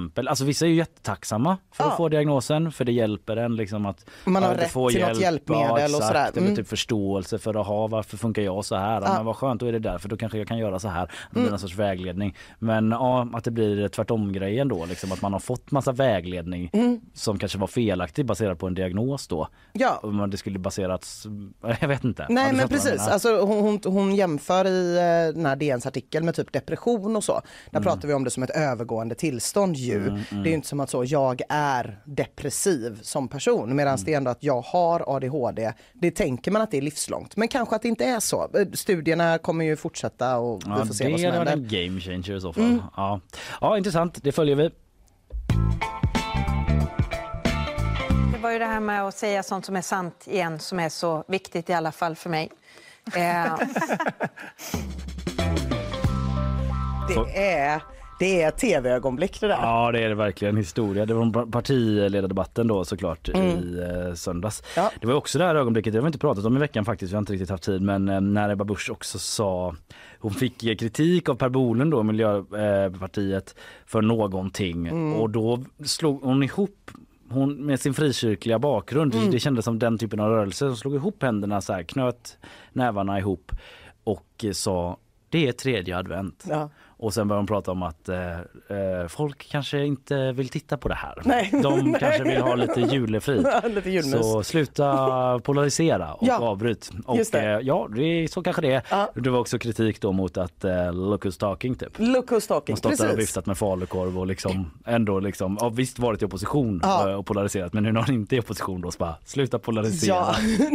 Speaker 2: stämpel. Alltså vissa är ju jättetacksamma för
Speaker 3: Ja.
Speaker 2: att få diagnosen för det hjälper en liksom att
Speaker 3: Man har
Speaker 2: ja, du
Speaker 3: rätt
Speaker 2: får
Speaker 3: till något hjälpmedel och
Speaker 2: exakt,
Speaker 3: sådär.
Speaker 2: Eller
Speaker 3: Mm.
Speaker 2: typ förståelse för att ha varför funkar jag så här? Ja. Men vad skönt, då är det därför då kanske jag kan göra så här. Det blir
Speaker 3: Mm.
Speaker 2: någon sorts vägledning. Men ja, att det blir tvärtom grejen då liksom att man har fått massa vägledning
Speaker 3: Mm.
Speaker 2: som kanske var felaktig baserat på en diagnos då.
Speaker 3: Ja.
Speaker 2: Om det skulle baserats, jag vet inte. Ja,
Speaker 3: Nej
Speaker 2: du
Speaker 3: men
Speaker 2: fattar vad jag
Speaker 3: precis,
Speaker 2: menar.
Speaker 3: alltså, hon, hon, hon jämför i eh, den här DNs artikel med typ depression och så. Där pratar vi om det som ett övergående tillstånd ju.
Speaker 2: Mm, mm.
Speaker 3: Det är ju inte som att så, jag är depressiv som person medan
Speaker 2: Mm.
Speaker 3: det är ändå att jag har ADHD. Det tänker man att det är livslångt men kanske att det inte är så. Eh, Studierna kommer ju fortsätta och vi
Speaker 2: Ja,
Speaker 3: får se
Speaker 2: det
Speaker 3: vad som händer.
Speaker 2: en game changer i så fall.
Speaker 3: Mm.
Speaker 2: Ja. ja, intressant. Det följer vi.
Speaker 15: Det var ju det här med att säga sånt som är sant igen som är så viktigt i alla fall för mig. Eh,
Speaker 3: Det är, det är tv-ögonblick det där.
Speaker 2: Ja, det är det verkligen. Historia. Det var partiledardebatten då såklart
Speaker 3: Mm.
Speaker 2: i eh, söndags. Det var också det här ögonblicket, det har vi inte pratat om i veckan faktiskt, vi har inte riktigt haft tid, men eh, när Ebba Busch också sa, hon fick eh, kritik av Per Bolund då, Miljöpartiet, för någonting
Speaker 16: Mm.
Speaker 2: och då slog hon ihop hon med sin frikyrkliga bakgrund,
Speaker 16: Mm.
Speaker 2: det kändes som den typen av rörelse, hon slog ihop händerna så här, knöt nävarna ihop och eh, sa det är tredje advent.
Speaker 3: Ja.
Speaker 2: Och sen började de prata om att eh, eh, folk kanske inte vill titta på det här.
Speaker 3: Nej.
Speaker 2: De kanske vill ha lite julefrid.
Speaker 3: Ja, lite.
Speaker 2: Så sluta polarisera och
Speaker 3: Ja,
Speaker 2: avbryt. Och
Speaker 3: just det.
Speaker 2: eh, ja, det så kanske det är. Det var också kritik då mot att eh, look who's talking typ.
Speaker 3: Look who's talking,
Speaker 2: stått där och viftat med falukorv och liksom ändå liksom, ja, visst varit i opposition
Speaker 3: Ja.
Speaker 2: eh, och polariserat men nu när hon inte är i opposition då så bara sluta polarisera.
Speaker 3: Ja.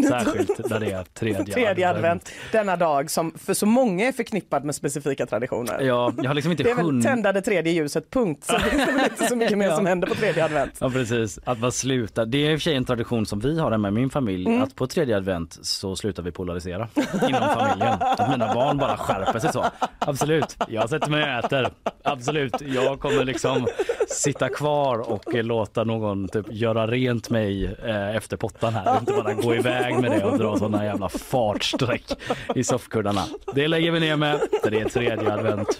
Speaker 2: Särskilt när det är tredje,
Speaker 3: Tredje advent, denna dag som för så många är förknippad med specifika traditioner.
Speaker 2: Ja, jag har liksom inte
Speaker 3: det är väl tända det tredje ljuset, punkt. Så det väl inte så mycket mer
Speaker 2: Ja.
Speaker 3: som händer på tredje advent.
Speaker 2: Ja precis, att man slutar. Det är i och för sig en tradition som vi har hemma i min familj
Speaker 3: Mm.
Speaker 2: att på tredje advent så slutar vi polarisera inom familjen. Att mina barn bara skärper sig så. Absolut, jag sätter mig och äter. Absolut, jag kommer liksom sitta kvar och låta någon typ göra rent mig eh, efter pottan här. Inte bara gå iväg med det och dra sådana jävla fartsträck i soffkuddarna. Det lägger vi ner med för det är tredje advent.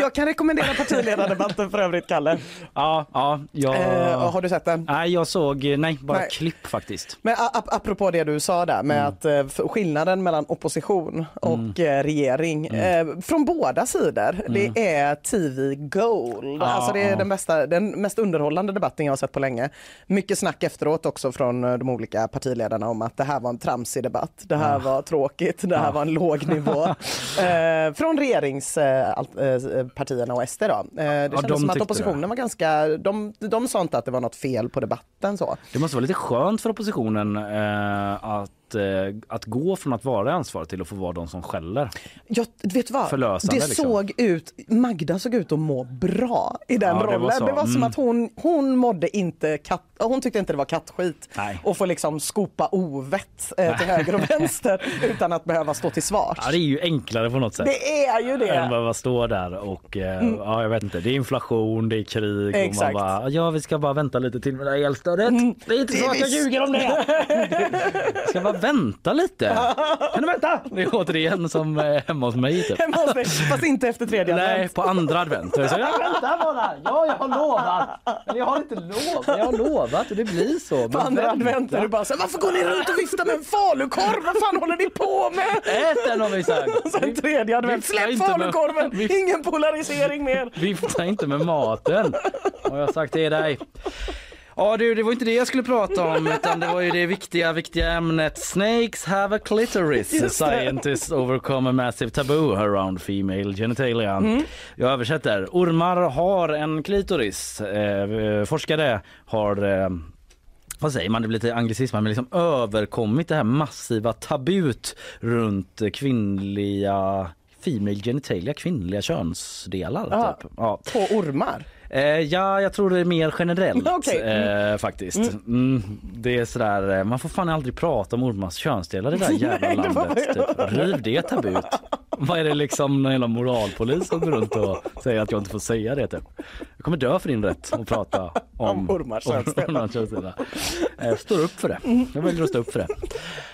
Speaker 3: Jag kan rekommendera partiledardebatten för övrigt, Kalle.
Speaker 2: Ja, ja. Jag...
Speaker 3: Eh, har du sett den?
Speaker 2: Nej, jag såg, nej, bara
Speaker 3: Nej.
Speaker 2: klipp faktiskt.
Speaker 3: Men ap- apropå det du sa där med
Speaker 2: Mm.
Speaker 3: att eh, skillnaden mellan opposition och
Speaker 2: Mm.
Speaker 3: eh, regering eh, från båda sidor det är TV gold.
Speaker 16: Ja,
Speaker 3: alltså det är
Speaker 16: ja.
Speaker 3: den, bästa, den mest underhållande debatten jag har sett på länge. Mycket snack efteråt också från eh, de olika partiledarna om att det här var en tramsig debatt. Det här
Speaker 16: Ja.
Speaker 3: var tråkigt. Det här var en låg nivå. eh, från regeringspartierna och SD då. Eh, det
Speaker 2: Ja,
Speaker 3: kändes
Speaker 2: de
Speaker 3: som att oppositionen var ganska, de, de sa inte att det var något fel på debatten så.
Speaker 2: Det måste vara lite skönt för oppositionen eh, att, eh, att gå från att vara ansvarig till att få vara de som skäller.
Speaker 3: Jag, vet vad?
Speaker 2: Förlösande,
Speaker 3: det
Speaker 2: liksom.
Speaker 3: såg ut, Magda såg ut att må bra i den
Speaker 2: Ja, det var
Speaker 3: rollen.
Speaker 2: så.
Speaker 3: Det var som
Speaker 2: Mm.
Speaker 3: att hon, hon mådde inte katt, hon tyckte inte det var kattskit
Speaker 2: Nej.
Speaker 3: och få liksom skopa ovett eh, till höger och vänster utan att behöva stå till svars.
Speaker 2: Ja, det är ju enklare på något sätt.
Speaker 3: Det är ju
Speaker 2: Än
Speaker 3: det.
Speaker 2: behöva stå där och eh,
Speaker 3: Mm.
Speaker 2: ja, jag vet inte, det är inflation, det är krig
Speaker 3: Exakt.
Speaker 2: och man bara ja vi ska bara vänta lite till med det här elstödet. Det är inte
Speaker 3: det
Speaker 2: så att jag ljuger om det. Vi ska bara vänta lite? Kan du vänta? Det är återigen som eh, hemma hos mig typ.
Speaker 3: Hemma hos dig, fast inte efter tredje
Speaker 2: Nej,
Speaker 3: advent.
Speaker 2: på andra advent. Så jag säger, vänta bara, ja jag har lovat. Men jag har inte lovat, jag har lovat och det blir så. Men
Speaker 3: På andra
Speaker 2: vänta.
Speaker 3: advent är du bara så här, varför går ni runt och viftar med en falukorv? Vad fan håller ni på med?
Speaker 2: Ät den om vi
Speaker 3: Och sen tredje advent,
Speaker 2: Vifta
Speaker 3: släpp
Speaker 2: inte med-
Speaker 3: falukorven,
Speaker 2: Vif-
Speaker 3: ingen polarisering mer.
Speaker 2: Vifta inte med maten. Har jag sagt till dig. Ja du, det var inte det jag skulle prata om utan det var ju det viktiga, viktiga ämnet Snakes have a clitoris. Scientists overcome a massive taboo around female genitalia.
Speaker 16: Mm.
Speaker 2: Jag översätter. Ormar har en klitoris. Eh, forskare har eh, vad säger man, det blir lite anglicism, men liksom överkommit det här massiva tabut runt kvinnliga Female genitalia, kvinnliga könsdelar.
Speaker 3: Ja.
Speaker 2: Typ. Ja.
Speaker 3: På ormar?
Speaker 2: Eh, ja, jag tror det är mer generellt
Speaker 3: Okej. Mm.
Speaker 2: eh, faktiskt.
Speaker 3: Mm.
Speaker 2: Mm, det är sådär, eh, man får fan aldrig prata om ormars könsdelar i det här jävla
Speaker 3: Nej, det var
Speaker 2: landet.
Speaker 3: vad jag
Speaker 2: Typ. Riv det tabut. Vad är det liksom någon jävla moralpolis som går runt och säger att jag inte får säga det typ. Jag kommer dö för din rätt att prata om,
Speaker 3: Om ormars könsdelar.
Speaker 2: Eh, står upp för det. Jag väljer att stå upp för det.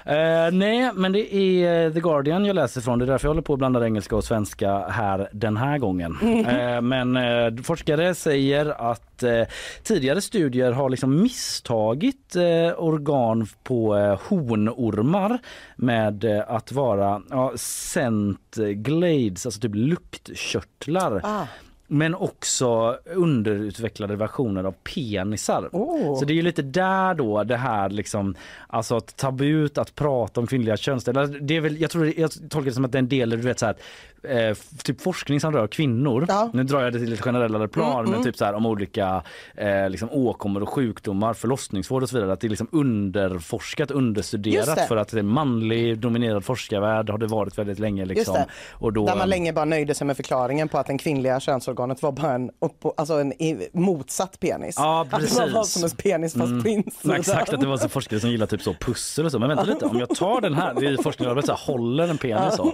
Speaker 2: Eh, nej, men det är The Guardian jag läser från. Det är därför jag håller på att blanda engelska och svenska här den här gången. Eh, men eh, forskare säger att eh, tidigare studier har liksom misstagit eh, organ på eh, honormar med eh, att vara ja, scent glades, alltså typ luktkörtlar.
Speaker 3: Ah.
Speaker 2: Men också underutvecklade versioner av penisar.
Speaker 3: Oh.
Speaker 2: Så det är ju lite där då det här liksom, alltså tabut att prata om kvinnliga könsdelar. Det är väl, jag tror jag tolkar det som att det är en del, du vet så här, eh, typ forskning som rör kvinnor. Nu drar jag det till ett generellare plan,
Speaker 16: Mm,
Speaker 2: men
Speaker 16: mm.
Speaker 2: typ så här om olika eh, liksom åkommor och sjukdomar, förlossningsvård och så vidare. Att det är liksom underforskat, understuderat för att det är manlig dominerad forskarvärld har det varit väldigt länge liksom. Och då,
Speaker 3: Där man länge bara nöjde sig med förklaringen på att den kvinnliga könsorganet var bara en, upp, alltså en motsatt penis.
Speaker 2: Ja
Speaker 3: Att det
Speaker 2: precis.
Speaker 3: var som en penis fast
Speaker 2: Mm.
Speaker 3: på insidan.
Speaker 2: Exakt att det var så forskare som gillar typ så pussel och så. Men vänta lite, om jag tar den här, det är forskning så här, håller en penis så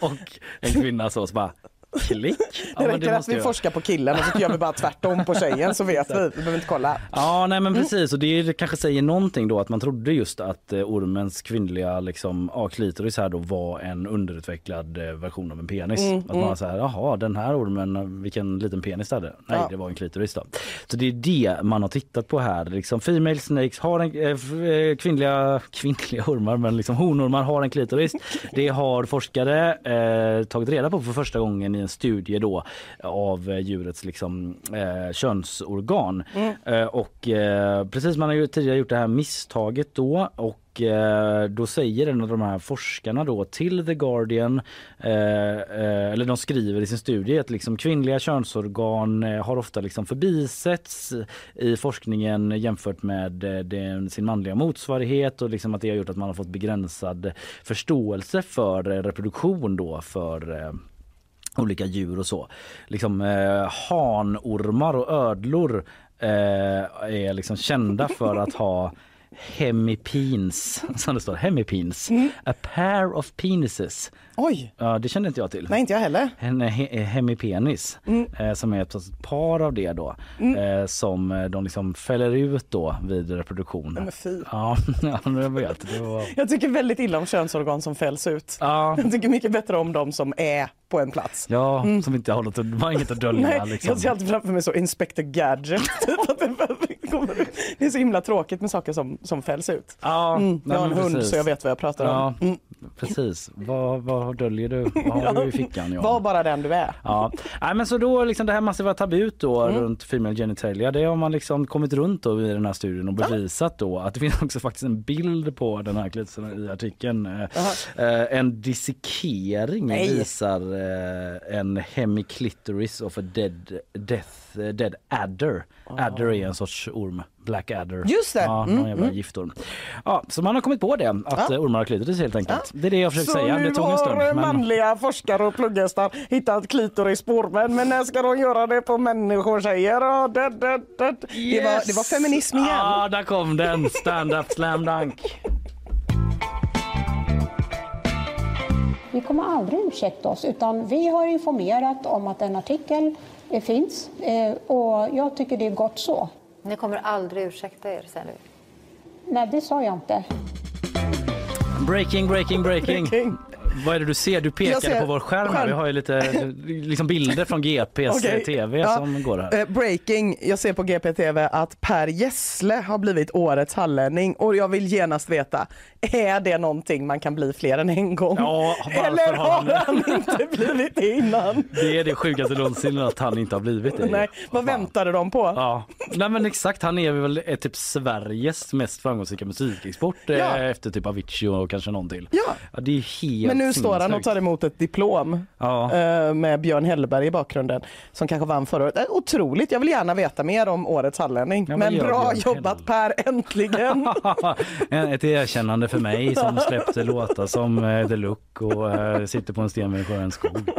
Speaker 2: och en kvinna så, så bara klick. Ja,
Speaker 3: Det räcker att vi forskar på killen och så gör vi bara tvärtom på tjejen så vet vi. Vi behöver inte kolla.
Speaker 2: Ja, nej men precis och det, kanske säger någonting då att man trodde just att eh, ormens kvinnliga liksom, ja, klitoris här då var en underutvecklad eh, version av en penis.
Speaker 16: Mm,
Speaker 2: att man
Speaker 16: mm.
Speaker 2: så här, jaha den här ormen, vilken liten penis det hade. Nej,
Speaker 16: Ja.
Speaker 2: det var en klitoris då. Så det är det man har tittat på här. Liksom, female snakes har en, eh, kvinnliga, kvinnliga ormar, men liksom honormar har en klitoris. Det har forskare eh, tagit reda på för första gången i en studie då av eh, djurets liksom, eh, könsorgan.
Speaker 16: Mm.
Speaker 2: Eh, och eh, precis man har ju tidigare gjort det här misstaget då och eh, då säger en av de här forskarna då till The Guardian, eh, eller de skriver i sin studie att liksom kvinnliga könsorgan har ofta liksom förbisetts i forskningen jämfört med den, sin manliga motsvarighet och liksom att det har gjort att man har fått begränsad förståelse för reproduktion då för olika djur och så. Liksom eh, hanormar och ödlor eh, är liksom kända för att ha hemipens, som det står, hemipens. A pair of penises.
Speaker 3: Oj!
Speaker 2: Ja, det kände inte jag till.
Speaker 3: Nej, inte jag heller.
Speaker 2: En he- hemipenis
Speaker 3: Mm.
Speaker 2: eh, som är ett par av det då
Speaker 3: Mm.
Speaker 2: eh, som eh, de liksom fäller ut då vid reproduktion.
Speaker 3: Men fy.
Speaker 2: Ja, ja, jag vet. Det var...
Speaker 3: Jag tycker väldigt illa om könsorgan som fälls ut.
Speaker 2: Ja.
Speaker 3: Jag tycker mycket bättre om de som är på en plats.
Speaker 2: Ja, som inte har något, de har inget att dölja.
Speaker 3: Mm. Nej,
Speaker 2: liksom.
Speaker 3: Jag ser alltid framför mig så Inspector Gadget. Typ det är så himla tråkigt med saker som, som fälls ut.
Speaker 2: Ja,
Speaker 3: Mm,
Speaker 2: nej,
Speaker 3: jag har en hund
Speaker 2: precis.
Speaker 3: så jag vet vad jag pratar om.
Speaker 2: Ja, precis. Vad, vad döljer du? Vad har du i fickan? Johan?
Speaker 3: Var bara den du är.
Speaker 2: Ja, Nej, men så då liksom det här massiva tabut då
Speaker 3: Mm.
Speaker 2: runt female genitalia det har man liksom kommit runt då i den här studien och bevisat då att det finns också faktiskt en bild på den här klitosen i artikeln. Eh, en dissekering
Speaker 3: Nej.
Speaker 2: visar eh, en hemiclitoris of a dead, death, dead adder. Adder är en sorts orm. Black adder.
Speaker 3: Just det.
Speaker 2: Ja, någon
Speaker 3: Mm,
Speaker 2: jävla
Speaker 3: mm.
Speaker 2: giftorm. Ja, så man har kommit på det, att
Speaker 3: Ja.
Speaker 2: eh, ormar har klitoris helt enkelt. Det är det jag försökte
Speaker 3: Så
Speaker 2: säga.
Speaker 3: nu
Speaker 2: Det tog en stund.
Speaker 3: har
Speaker 2: Men...
Speaker 3: manliga forskare och plugghästar hittat klitoris på ormen. Men när ska de göra det på människor tjejer? Oh, det, det, det. Det, var, det var feminism igen.
Speaker 2: Ja, där kom den. Stand-up slam dunk.
Speaker 17: Vi kommer aldrig ursäkta oss utan vi har informerat om att en artikel eh, finns eh, och jag tycker det är gott så.
Speaker 18: Ni kommer aldrig ursäkta er, säger du?
Speaker 17: Nej, det sa jag inte.
Speaker 2: Breaking, breaking, breaking.
Speaker 3: Breaking.
Speaker 2: Vad är det du ser? Du pekade på vår skärm.
Speaker 3: skärm.
Speaker 2: Vi har ju lite liksom bilder från GPs
Speaker 3: Okej.
Speaker 2: tv
Speaker 3: Ja.
Speaker 2: som går här.
Speaker 3: Eh, breaking, jag ser på GPTV att Per Gessle har blivit årets hallänning och jag vill genast veta, är det någonting man kan bli fler än en gång?
Speaker 2: Ja,
Speaker 3: Eller
Speaker 2: har han-
Speaker 3: han inte blivit det innan?
Speaker 2: Det är det sjukaste någonsin att han inte har blivit det.
Speaker 3: Nej, vad väntade de på?
Speaker 2: Ja, nej men exakt. Han är väl är typ Sveriges mest framgångsrika musikexport eh,
Speaker 3: Ja.
Speaker 2: efter typ Avicii och kanske någonting.
Speaker 3: Ja.
Speaker 2: det är helt
Speaker 3: nu står han och tar emot ett diplom
Speaker 2: Ja.
Speaker 3: eh, med Björn Hellberg i bakgrunden som kanske vann förra året. Eh, Otroligt, jag vill gärna veta mer om årets hallänning.
Speaker 2: Ja,
Speaker 3: men
Speaker 2: gör
Speaker 3: bra jobbat Per, äntligen!
Speaker 2: Ett erkännande för mig som släppte låtar som eh, The Look och eh, Sitter på en sten vid en skog.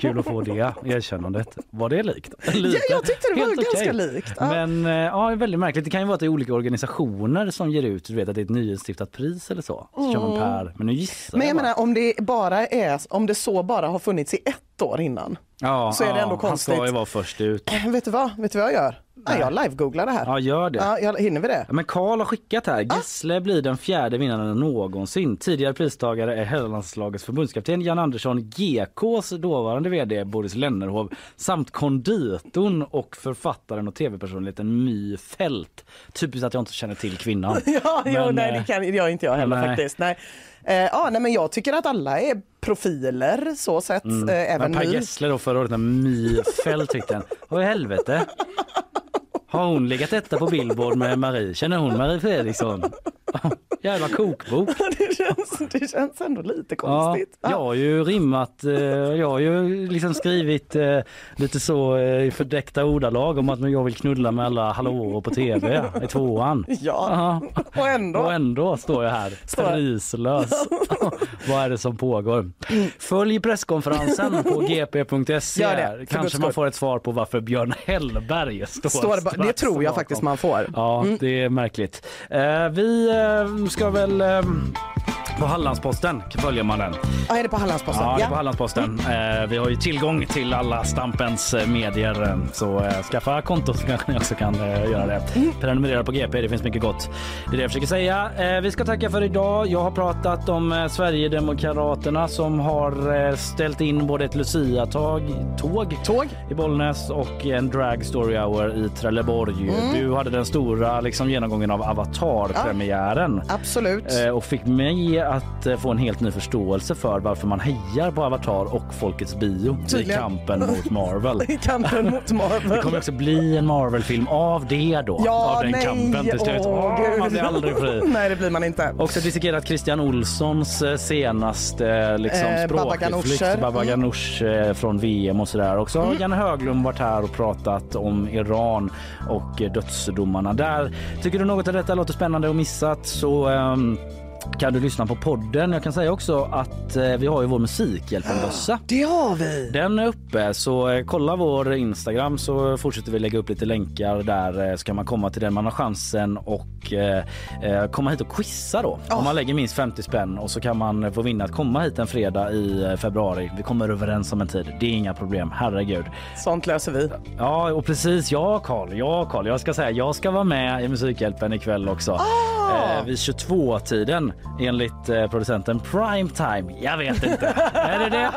Speaker 2: Kul att få det erkännandet. Var det likt? Lite.
Speaker 3: Ja, jag tyckte det var
Speaker 2: Helt
Speaker 3: ganska
Speaker 2: okej.
Speaker 3: likt. Ja.
Speaker 2: Men eh, ja, är väldigt märkligt. Det kan ju vara att det är olika organisationer som ger ut, du vet att det är ett nyinstiftat pris eller så. Så kör man
Speaker 3: Mm.
Speaker 2: per. Men nu gissar
Speaker 3: Men jag
Speaker 2: bara.
Speaker 3: menar om det bara är, om det så bara har funnits i ett år innan.
Speaker 2: ja,
Speaker 3: så är det ändå
Speaker 2: Han
Speaker 3: konstigt.
Speaker 2: ska ju vara först ut.
Speaker 3: Eh, Vet du vad? Vet du vad jag gör? Nej. Jag live-googlar det här.
Speaker 2: Ja, gör det.
Speaker 3: Ja, jag, hinner vi det?
Speaker 2: Ja, Men Karl har skickat här.
Speaker 3: Ah.
Speaker 2: Gessle blir den fjärde vinnaren någonsin. Tidigare pristagare är herrlandslagets förbundskapten Jan Andersson, GKs dåvarande vd Boris Lennerhov samt konditorn och författaren och tv-personligheten My Fält. Typiskt att jag inte känner till kvinnan.
Speaker 3: Ja, jo,
Speaker 2: Men,
Speaker 3: nej
Speaker 2: eh,
Speaker 3: det kan jag inte jag heller
Speaker 2: nej.
Speaker 3: faktiskt. Nej. Eh, ja, nej, men jag tycker att alla är profiler så sett.
Speaker 2: Mm.
Speaker 3: Eh, även
Speaker 2: Men Per. Gessle då förra året när Fält fick den. Vad i helvete? Har hon legat etta på Billboard med Marie? Känner hon Marie Fredriksson? Jävla kokbok.
Speaker 3: det, känns, det känns ändå lite
Speaker 2: Ja,
Speaker 3: konstigt.
Speaker 2: jag har ju rimmat, eh, jag har ju liksom skrivit eh, lite så eh, i fördäckta ordalag om att jag vill knulla med alla hallåor på tv i tvåan.
Speaker 3: Ja, och ändå.
Speaker 2: Och ändå står jag här prislös. Vad är det som pågår? Följ presskonferensen på gp.se. Kanske man får ett svar på varför Björn Hellberg står,
Speaker 3: Står det, tror jag
Speaker 2: bakom.
Speaker 3: faktiskt man får.
Speaker 2: Ja,
Speaker 3: Mm.
Speaker 2: det är märkligt. Eh, vi eh, ska väl eh, på Hallandsposten följer man den.
Speaker 3: Ja, är det på Hallandsposten?
Speaker 2: Ja, det är på Hallandsposten. Eh, vi har ju tillgång till alla Stampens eh, medier eh, så skaffa konto så kanske ni också kan göra det. Prenumerera på GP, det finns mycket gott. Det är det jag försöker säga. Vi ska tacka för idag. Jag har pratat om eh, Sverigedemokraterna som har ställt in både ett Lucia-tåg tåg,
Speaker 3: tåg
Speaker 2: i Bollnäs och en drag story hour i Trelleborg.
Speaker 3: Mm.
Speaker 2: Du hade den stora liksom, genomgången av Avatar-premiären.
Speaker 3: Absolut.
Speaker 2: Eh, och fick mig att eh, få en helt ny förståelse för varför man hejar på Avatar och Folkets bio i
Speaker 3: Tydligen.
Speaker 2: kampen mot Marvel.
Speaker 3: I kampen mot Marvel.
Speaker 2: Det kommer också bli en Marvel-film av det då.
Speaker 3: Ja,
Speaker 2: av den
Speaker 3: nej,
Speaker 2: kampen till slut.
Speaker 3: åh,
Speaker 2: man blir aldrig fri.
Speaker 3: nej, det blir man inte.
Speaker 2: Också dissekerat Christian Olssons eh, senaste liksom,
Speaker 3: Eh,
Speaker 2: språkutflykt. Baba
Speaker 3: Mm.
Speaker 2: Ganoush eh, från VM och sådär. Också
Speaker 3: Mm.
Speaker 2: Janne Höglund varit här och pratat om Iran och eh, dödsdomarna där. Tycker du något av detta låter spännande och missat så ehm, kan du lyssna på podden. Jag kan säga också att eh, vi har ju vår musikhjälpen-bössa.
Speaker 3: Det har vi!
Speaker 2: Den är uppe så eh, kolla vår Instagram så fortsätter vi lägga upp lite länkar där eh, så kan man komma till den. Man har chansen och eh, komma hit och quizza då. Om man lägger minst 50 spänn och så kan man få vinna att komma hit en fredag i februari. Vi kommer överens om en tid. Det är inga problem. Herregud.
Speaker 3: Sånt löser vi.
Speaker 2: Ja, och precis. Ja, Karl. Ja, Karl. Jag ska säga, jag ska vara med i Musikhjälpen ikväll också. Eh, vid 22-tiden enligt eh, producenten Primetime. Jag vet inte. är det det?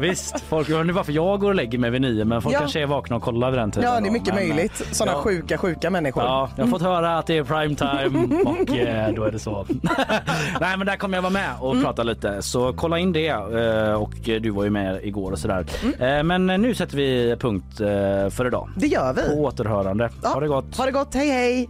Speaker 2: Visst, folk, är varför jag går och lägger mig vid nio men folk
Speaker 3: Ja.
Speaker 2: kanske är vakna och kollar vid den tiden.
Speaker 3: Ja, det är
Speaker 2: då.
Speaker 3: mycket
Speaker 2: Men, eh,
Speaker 3: möjligt. Sådana
Speaker 2: ja.
Speaker 3: sjuka, sjuka människor.
Speaker 2: Ja, jag har fått höra att det är primetime och eh, då är det så. Nej men där kommer jag vara med och prata lite så kolla in det eh, och du var ju med igår och sådär. Eh, Men nu sätter vi punkt eh, för idag.
Speaker 3: Det gör vi.
Speaker 2: På återhörande. Ha det gott.
Speaker 3: Ha det gott, hej hej!